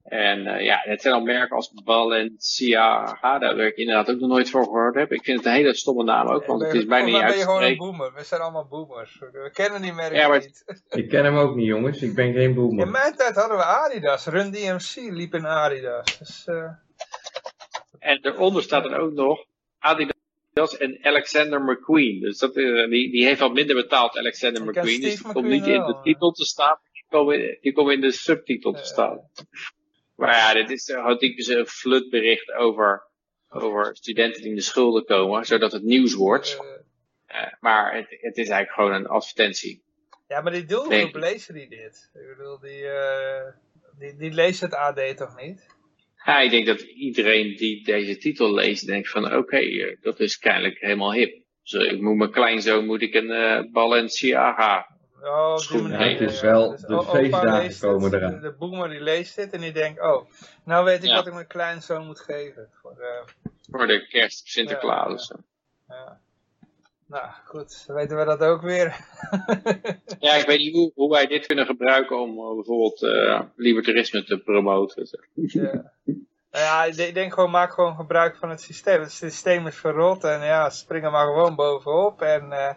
En uh, ja, het zijn al merken als Balenciaga, daar ik inderdaad ook nog nooit voor gehoord heb. Ik vind het een hele stomme naam ook, want het is bijna niet uit. ben je gewoon een boomer. We zijn allemaal boomers. We kennen die merken ja, maar... niet. Ik ken hem ook niet, jongens. Ik ben geen boomer. In mijn tijd hadden we Adidas. Run DMC liep in Adidas. Dus, uh... En eronder staat er ook nog Adidas en Alexander McQueen. Dus dat, uh, die, die heeft al minder betaald, Alexander McQueen. Dus die komt niet in de titel te staan. Die komen, die komen in de subtitel te staan. Maar ja, dit is gewoon typisch een flutbericht over, over studenten die in de schulden komen, zodat het nieuws wordt. Uh, maar het, het is eigenlijk gewoon een advertentie. Ja, maar die doelgroep lezen die dit. Ik bedoel, die, uh, die, die leest het AD toch niet? Ja, ik denk dat iedereen die deze titel leest, denkt van oké, okay, dat is kennelijk helemaal hip. Dus ik moet mijn kleinzoon moet ik een uh, Balenciaga Oh, schoen. het is wel, dus de feestdagen komen eraan. De, de boomer die leest dit en die denkt, oh, nou weet ik wat ik mijn kleinzoon moet geven. Voor, uh, voor de kerst, Sinterklaas. Ja, ja. Nou, goed, dan weten we dat ook weer. ja, ik weet niet hoe, hoe wij dit kunnen gebruiken om uh, bijvoorbeeld uh, libertarisme te promoten. ja. Nou ja, ik denk gewoon, maak gewoon gebruik van het systeem. Het systeem is verrot en ja, springen maar gewoon bovenop en... Uh,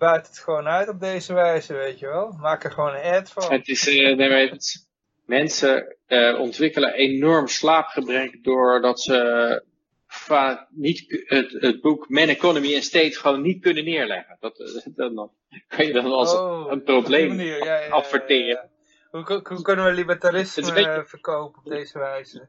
buit het gewoon uit op deze wijze, weet je wel. Maak er gewoon een ad van. Het is, uh, nee, het, mensen uh, ontwikkelen enorm slaapgebrek doordat ze vaak niet het, het boek Man Economy and State gewoon niet kunnen neerleggen. Dat, dat, dan kan je dan als oh, een probleem manier, ja, ja, adverteren. Hoe, hoe, kunnen we libertarisme beetje... verkopen op deze wijze?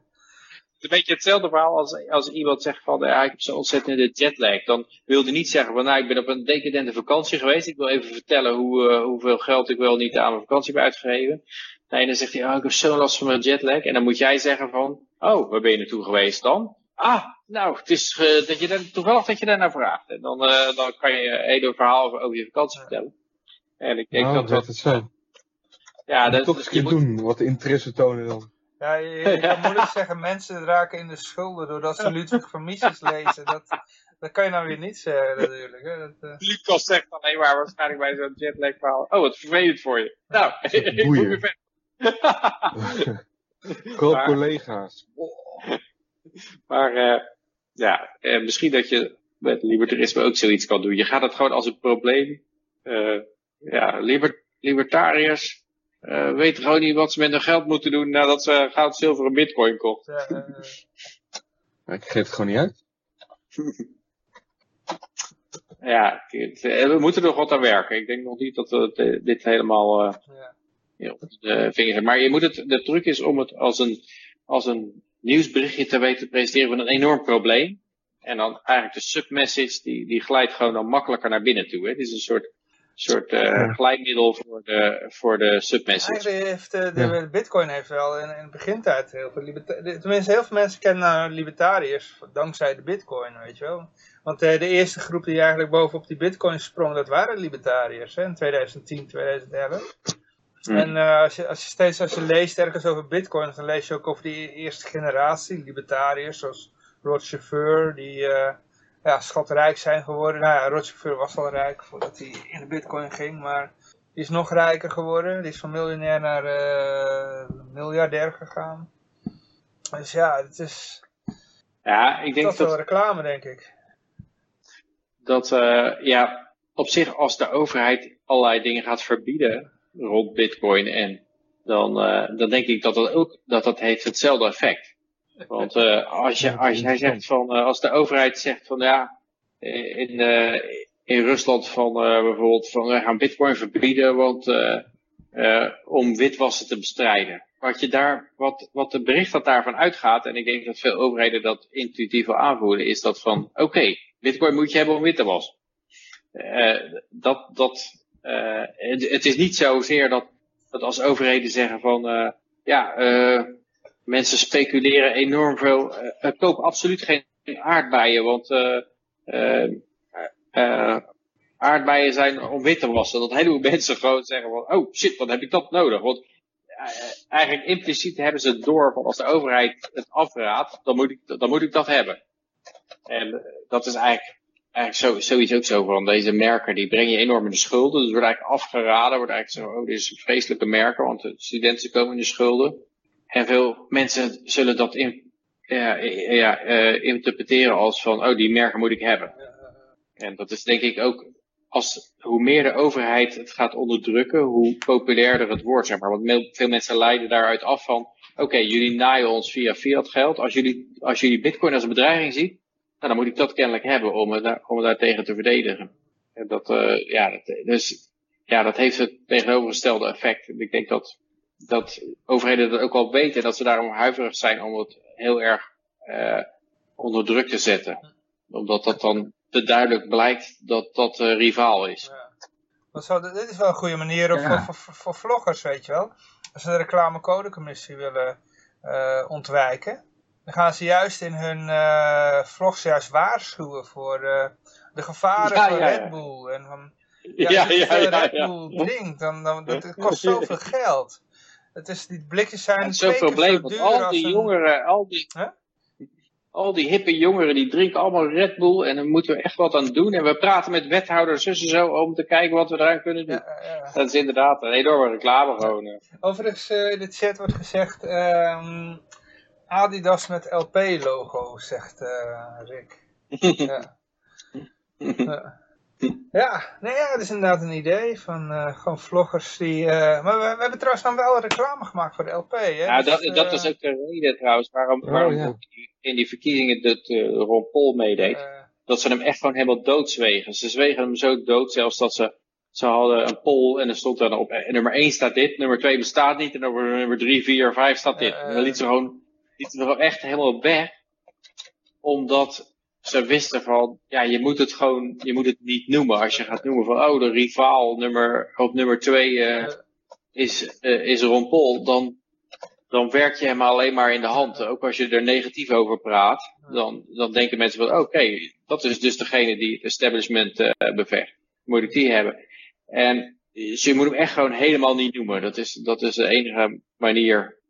Een beetje hetzelfde verhaal als, als iemand zegt van ja, ik heb zo'n ontzettende jetlag. Dan wil hij niet zeggen van nou ik ben op een decadente vakantie geweest. Ik wil even vertellen hoe, uh, hoeveel geld ik wel niet aan mijn vakantie heb uitgegeven. Nee, dan zegt hij oh ik heb zo'n last van mijn jetlag. En dan moet jij zeggen van oh waar ben je naartoe geweest dan? Ah, nou, het is uh, dat je daar, toevallig dat je daar naar vraagt. En dan, uh, dan kan je een hele verhaal over, over je vakantie vertellen. En ik denk nou, dat dat... het zijn. Ja, dat, toch eens je moet... doen, wat interesse tonen dan. Ja, je, je kan moeilijk zeggen, mensen raken in de schulden doordat ze Ludwig van Mises lezen. Dat, dat kan je nou weer niet zeggen natuurlijk. Hè. Dat, uh... Lucas zegt alleen maar waarschijnlijk bij zo'n jetlag verhaal. Oh, wat vervelend voor je. Nou, ik moet weer verder. Koop collega's. Maar uh, ja, uh, misschien dat je met libertarisme ook zoiets kan doen. Je gaat het gewoon als een probleem. ja, liber libertariërs uh, weten gewoon niet wat ze met hun geld moeten doen nadat ze goud, zilver en bitcoin kocht. Ja, uh... ik geef het gewoon niet uit. ja, eh, we moeten er wat aan werken. Ik denk nog niet dat we dit helemaal uh, ja. op de vingers Maar je moet het, de truc is om het als een, als een nieuwsberichtje te weten te presenteren van een enorm probleem. En dan eigenlijk de submessage, die, die glijdt gewoon dan makkelijker naar binnen toe. Hè. Het is een soort soort uh, glijmiddel voor de, voor de submessage. Heeft, uh, de, Bitcoin heeft wel in, in de begintijd heel veel libertariërs. Tenminste, heel veel mensen kennen libertariërs dankzij de Bitcoin, weet je wel. Want uh, de eerste groep die eigenlijk bovenop die Bitcoin sprong, dat waren libertariërs hè, in 2010, 2011. Hmm. En als, je, als je steeds als je leest ergens over Bitcoin, dan lees je ook over die eerste generatie libertariërs, zoals Roger Ver, die ja, schatrijk zijn geworden. Nou ja, Roger was al rijk voordat hij in de bitcoin ging, maar die is nog rijker geworden. Die is van miljonair naar uh, miljardair gegaan. Dus ja, het is... Ja, ik denk dat... Dat is wel reclame, denk ik. Dat, uh, ja, op zich als de overheid allerlei dingen gaat verbieden rond bitcoin en dan, uh, dan denk ik dat dat ook, dat dat heeft hetzelfde effect. Want uh, als, je, als jij zegt van, uh, als de overheid zegt van ja, in, uh, in Rusland van bijvoorbeeld van we gaan bitcoin verbieden want, om witwassen te bestrijden. Wat, je daar, wat, wat de bericht dat daarvan uitgaat, en ik denk dat veel overheden dat intuïtief wel aanvoelen, is dat van oké, okay, bitcoin moet je hebben om wit te wassen. dat, dat, het, het, is niet zozeer dat, dat als overheden zeggen van ja, mensen speculeren enorm veel. Uh, koop absoluut geen aardbeien, want uh, uh, aardbeien zijn om wit te wassen. Dat heleboel mensen gewoon zeggen van, oh shit, wat heb ik dat nodig? Want eigenlijk impliciet hebben ze het door van als de overheid het afraadt, dan moet ik, dan moet ik dat hebben. En dat is eigenlijk, eigenlijk zo, zoiets ook zo van deze merken, die brengen je enorm in de schulden. Dus wordt eigenlijk afgeraden, wordt eigenlijk zo, oh dit is een vreselijke merken, want de studenten komen in de schulden. En veel mensen zullen dat in, ja, ja, uh, interpreteren als van, oh, die merken moet ik hebben. En dat is denk ik ook, als, hoe meer de overheid het gaat onderdrukken, hoe populairder het wordt, zeg maar. Want veel mensen leiden daaruit af van, oké, jullie naaien ons via fiat geld. Als jullie, als jullie bitcoin als een bedreiging zien, nou, dan moet ik dat kennelijk hebben om me, daar, om me daartegen te verdedigen. En dat, uh, ja, dat, dus, ja, dat heeft het tegenovergestelde effect. En ik denk dat dat overheden dat ook wel weten en dat ze daarom huiverig zijn om het heel erg uh, onder druk te zetten. Omdat dat dan te duidelijk blijkt dat dat uh, rivaal is. Ja. dit is wel een goede manier ja. voor, voor, voor, vloggers, weet je wel. Als ze de reclamecodecommissie willen uh, ontwijken, dan gaan ze juist in hun vlogs juist waarschuwen voor de gevaren ja, van Red Bull. En van, ja, ja, als je Red Bull drinkt, dan, dan, dat, kost zoveel geld. Het is, die blikjes zijn ja, twee keer zo duur al die jongeren, al die, huh? al die hippe jongeren, die drinken allemaal Red Bull en daar moeten we echt wat aan doen. En we praten met wethouders en zo om te kijken wat we eraan kunnen doen. Ja, ja. Dat is inderdaad een enorme reclame gewoon. Overigens, uh, in de chat wordt gezegd, um, Adidas met LP-logo, zegt uh, Rick. ja. Ja, nee, ja, dat is inderdaad een idee van uh, gewoon vloggers die... Uh, maar we, we, hebben trouwens dan wel reclame gemaakt voor de LP, hè? Ja, dus, dat, dat is ook de reden trouwens waarom, waarom oh, ja. in die verkiezingen dat Ron Paul meedeed. dat ze hem echt gewoon helemaal doodzwegen. Ze zwegen hem zo dood zelfs dat ze... Ze hadden een poll en er stond dan op nummer 1 staat dit, nummer 2 bestaat niet en over nummer 3, 4, 5 staat dit. en dan liet ze gewoon, liet ze gewoon echt helemaal weg. Omdat ze wisten van, ja, je moet het gewoon, je moet het niet noemen. Als je gaat noemen van, oh, de rivaal nummer, op nummer 2 uh, is, uh, is Ron Paul, dan, dan werk je hem alleen maar in de hand. Ook als je er negatief over praat, dan, dan denken mensen van, oké, okay, dat is dus degene die het establishment uh, bevecht. Moet ik die hebben? En dus je moet hem echt gewoon helemaal niet noemen. Dat is, dat is de enige manier.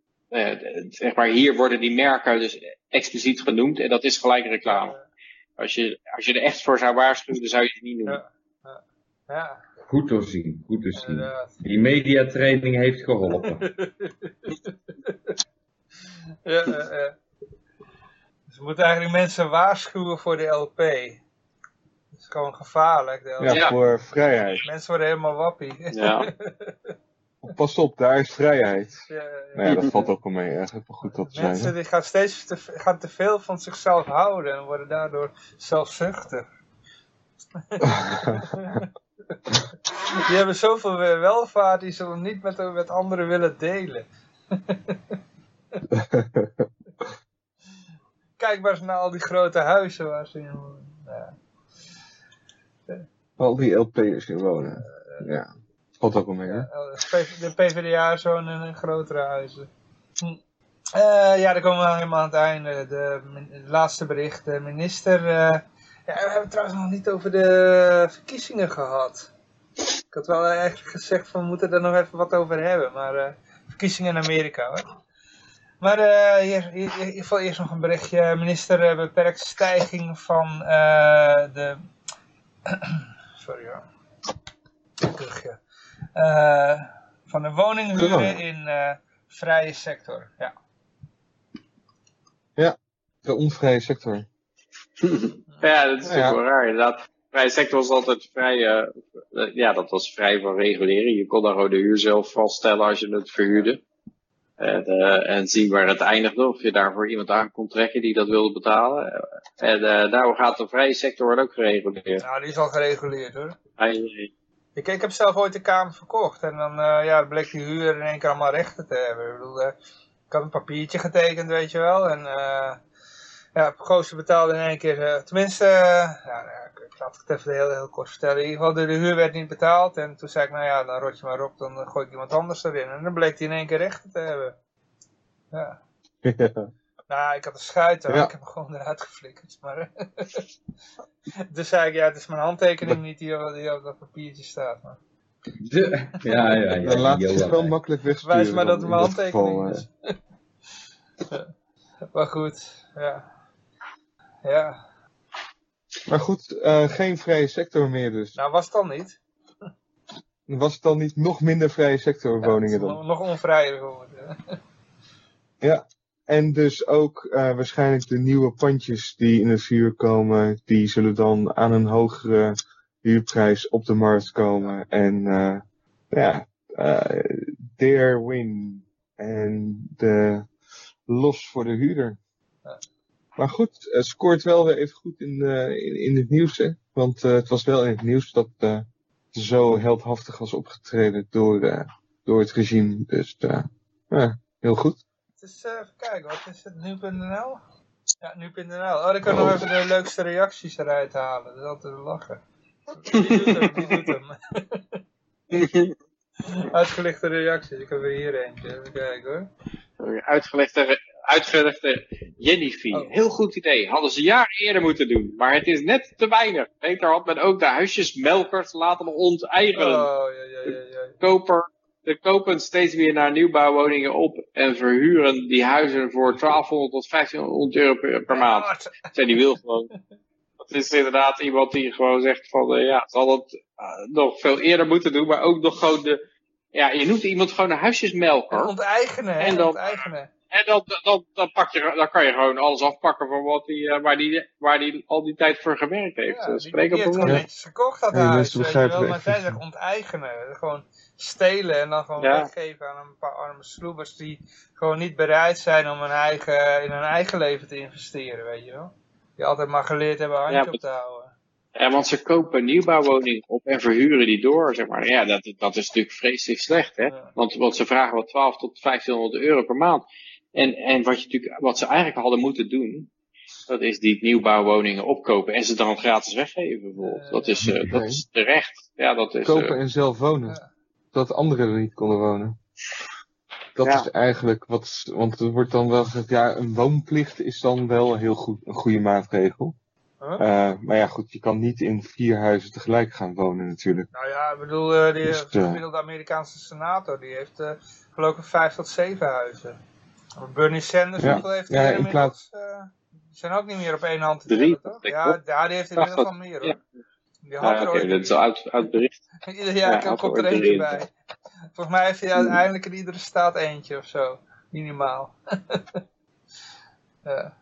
Zeg maar, hier worden die merken dus expliciet genoemd en dat is gelijk reclame. Als je, als je er echt voor zou waarschuwen, dan zou je het niet doen. Ja. Ja. ja. Goed te zien, goed te zien. Die mediatraining heeft geholpen. ja, ja, Dus we moeten eigenlijk mensen waarschuwen voor de LP. Dat is gewoon gevaarlijk. De LP. Ja, voor vrijheid. Mensen worden helemaal wappie. Ja. Pas op, daar is vrijheid. Ja, ja, Nou ja, dat valt ook wel mee. Eigenlijk wel goed dat te Mensen die gaan steeds te, gaan te veel van zichzelf houden en worden daardoor zelfzuchtig. die hebben zoveel welvaart, die ze niet met, met anderen willen delen. Kijk maar eens naar al die grote huizen waar ze in wonen. Ja. Al die LP'ers in wonen. Ja. Valt ook mee, hè? De PvdA zo'n in grotere huizen. Hm. Uh, ja, dan komen we helemaal aan het einde. De, de laatste bericht. De minister... Uh, ja, we hebben het trouwens nog niet over de verkiezingen gehad. Ik had wel eigenlijk gezegd van we moeten er nog even wat over hebben. Maar verkiezingen in Amerika hoor. Maar hier, hier, hier, eerst nog een berichtje. Minister beperkt stijging van de... Sorry hoor. Uh, van de woninghuren in uh, vrije sector. Ja. ja, de onvrije sector. ja, dat is natuurlijk ja. wel raar inderdaad. Vrije sector was altijd vrij, uh, ja, dat was vrij van reguleren. Je kon daar gewoon de huur zelf vaststellen als je het verhuurde. En, en zien waar het eindigde, of je daarvoor iemand aan kon trekken die dat wilde betalen. En daarom gaat de vrije sector ook gereguleerd. Nou, die is al gereguleerd hoor. Ik, ik heb zelf ooit de kamer verkocht en dan uh, ja, bleek die huur in één keer allemaal rechten te hebben. Ik bedoel, uh, ik had een papiertje getekend, weet je wel. En uh, ja, Goossen betaalde in één keer, tenminste, ja, ik laat het even heel, heel kort vertellen. In ieder geval, de, de huur werd niet betaald. En toen zei ik, nou ja, dan rot je maar op, dan gooi ik iemand anders erin. En dan bleek hij in één keer rechten te hebben. Ja. Nou, ik had een schuit, ik heb hem gewoon eruit geflikkerd. Maar dus zei ik, ja, het is mijn handtekening niet die, die op dat papiertje staat. Maar... De, ja, ja, ja. Dan laat je het wel makkelijk wegsturen. Wijs maar dat het mijn handtekening is. maar goed, ja. Ja. Maar goed, uh, geen vrije sector meer dus. Nou, was het dan niet? Was het dan niet nog minder vrije sector woningen ja, dan? Nog onvrijer geworden. ja, en dus ook uh, waarschijnlijk de nieuwe pandjes die in het vuur komen, die zullen dan aan een hogere huurprijs op de markt komen. En uh, ja, uh, their win. En de los voor de huurder. Maar goed, het scoort wel weer even goed in, in, in, het nieuws. Hè? Want het was wel in het nieuws dat zo heldhaftig was opgetreden door, door het regime. Dus ja, heel goed. Is, even kijken, wat is het? Nu.nl? Ja, nu.nl. Oh, dan kan ik nog even de leukste reacties eruit halen. Dat is altijd lachen. Die doet hem, die doet hem. Uitgelegde reacties. Ik heb er hier eentje. Even kijken hoor. Uitgelegde, uitgelegde Jennifer. Oh. Heel goed idee. Hadden ze jaren eerder moeten doen. Maar het is net te weinig. Beter had men ook de huisjesmelkers laten onteigenen. Oh, ja, ja, ja, ja. Koper de kopen steeds weer naar nieuwbouwwoningen op en verhuren die huizen voor 1200 tot 1500 euro per, per maand. Ja, die wil gewoon. Dat is inderdaad iemand die gewoon zegt van, uh, ja, zal het uh, nog veel eerder moeten doen, maar ook nog gewoon de, ja, je noemt iemand gewoon een huisjesmelker. Onteigenen, hè? En dan, onteigenen. En dan, dan, dan, pak je, dan kan je gewoon alles afpakken van wat die, uh, waar, die, waar die al die tijd voor gewerkt heeft. Ja, die, die, die heeft gewoon netjes gekocht dat ja, huis, weet je wel. Maar zij zegt onteigenen. Gewoon stelen en dan gewoon weggeven aan een paar arme sloebers die gewoon niet bereid zijn om hun eigen, in hun eigen leven te investeren, weet je wel. Die altijd maar geleerd hebben handje op te houden. Ja, want ze kopen nieuwbouwwoningen op en verhuren die door, zeg maar. Ja, dat, dat is natuurlijk vreselijk slecht, hè. Want, want ze vragen wel 12 tot 1500 euro per maand. En, en wat, je natuurlijk, wat ze eigenlijk hadden moeten doen, dat is die nieuwbouwwoningen opkopen en ze dan gratis weggeven, bijvoorbeeld. dat, is, uh, dat is terecht. Ja, dat is, Kopen uh, en zelf wonen dat anderen er niet konden wonen. Dat is eigenlijk wat, want er wordt dan wel gezegd, ja, een woonplicht is dan wel heel goed, een goede maatregel. Uh, maar ja, goed, je kan niet in vier huizen tegelijk gaan wonen natuurlijk. Nou ja, ik bedoel, uh, die dus, gemiddelde Amerikaanse senator, die heeft uh, geloof ik vijf tot zeven huizen. Bernie Sanders, ja. hoeveel heeft hij ja, inmiddels? Plaats... die zijn ook niet meer op één hand te tellen, toch? Ja, ja, die heeft inmiddels wel meer hoor. Ja, okay, dat is uit, uit bericht. Ieder jaar ja, komt er eentje bij. Volgens mij heeft hij uiteindelijk in iedere staat eentje of zo. Minimaal. ja,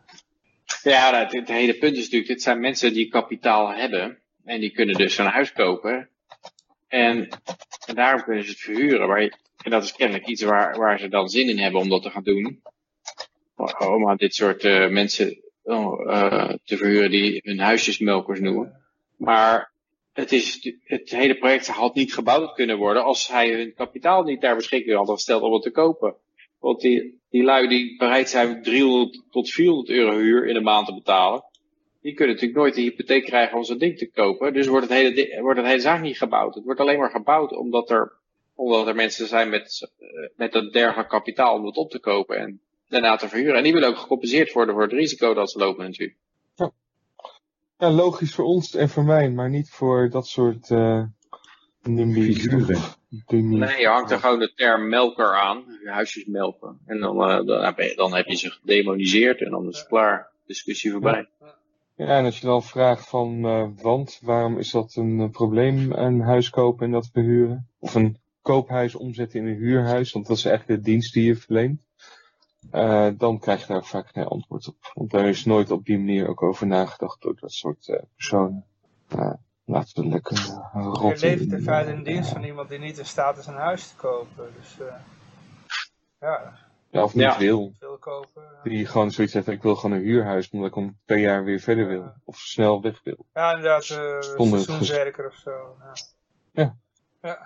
ja het, het, hele punt is natuurlijk, dit zijn mensen die kapitaal hebben. En die kunnen dus een huis kopen. En, en daarom kunnen ze het verhuren. Maar, en dat is kennelijk iets waar, waar ze dan zin in hebben om dat te gaan doen. Om aan dit soort uh, mensen uh, te verhuren die hun huisjesmelkers noemen. Maar het, is, het hele project had niet gebouwd kunnen worden als hij hun kapitaal niet ter beschikking hadden gesteld om het te kopen. Want die, die lui die bereid zijn 300 tot 400 euro huur in de maand te betalen, die kunnen natuurlijk nooit de hypotheek krijgen om zo'n ding te kopen. Dus wordt het, hele, wordt het hele zaak niet gebouwd. Het wordt alleen maar gebouwd omdat er, omdat er mensen zijn met, eh, met dat dergelijk kapitaal om het op te kopen en daarna te verhuren. En die willen ook gecompenseerd worden voor het risico dat ze lopen natuurlijk. Ja, logisch voor ons en voor mij, maar niet voor dat soort uh, figuren. Nee, je hangt er gewoon de term melker aan, huisjes melken. En dan, uh, dan, heb je, dan heb je ze gedemoniseerd en dan is het klaar. Discussie voorbij. Ja, en als je dan vraagt van, uh, want waarom is dat een probleem, een huis kopen en dat verhuren? Of een koophuis omzetten in een huurhuis, want dat is eigenlijk de dienst die je verleent. Uh, dan krijg je daar vaak geen antwoord op. Want daar is nooit op die manier ook over nagedacht door dat soort uh, personen. Uh, laten we lekker uh, Je leeft in feite in dienst van iemand die niet in staat is een huis te kopen. Dus ja. Ja, of niet ja. wil. Kopen, Die gewoon zoiets heeft, ik wil gewoon een huurhuis, omdat ik om twee jaar weer verder wil. Of snel weg wil. Ja, inderdaad, uh, seizoenswerker of zo. Ja. Ja.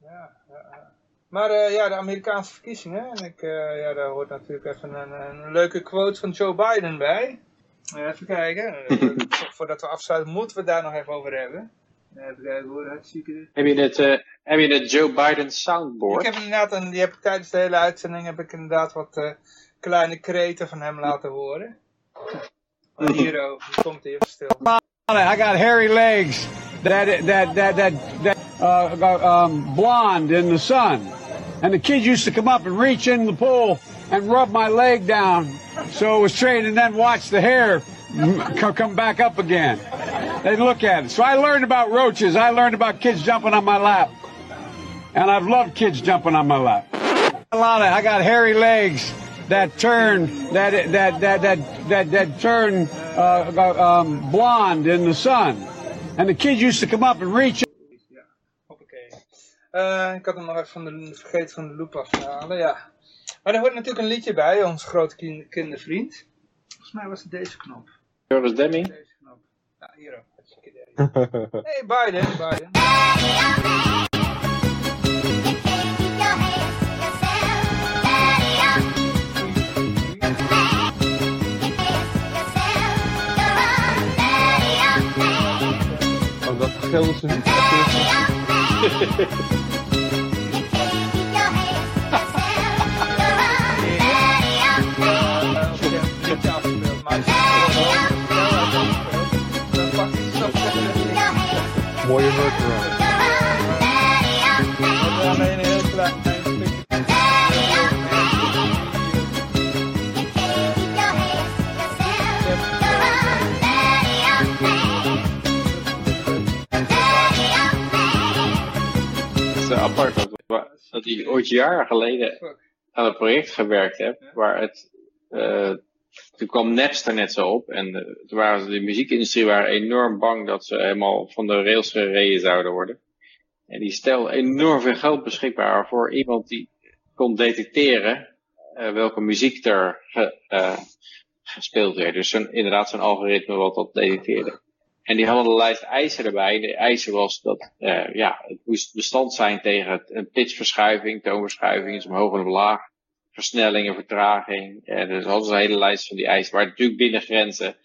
ja. Maar uh, ja, de Amerikaanse verkiezingen. En ik, uh, ja, daar hoort natuurlijk even een, een, leuke quote van Joe Biden bij. Even kijken. Voordat we afsluiten, moeten we daar nog even over hebben. Even kijken hoor, hartstikke. Heb je het, uh, heb je het Joe Biden soundboard? Ik heb inderdaad, en die heb ik tijdens de hele uitzending heb ik inderdaad wat kleine kreten van hem laten horen. Oh, hier, oh, komt hier stil. I got hairy legs that that that that that uh, um, blonde in the sun, and the kids used to come up and reach in the pool and rub my leg down so it was straight, and then watch the hair come back up again. They'd look at it. So I learned about roaches. I learned about kids jumping on my lap, and I've loved kids jumping on my lap. A lot of I got hairy legs that turn that that that that that that turn uh, um, blonde in the sun, and the kids used to come up and reach. Uh, ik had hem nog even van de, vergeten van de loop afhalen, ja. Maar er hoort natuurlijk een liedje bij, onze grote kind, kindervriend. Volgens mij was het deze knop. Joris Demming? Deze knop. Ja, hier ook. Hey Biden, Biden. gelden ze niet. Mooie workaround. Alleen een apart dat, hij ooit jaren geleden aan een project gewerkt heb, waar het, uh, toen kwam Napster net zo op en uh, toen waren de muziekindustrie waren enorm bang dat ze helemaal van de rails gereden zouden worden. En die stelde enorm veel geld beschikbaar voor iemand die kon detecteren uh, welke muziek er gespeeld werd. Dus inderdaad zo'n algoritme wat dat detecteerde. En die hadden een lijst eisen erbij. De eisen was dat ja, het moest bestand zijn tegen een pitchverschuiving, toonverschuiving, is omhoog en omlaag, versnelling en vertraging. En dus hadden ze een hele lijst van die eisen. Maar natuurlijk binnen grenzen,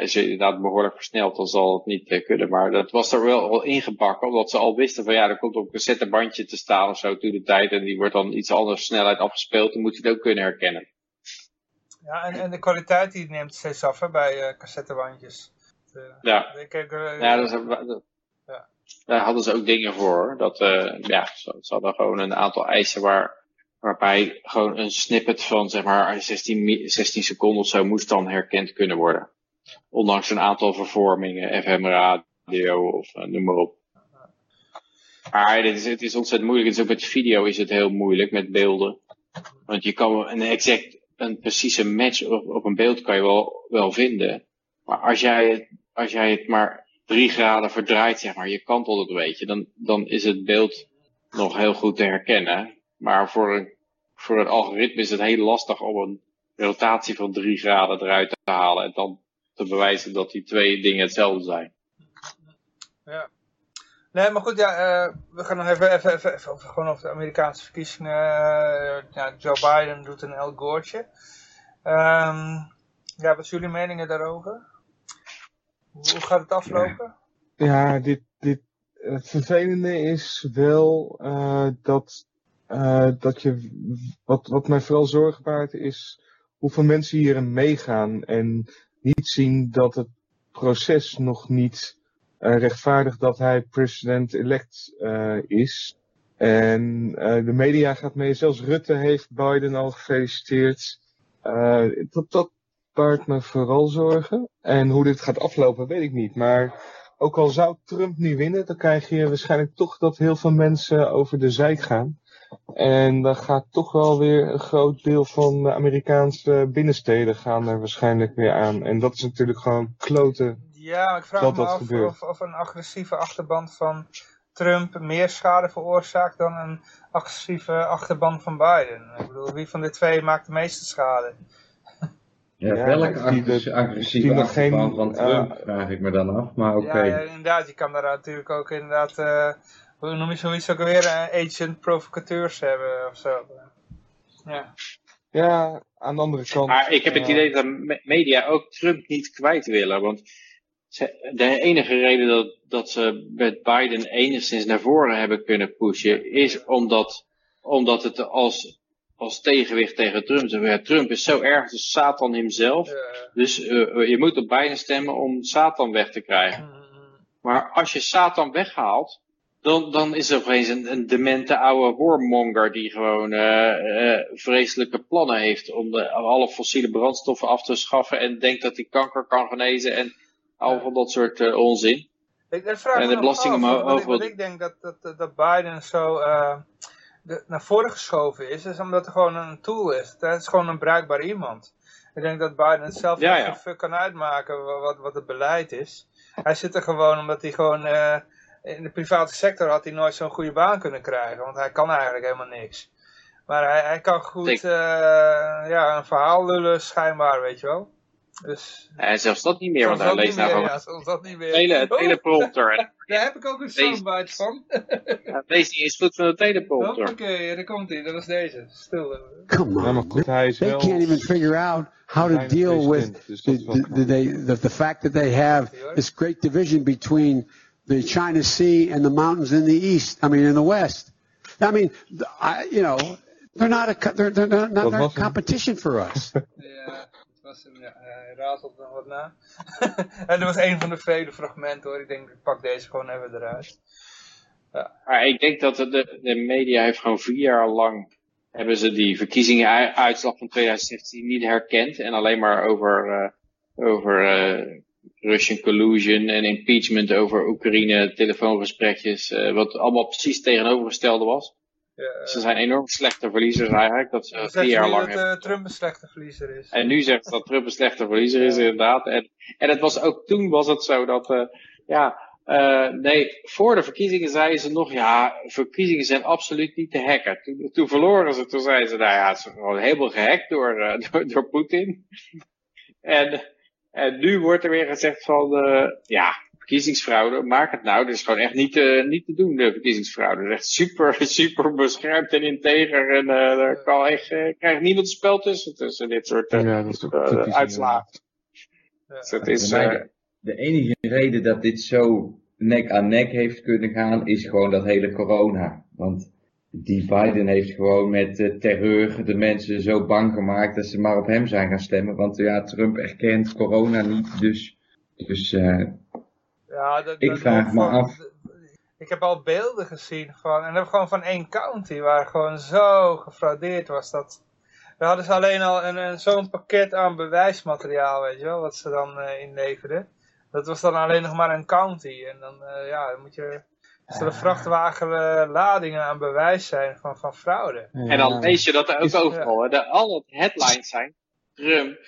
als je inderdaad behoorlijk versnelt, dan zal het niet uh, kunnen. Maar dat was er wel al ingebakken, omdat ze al wisten van ja, er komt op een cassettebandje te staan of zo toen de tijd. En die wordt dan iets anders snelheid afgespeeld, dan moet je het ook kunnen herkennen. Ja, en, en de kwaliteit die neemt steeds af hè, bij cassettebandjes. Uh, ja. Ik, uh, ja, dat, dat, ja, daar hadden ze ook dingen voor. Dat, uh, ja, ze, ze, hadden gewoon een aantal eisen waar, waarbij gewoon een snippet van zeg maar 16, 16 seconden of zo moest dan herkend kunnen worden. Ondanks een aantal vervormingen, FM radio of noem maar op. Maar dit is, het is ontzettend moeilijk. Het is ook met video is het heel moeilijk, met beelden. Want je kan een exact, een precieze match op, op een beeld kan je wel, wel vinden. Maar als jij het, als jij het maar drie graden verdraait, zeg maar, je kantelt het een beetje, dan, dan is het beeld nog heel goed te herkennen. Maar voor, een, voor het algoritme is het heel lastig om een rotatie van drie graden eruit te halen en dan te bewijzen dat die twee dingen hetzelfde zijn. Ja. Nee, maar goed, ja, uh, we gaan nog even, even, even, even over, gewoon over de Amerikaanse verkiezingen. Uh, ja, Joe Biden doet een El Goortje. Um, ja, wat is jullie meningen daarover? Hoe gaat het aflopen? Ja, dit, dit, het vervelende is wel uh, dat, uh, dat je, wat, wat mij vooral zorgen baart is hoeveel mensen hierin meegaan en niet zien dat het proces nog niet uh, rechtvaardigt dat hij president-elect is. En de media gaat mee, zelfs Rutte heeft Biden al gefeliciteerd. dat, dat, baart me vooral zorgen. En hoe dit gaat aflopen, weet ik niet. Maar ook al zou Trump nu winnen, dan krijg je waarschijnlijk toch dat heel veel mensen over de zijk gaan. En dan gaat toch wel weer een groot deel van de Amerikaanse binnensteden gaan er waarschijnlijk weer aan. En dat is natuurlijk gewoon kloten. Ja, ik vraag me af of, of, een agressieve achterband van Trump meer schade veroorzaakt dan een agressieve achterband van Biden. Ik bedoel, wie van de twee maakt de meeste schade? Ja, ja welke agressieve, agressieve geen, van Trump, uh, vraag ik me dan af, maar oké. Okay. Ja, ja, inderdaad, je kan daar natuurlijk ook inderdaad, uh, hoe noem je zoiets ook alweer, uh, agent provocateurs hebben of zo. Ja. Ja, aan de andere kant. Maar ik heb het idee dat media ook Trump niet kwijt willen, want ze, de enige reden dat, dat ze met Biden enigszins naar voren hebben kunnen pushen, is omdat, omdat het als als tegenwicht tegen Trump. Ja, Trump is zo erg, dus Satan hemzelf. Dus je moet op Biden stemmen om Satan weg te krijgen. Mm. Maar als je Satan weghaalt, dan, dan is er opeens een, een demente oude warmonger die gewoon uh, uh, vreselijke plannen heeft om de, alle fossiele brandstoffen af te schaffen en denkt dat hij kanker kan genezen en al van dat soort uh, onzin. Ik, vraag en de over... Wat ik, denk dat, dat, dat Biden zo de, naar voren geschoven is, is omdat het gewoon een tool is. Het is gewoon een bruikbaar iemand. Ik denk dat Biden het zelf ja, ja. kan uitmaken wat, wat het beleid is. Hij zit er gewoon omdat hij gewoon in de private sector had hij nooit zo'n goede baan kunnen krijgen. Want hij kan eigenlijk helemaal niks. Maar hij, hij kan goed uh, ja, een verhaal lullen, schijnbaar, weet je wel. Dus, ja, zelfs dat niet meer, want hij leest nou gewoon ja, zelfs dat niet meer. Hele, oh. Daar heb ik ook een soundbite van. ja, deze is goed van de teleprompter. Oké, okay, daar komt hij. Dat was deze. Stil. Come on. Ja, hij is they can't even figure out how to deal with dus the, the, the fact that they have this great division between the China Sea and the mountains in the east. I mean, in the west. I mean, I, you know, they're not a they're, they're not, not they're competition for us. ja, het was hem. Ja, hij ratelt nog wat na. en dat was een van de vele fragmenten hoor. Ik denk, ik pak deze gewoon even eruit. Ja. Maar ik denk dat de, de media heeft gewoon vier jaar lang hebben ze die verkiezingen uitslag van 2016 niet herkend en alleen maar over, uh, over uh, Russian collusion en impeachment over Oekraïne, telefoongesprekjes, uh, wat allemaal precies tegenovergestelde was. Ja, Ze zijn enorm slechte verliezers eigenlijk, dat ze vier jaar lang... dat uh, Trump een slechte verliezer is. En nu zegt dat Trump een slechte verliezer is, inderdaad. En, en het was ook toen was het zo dat, uh, ja, nee, voor de verkiezingen zeiden ze nog, ja, verkiezingen zijn absoluut niet te hacken. Toen, toen verloren ze, toen zeiden ze, nou ja, het is gewoon helemaal gehackt door, door, door Poetin. en en nu wordt er weer gezegd van, uh, ja, verkiezingsfraude, maak het nou. Dat is gewoon echt niet, uh, niet te doen, de verkiezingsfraude. Dat is echt super, super beschermd en integer. En uh, daar kan echt, uh, krijgt niemand een spel tussen, tussen dit soort ja, dat is uitslagen. Ja. Dus het is, de enige reden dat dit zo nek aan nek heeft kunnen gaan, is gewoon dat hele corona. Want die Biden heeft gewoon met uh, terreur de mensen zo bang gemaakt dat ze maar op hem zijn gaan stemmen. Want ja, Trump erkent corona niet, dus, dus uh, ja, dat, ik vraag me af. Ik heb al beelden gezien van, en dat gewoon van één county waar gewoon zo gefraudeerd was. Dat, we hadden ze alleen al zo'n pakket aan bewijsmateriaal, weet je wel, wat ze dan uh, inleverden. Dat was dan alleen nog maar een county. En dan, ja, dan moet je dat er vrachtwagenladingen aan bewijs zijn van, van fraude. En dan lees je dat er ook overal. Ja. Al het headlines zijn. Trump,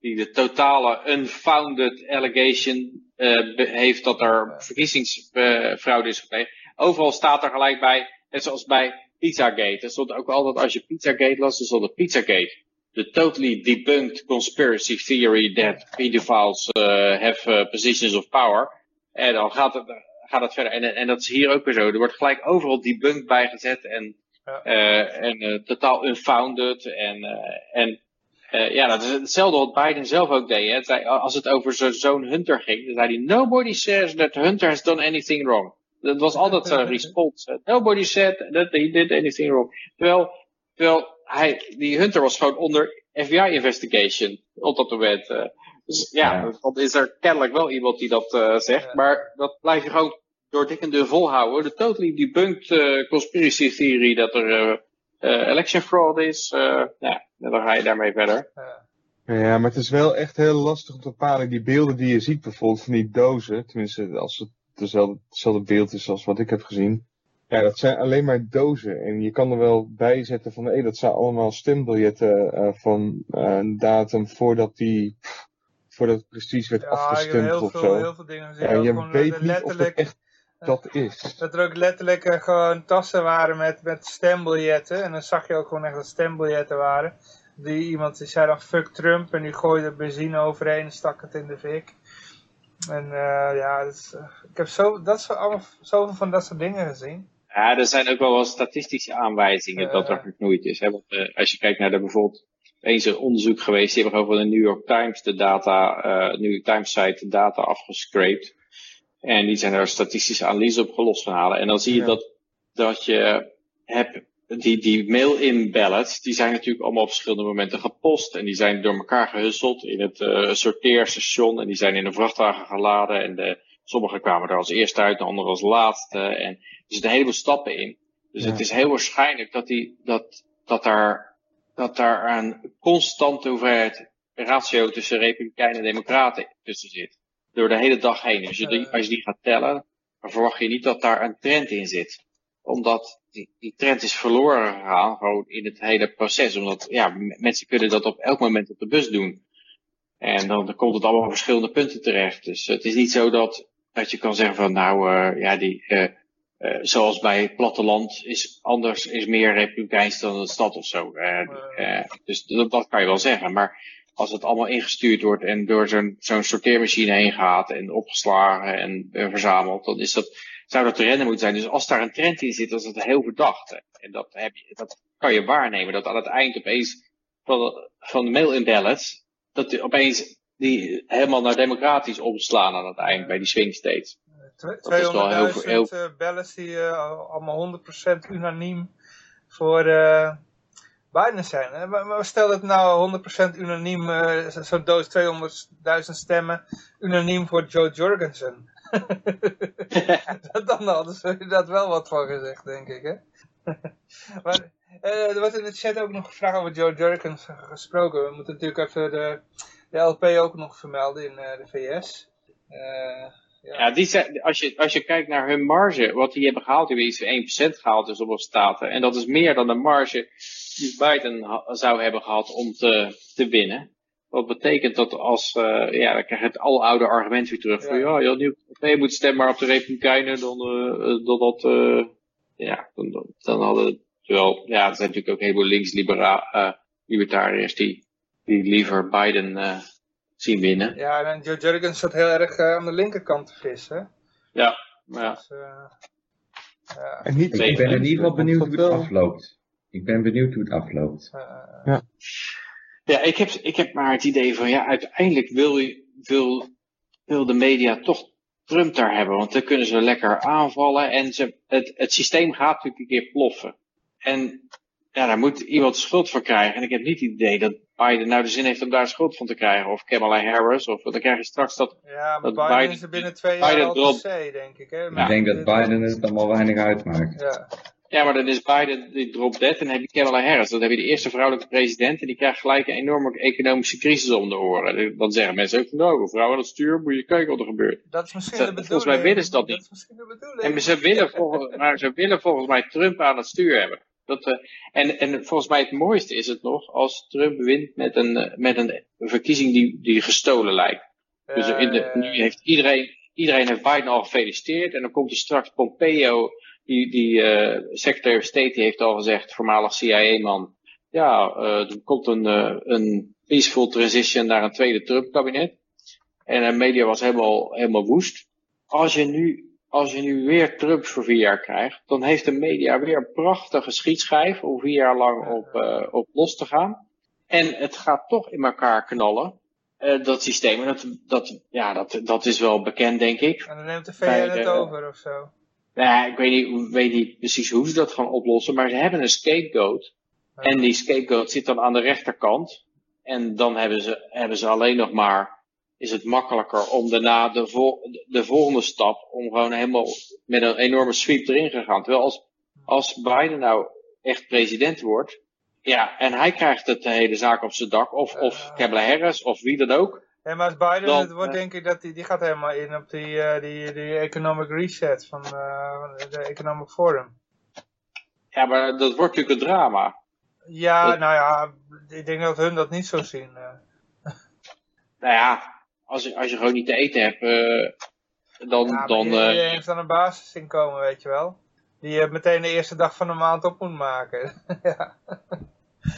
die de totale unfounded allegation uh, heeft dat er verkiezingsfraude is gepleegd. Overal staat er gelijk bij, net zoals bij Pizzagate. Er stond ook altijd, als je Pizzagate las, er stond er Pizzagate. The totally debunked conspiracy theory that pedophiles uh, have uh, positions of power. En dan gaat het, gaat het verder. En, en dat is hier ook weer zo. Er wordt gelijk overal debunk bij gezet en, ja. uh, en uh, totaal unfounded. En, uh, en ja, dat is hetzelfde wat Biden zelf ook deed. Hè. als het over zijn zoon Hunter ging, dan zei hij, nobody says that Hunter has done anything wrong. Dat was altijd zijn response. Nobody said that he did anything wrong. Terwijl, terwijl hij, die Hunter was gewoon onder FBI investigation op dat moment. Dus ja, dan is er kennelijk wel iemand die dat uh, zegt. Maar dat blijf je gewoon door dik en dun volhouden. De totally debunked uh, conspiracy theory dat er uh, election fraud is. ja, dan ga je daarmee verder. Ja, maar het is wel echt heel lastig om te bepalen. Die beelden die je ziet bijvoorbeeld van die dozen. Tenminste, als het dezelfde, hetzelfde beeld is als wat ik heb gezien. Ja, dat zijn alleen maar dozen. En je kan er wel bij zetten van, hé, dat zijn allemaal stembiljetten uh, van een datum voordat die voordat het precies werd ja, afgestemd of veel, zo. Heel veel dingen Ja, je weet niet of het echt dat is. Dat er ook letterlijk uh, gewoon tassen waren met, met stembiljetten. En dan zag je ook gewoon echt dat stembiljetten waren. Die iemand die zei dan fuck Trump en die gooide benzine overheen en stak het in de fik. En uh, ja, uh, ik heb zo, dat is allemaal, zoveel van dat soort dingen gezien. Ja, er zijn ook wel wat statistische aanwijzingen dat er geknoeid is. Hè? Want, als je kijkt naar de bijvoorbeeld eens een onderzoek geweest. Die hebben gewoon van de New York Times de data, uh, New York Times site de data afgescraped. En die zijn er statistische analyse op gelost van halen. En dan zie je dat, dat je hebt die, die mail-in ballots, die zijn natuurlijk allemaal op verschillende momenten gepost. En die zijn door elkaar gehusseld in het uh, sorteerstation. En die zijn in een vrachtwagen geladen. En de, sommige kwamen er als eerste uit, de andere als laatste. En er zitten een heleboel stappen in. Dus het is heel waarschijnlijk dat, die, dat, dat, daar, dat daar een constante hoeveelheid ratio tussen Republikeinen en Democraten tussen zit. Door de hele dag heen. Die, als je die gaat tellen, dan verwacht je niet dat daar een trend in zit. Omdat die, die trend is verloren gegaan, gewoon in het hele proces. Omdat, ja, mensen kunnen dat op elk moment op de bus doen. En dan, dan komt het allemaal op verschillende punten terecht. Dus het is niet zo dat, dat je kan zeggen van, nou, uh, ja, die, uh, uh, zoals bij het platteland is anders, is meer republikeins dan de stad of zo. dus dat, dat kan je wel zeggen. Maar als het allemaal ingestuurd wordt en door zo'n zo'n sorteermachine heen gaat en opgeslagen en, verzameld, dan is dat, zou dat te rennen moeten zijn. Dus als daar een trend in zit, dan is dat heel verdacht. En dat, heb je, dat kan je waarnemen, dat aan het eind opeens van, van de mail-in ballots, dat opeens die helemaal naar democratisch omslaan aan het eind bij die swing states. 200.000 ballots die uh, allemaal 100% unaniem voor, uh, Biden zijn. Maar, stel dat nou 100% unaniem, uh, zo'n doos 200.000 stemmen, unaniem voor Joe Jorgensen. dan hadden ze dat wel wat van gezegd, denk ik. Hè? maar uh, er wordt in de chat ook nog gevraagd over Joe Jorgensen gesproken. We moeten natuurlijk even de, de LP ook nog vermelden in uh, de VS. Ja, ja die zijn, als, je, als je kijkt naar hun marge, wat die hebben gehaald, die hebben iets van 1% gehaald dus op staten. En dat is meer dan de marge die Biden zou hebben gehad om te, te winnen. Wat betekent dat als, uh, ja, dan krijg je het oude argument weer terug. Ja. Van ja, je moet stemmen maar op de Republikeinen, dan, uh, dan dat, uh, ja, dan, dan hadden, terwijl, ja, er zijn natuurlijk ook een heleboel links-libertariërs die, die liever Biden zien winnen. Ja, en Joe Jurgens zat heel erg aan de linkerkant te vissen. Ja, ja. Dus, ja. En niet, ik ben in ieder geval benieuwd hoe het afloopt. Ik ben benieuwd hoe het afloopt. ja. Ja, ik heb, ik heb maar het idee van, ja, uiteindelijk wil, je, wil, wil de media toch Trump daar hebben. Want dan kunnen ze lekker aanvallen en ze, het, het systeem gaat natuurlijk een keer ploffen. En ja, daar moet iemand schuld voor krijgen. En ik heb niet het idee dat Biden nou de zin heeft om daar schuld van te krijgen. Of Kamala Harris. Of dan krijg je straks dat... Ja, maar dat Biden, is er binnen twee jaar Biden al C, denk ik. Hè? ik denk dat Biden het allemaal weinig uitmaakt. Ja. Ja, maar dan is Biden, die drop dead, en dan heb je Kamala Harris. Dan heb je de eerste vrouwelijke president en die krijgt gelijk een enorme economische crisis om de oren. Dan zeggen mensen ook van, nou, vrouwen aan het stuur, moet je kijken wat er gebeurt. Dat is misschien de bedoeling. Volgens mij willen ze dat niet. Dat is misschien de bedoeling. En ze willen volgens, maar ze willen volgens mij Trump aan het stuur hebben. Dat, uh, en, en volgens mij het mooiste is het nog als Trump wint met een, uh, met een verkiezing die, die gestolen lijkt. Dus in de, nu heeft iedereen, iedereen heeft Biden al gefeliciteerd en dan komt er straks Pompeo die, die uh, Secretary of State die heeft al gezegd, voormalig CIA-man, ja, uh, er komt een, uh, een peaceful transition naar een tweede Trump-kabinet. En de media was helemaal, helemaal woest. Als je nu, als je nu weer Trump voor vier jaar krijgt, dan heeft de media weer een prachtige schietschijf om vier jaar lang op, uh, op los te gaan. En het gaat toch in elkaar knallen. Uh, dat systeem. En dat, dat, ja, dat, dat is wel bekend, denk ik. En dan neemt de VN het over of zo. Nou, ik weet niet, weet niet precies hoe ze dat gaan oplossen, maar ze hebben een scapegoat. En die scapegoat zit dan aan de rechterkant. En dan hebben ze, hebben ze alleen nog maar, is het makkelijker om daarna de, vol, de volgende stap, om gewoon helemaal met een enorme sweep erin te gaan. Terwijl als, als Biden nou echt president wordt, ja, en hij krijgt het de hele zaak op zijn dak, of, of Kamala Harris, of wie dan ook, ja, maar als Biden dan, het wordt, denk ik dat die, die gaat helemaal in op die, uh, die, die economic reset van uh, de Economic Forum. Ja, maar dat wordt natuurlijk een drama. Ja, nou ja, ik denk dat hun dat niet zo zien. Nou ja, als je, als je gewoon niet te eten hebt, dan... Ja, dan je, je heeft dan een basisinkomen, weet je wel. Die je meteen de eerste dag van de maand op moet maken. ja.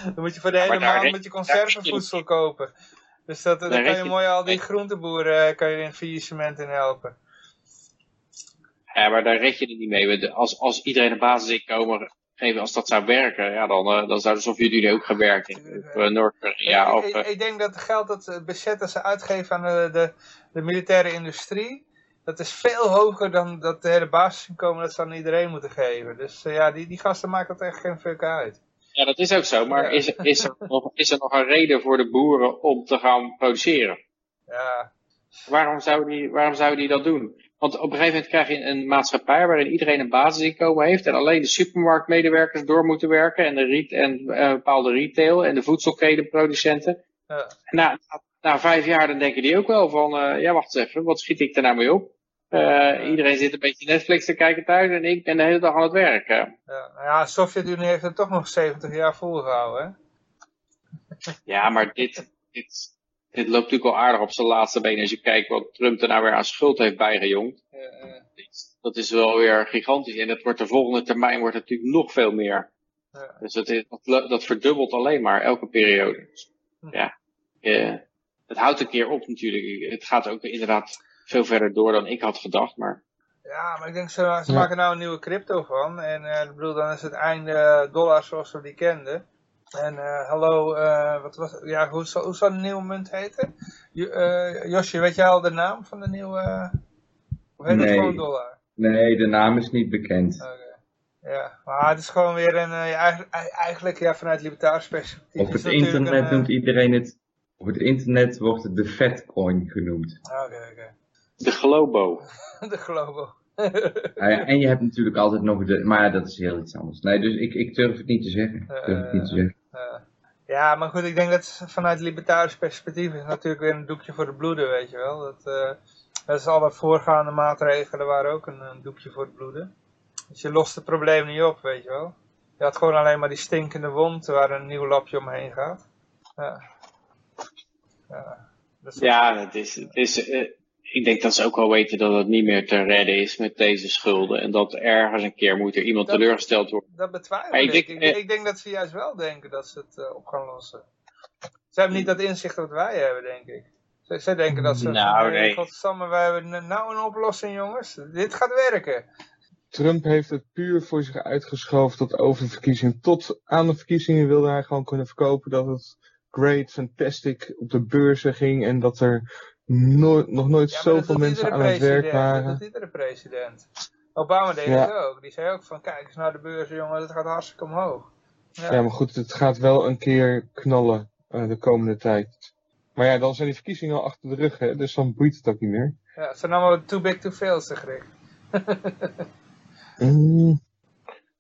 Dan moet je voor de hele maand met je conservenvoedsel kopen. Dus dat, dan kan je mooi al die groenteboeren eh, kan je in faillissement in helpen. Ja, maar daar red je er niet mee. Als, als iedereen een basisinkomen geven, als dat zou werken, ja, dan, uh, dan zouden Sovjet-Unie ook gaan werken. Of uh, Noord-Korea. Ik, ik, ik, denk dat het geld dat bezetten ze uitgeven aan de, de, de militaire industrie, dat is veel hoger dan dat de hele basisinkomen dat ze aan iedereen moeten geven. Dus ja, die, die gasten maken dat echt geen fuck uit. Ja, dat is ook zo. Maar is, is, er nog, is er nog een reden voor de boeren om te gaan produceren? Ja. Waarom zou die, waarom zou die dat doen? Want op een gegeven moment krijg je een maatschappij waarin iedereen een basisinkomen heeft en alleen de supermarktmedewerkers door moeten werken en, de ret en uh, bepaalde retail en de voedselkedenproducenten. Ja. Na, na, vijf jaar dan denken die ook wel van, uh, ja wacht eens even, wat schiet ik er nou mee op? Uh, iedereen zit een beetje Netflix te kijken thuis en ik ben de hele dag aan het werk. Ja, nou ja, Sovjet-Unie heeft het toch nog 70 jaar volgehouden, hè? Ja, maar dit, dit, dit loopt natuurlijk al aardig op zijn laatste been als je kijkt wat Trump er nou weer aan schuld heeft bijgejongd. Uh, dat is wel weer gigantisch. En dat wordt de volgende termijn wordt natuurlijk nog veel meer. Dus dat, is, dat, dat, verdubbelt alleen maar elke periode. Hm. Ja, uh, het houdt een keer op natuurlijk. Het gaat ook inderdaad veel verder door dan ik had gedacht. Maar... Ja, maar ik denk ze, ze maken nou een nieuwe crypto van. En uh, ik bedoel, dan is het einde dollar zoals we die kenden. En uh, hallo, uh, wat was, ja, hoe, zou, hoe zou de nieuwe munt heten? Uh, Josje, weet jij al de naam van de nieuwe, of heet nee. het gewoon dollar? Nee, de naam is niet bekend. Okay. Ja, maar het is gewoon weer een, eigenlijk, eigenlijk ja, vanuit libertaris perspectief. Op het internet noemt iedereen het, op het internet wordt het de Fatcoin genoemd. Oké, okay, oké. Okay. De Globo. de Globo. Ah ja, en je hebt natuurlijk altijd nog de, maar dat is heel iets anders. Nee, dus ik, ik durf het niet te zeggen. Ik durf het niet te zeggen. Uh, ja, maar goed, ik denk dat vanuit libertarisch perspectief is natuurlijk weer een doekje voor de bloeden, weet je wel. Dat, uh, dat is alle voorgaande maatregelen waren ook een, doekje voor het bloeden. Dus je lost het probleem niet op, weet je wel. Je had gewoon alleen maar die stinkende wond waar een nieuw lapje omheen gaat. Ja, dat ja, het is, het is uh, ik denk dat ze ook wel weten dat het niet meer te redden is met deze schulden. En dat ergens een keer moet er iemand dat, teleurgesteld worden. Dat betwijfel ik. Denk, ik, ik, ik, denk dat ze juist wel denken dat ze het uh, op gaan lossen. Ze hebben niet dat inzicht dat wij hebben, denk ik. Ze, ze denken dat ze... Nou, nee. Godsamme, wij hebben nou een oplossing, jongens. Dit gaat werken. Trump heeft het puur voor zich uitgeschoven tot over de verkiezingen. Tot aan de verkiezingen wilde hij gewoon kunnen verkopen dat het great, fantastic op de beurzen ging. En dat er nooit, nog nooit ja, zoveel mensen aan het werk waren. Dat iedere president. Obama deed ja. het ook. Die zei ook van kijk eens naar de beurzen jongen, het gaat hartstikke omhoog. Ja. ja, maar goed, het gaat wel een keer knallen uh, de komende tijd. Maar ja, dan zijn die verkiezingen al achter de rug, hè, dus dan boeit het ook niet meer. Ja, het zijn allemaal too big to fail, zeg ik. mm,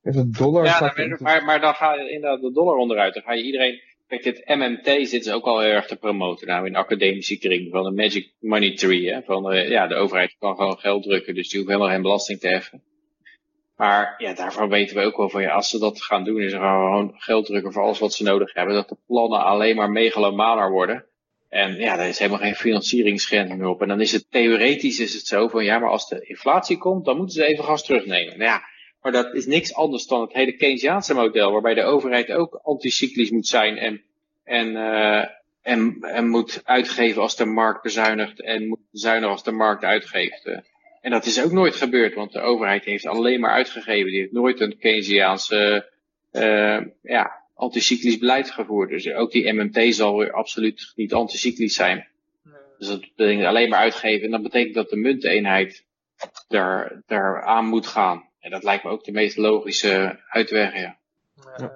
de dollar ja, dan, maar, maar dan ga je inderdaad de dollar onderuit. Dan ga je iedereen Kijk, dit MMT zit ze ook al heel erg te promoten nou in de academische kring van de Magic Money Tree. Hè? Van, uh, ja, de overheid kan gewoon geld drukken, dus die hoeft helemaal geen belasting te heffen. Maar ja, daarvan weten we ook wel van ja, als ze dat gaan doen, is er gewoon geld drukken voor alles wat ze nodig hebben. Dat de plannen alleen maar megalomaner worden. En ja, daar is helemaal geen financieringsgrens meer op. En dan is het theoretisch is het zo van ja, maar als de inflatie komt, dan moeten ze even gas terugnemen. Nou ja, maar dat is niks anders dan het hele Keynesiaanse model, waarbij de overheid ook anticyclisch moet zijn en, en, uh, en, en moet uitgeven als de markt bezuinigt en moet bezuinigen als de markt uitgeeft. En dat is ook nooit gebeurd, want de overheid heeft alleen maar uitgegeven. Die heeft nooit een Keynesiaanse uh, ja, anticyclisch beleid gevoerd. Dus ook die MMT zal weer absoluut niet anticyclisch zijn. Dus dat betekent alleen maar uitgeven. En dat betekent dat de munteenheid daar, daar aan moet gaan. En dat lijkt me ook de meest logische uitweg, ja. ja.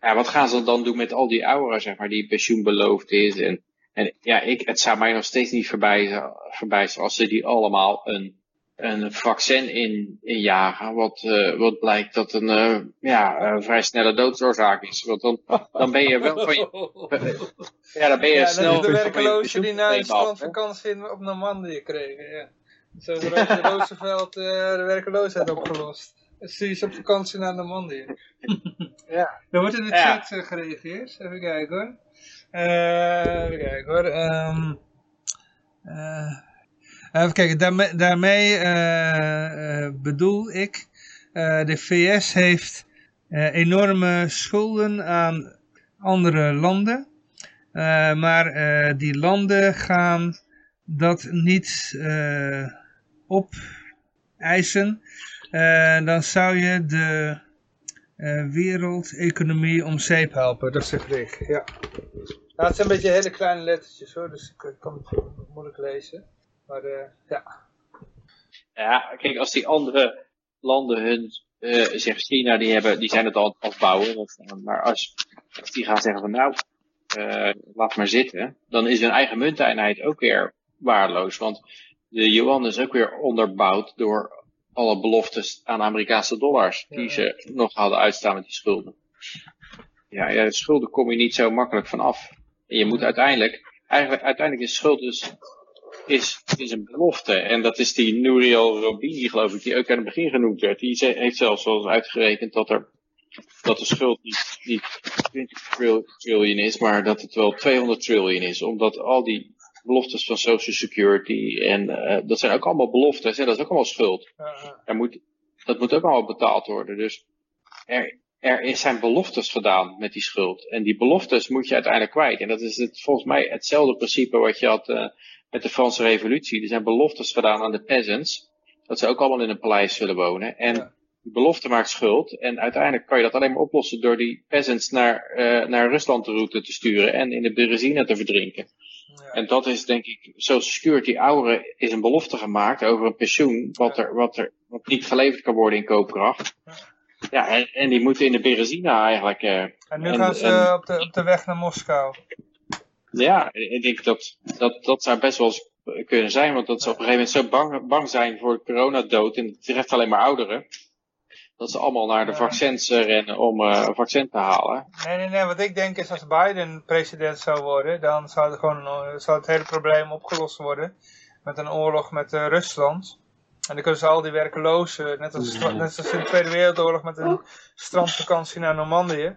ja. wat gaan ze dan doen met al die ouderen, zeg maar, die pensioen beloofd is? En, en ja, ik, het zou mij nog steeds niet verbijzen als ze die allemaal een, een vaccin in, injagen. Wat, uh, wat blijkt dat een, uh, ja, een vrij snelle doodsoorzaak is. Want dan, dan ben je wel van je, Ja, dan ben je ja, snel... de werkelozen die na een strandvakantie op Normandië kregen, ja. Zo heeft Roosevelt uh, de werkeloosheid opgelost. Stuur je op vakantie naar Normandië. ja. Er wordt in de chat uh, gereageerd. Even kijken hoor. Uh, even kijken hoor. Um, even kijken, daarmee, daarmee bedoel ik, de VS heeft enorme schulden aan andere landen. maar die landen gaan dat niet opeisen, uh, dan zou je de uh, wereldeconomie om zeep helpen. Dat zeg ik, ja. Nou, het zijn een beetje hele kleine lettertjes hoor, dus ik kan het moeilijk lezen. Maar ja. Ja, kijk, als die andere landen hun, uh, zeg China, die, hebben, die zijn het al aan het afbouwen. Maar als, die gaan zeggen van nou, laat maar zitten, dan is hun eigen munteenheid ook weer waardeloos. Want de yuan is ook weer onderbouwd door alle beloftes aan Amerikaanse dollars die ze nog hadden uitstaan met die schulden. Ja, ja, de schulden kom je niet zo makkelijk van af. En je moet uiteindelijk, eigenlijk uiteindelijk is schuld dus is, is een belofte. En dat is die Nouriel Robini, geloof ik, die ook aan het begin genoemd werd. Die heeft zelfs wel eens uitgerekend dat er dat de schuld niet, niet 20 triljoen is, maar dat het wel 200 triljoen is. Omdat al die beloftes van Social Security en uh, dat zijn ook allemaal beloftes, hè, dat is ook allemaal schuld. Er moet, dat moet ook allemaal betaald worden. Dus er, er zijn beloftes gedaan met die schuld. En die beloftes moet je uiteindelijk kwijt. En dat is het, volgens mij hetzelfde principe wat je had uh, met de Franse revolutie. Er zijn beloftes gedaan aan de peasants. Dat ze ook allemaal in een paleis zullen wonen. En die belofte maakt schuld. En uiteindelijk kan je dat alleen maar oplossen door die peasants naar, uh, naar Rusland de route te sturen. En in de Berezina te verdrinken. Ja. En dat is denk ik, Social Security ouderen is een belofte gemaakt over een pensioen. Wat, er, wat, er, wat niet geleverd kan worden in koopkracht. Ja, en, en die moeten in de Berezina eigenlijk. Uh, en nu gaan ze en, op, de, op de weg naar Moskou. Ja, ik denk dat dat, dat zou best wel eens kunnen zijn, want dat ze op een gegeven moment zo bang, bang zijn voor coronadood, en het treft alleen maar ouderen, dat ze allemaal naar de vaccins rennen om uh, een vaccin te halen. Nee, nee, nee, wat ik denk is als Biden president zou worden, dan zou het, gewoon, zou het hele probleem opgelost worden met een oorlog met Rusland. En dan kunnen ze al die werkelozen, net als, net als in de Tweede Wereldoorlog met een strandvakantie naar Normandië,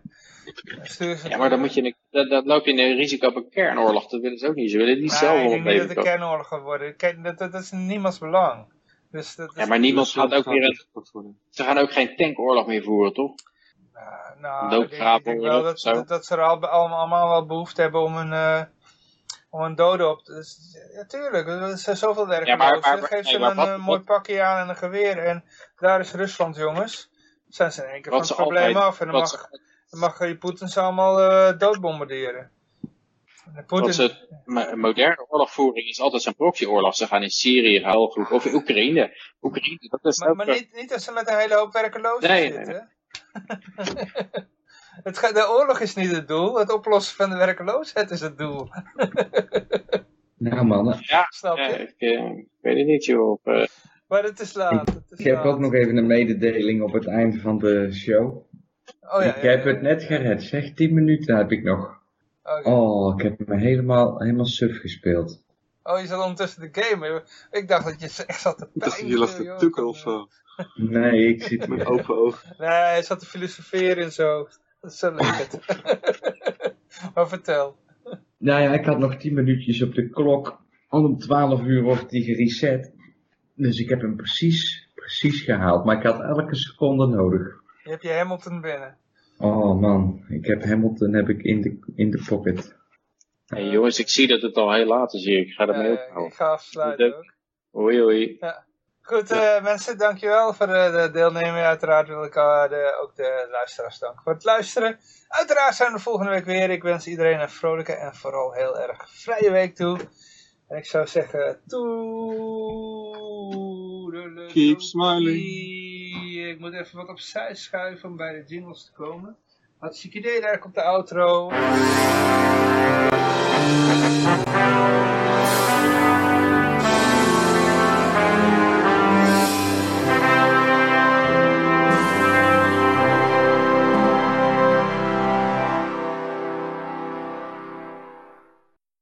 ja, maar dan, moet je, dat, loop je in een risico op een kernoorlog. Dat willen ze ook niet. Ze willen niet zelf nee, ik denk niet dat het een kernoorlog gaat worden. Kijk, dat, dat, is niemands belang. Dus dat ja, maar niemand gaat ook weer een... Ze gaan ook geen tankoorlog meer voeren, toch? Uh, nou, ik denk, ik denk wel dat, dat, dat, ze er al, allemaal, allemaal wel behoefte hebben om een... Uh, om een dode op te... Dus, ja, tuurlijk, er zijn zoveel werklozen. Ja, Geef ze een wat, mooi pakje aan en een geweer en daar is Rusland, jongens. Zijn ze in één keer van het probleem af en dan mag... Dan mag je Poetin ze allemaal uh, doodbombarderen. Putin... Een moderne oorlogvoering is altijd zo'n proxyoorlog. Ze gaan in Syrië heel goed. Of in Oekraïne. Oekraïne dat is maar, maar niet, niet als ze met een hele hoop werkelozen nee, zitten. Nee, nee. het gaat, de oorlog is niet het doel. Het oplossen van de werkeloosheid is het doel. nou mannen. Ja, Snap je? ik, uh, ik, weet het niet joh. Uh... Maar het is laat. Het is ik heb ook nog even een mededeling op het einde van de show. Oh, ja, ik heb het net gered, zeg. 10 minuten heb ik nog. Oh, ik heb me helemaal, helemaal suf gespeeld. Oh, je zat ondertussen de game. Ik dacht dat je echt zat te pijnen. Ik dacht dat je lag te tukken of zo. Nee, ik zit met open ogen. Nee, hij zat te filosoferen en zo. Dat is zo lekker. maar vertel. Nou ja, ik had nog 10 minuutjes op de klok. Om 12 uur wordt die gereset. Dus ik heb hem precies, precies gehaald. Maar ik had elke seconde nodig. Je hebt je Hamilton binnen. Oh man, ik heb Hamilton heb ik in de, in de pocket. Hey jongens, ik zie dat het al heel laat is hier. Ik ga ermee uh, ophouden. Ik ga afsluiten ook. Hoi hoi. Ja. Goed uh, mensen, dankjewel voor uh, de deelneming. Uiteraard wil ik de, ook de luisteraars danken voor het luisteren. Uiteraard zijn we volgende week weer. Ik wens iedereen een vrolijke en vooral heel erg vrije week toe. En ik zou zeggen... Keep smiling. Ik moet even wat opzij schuiven om bij de jingles te komen. Hartstikke idee, daar komt de outro.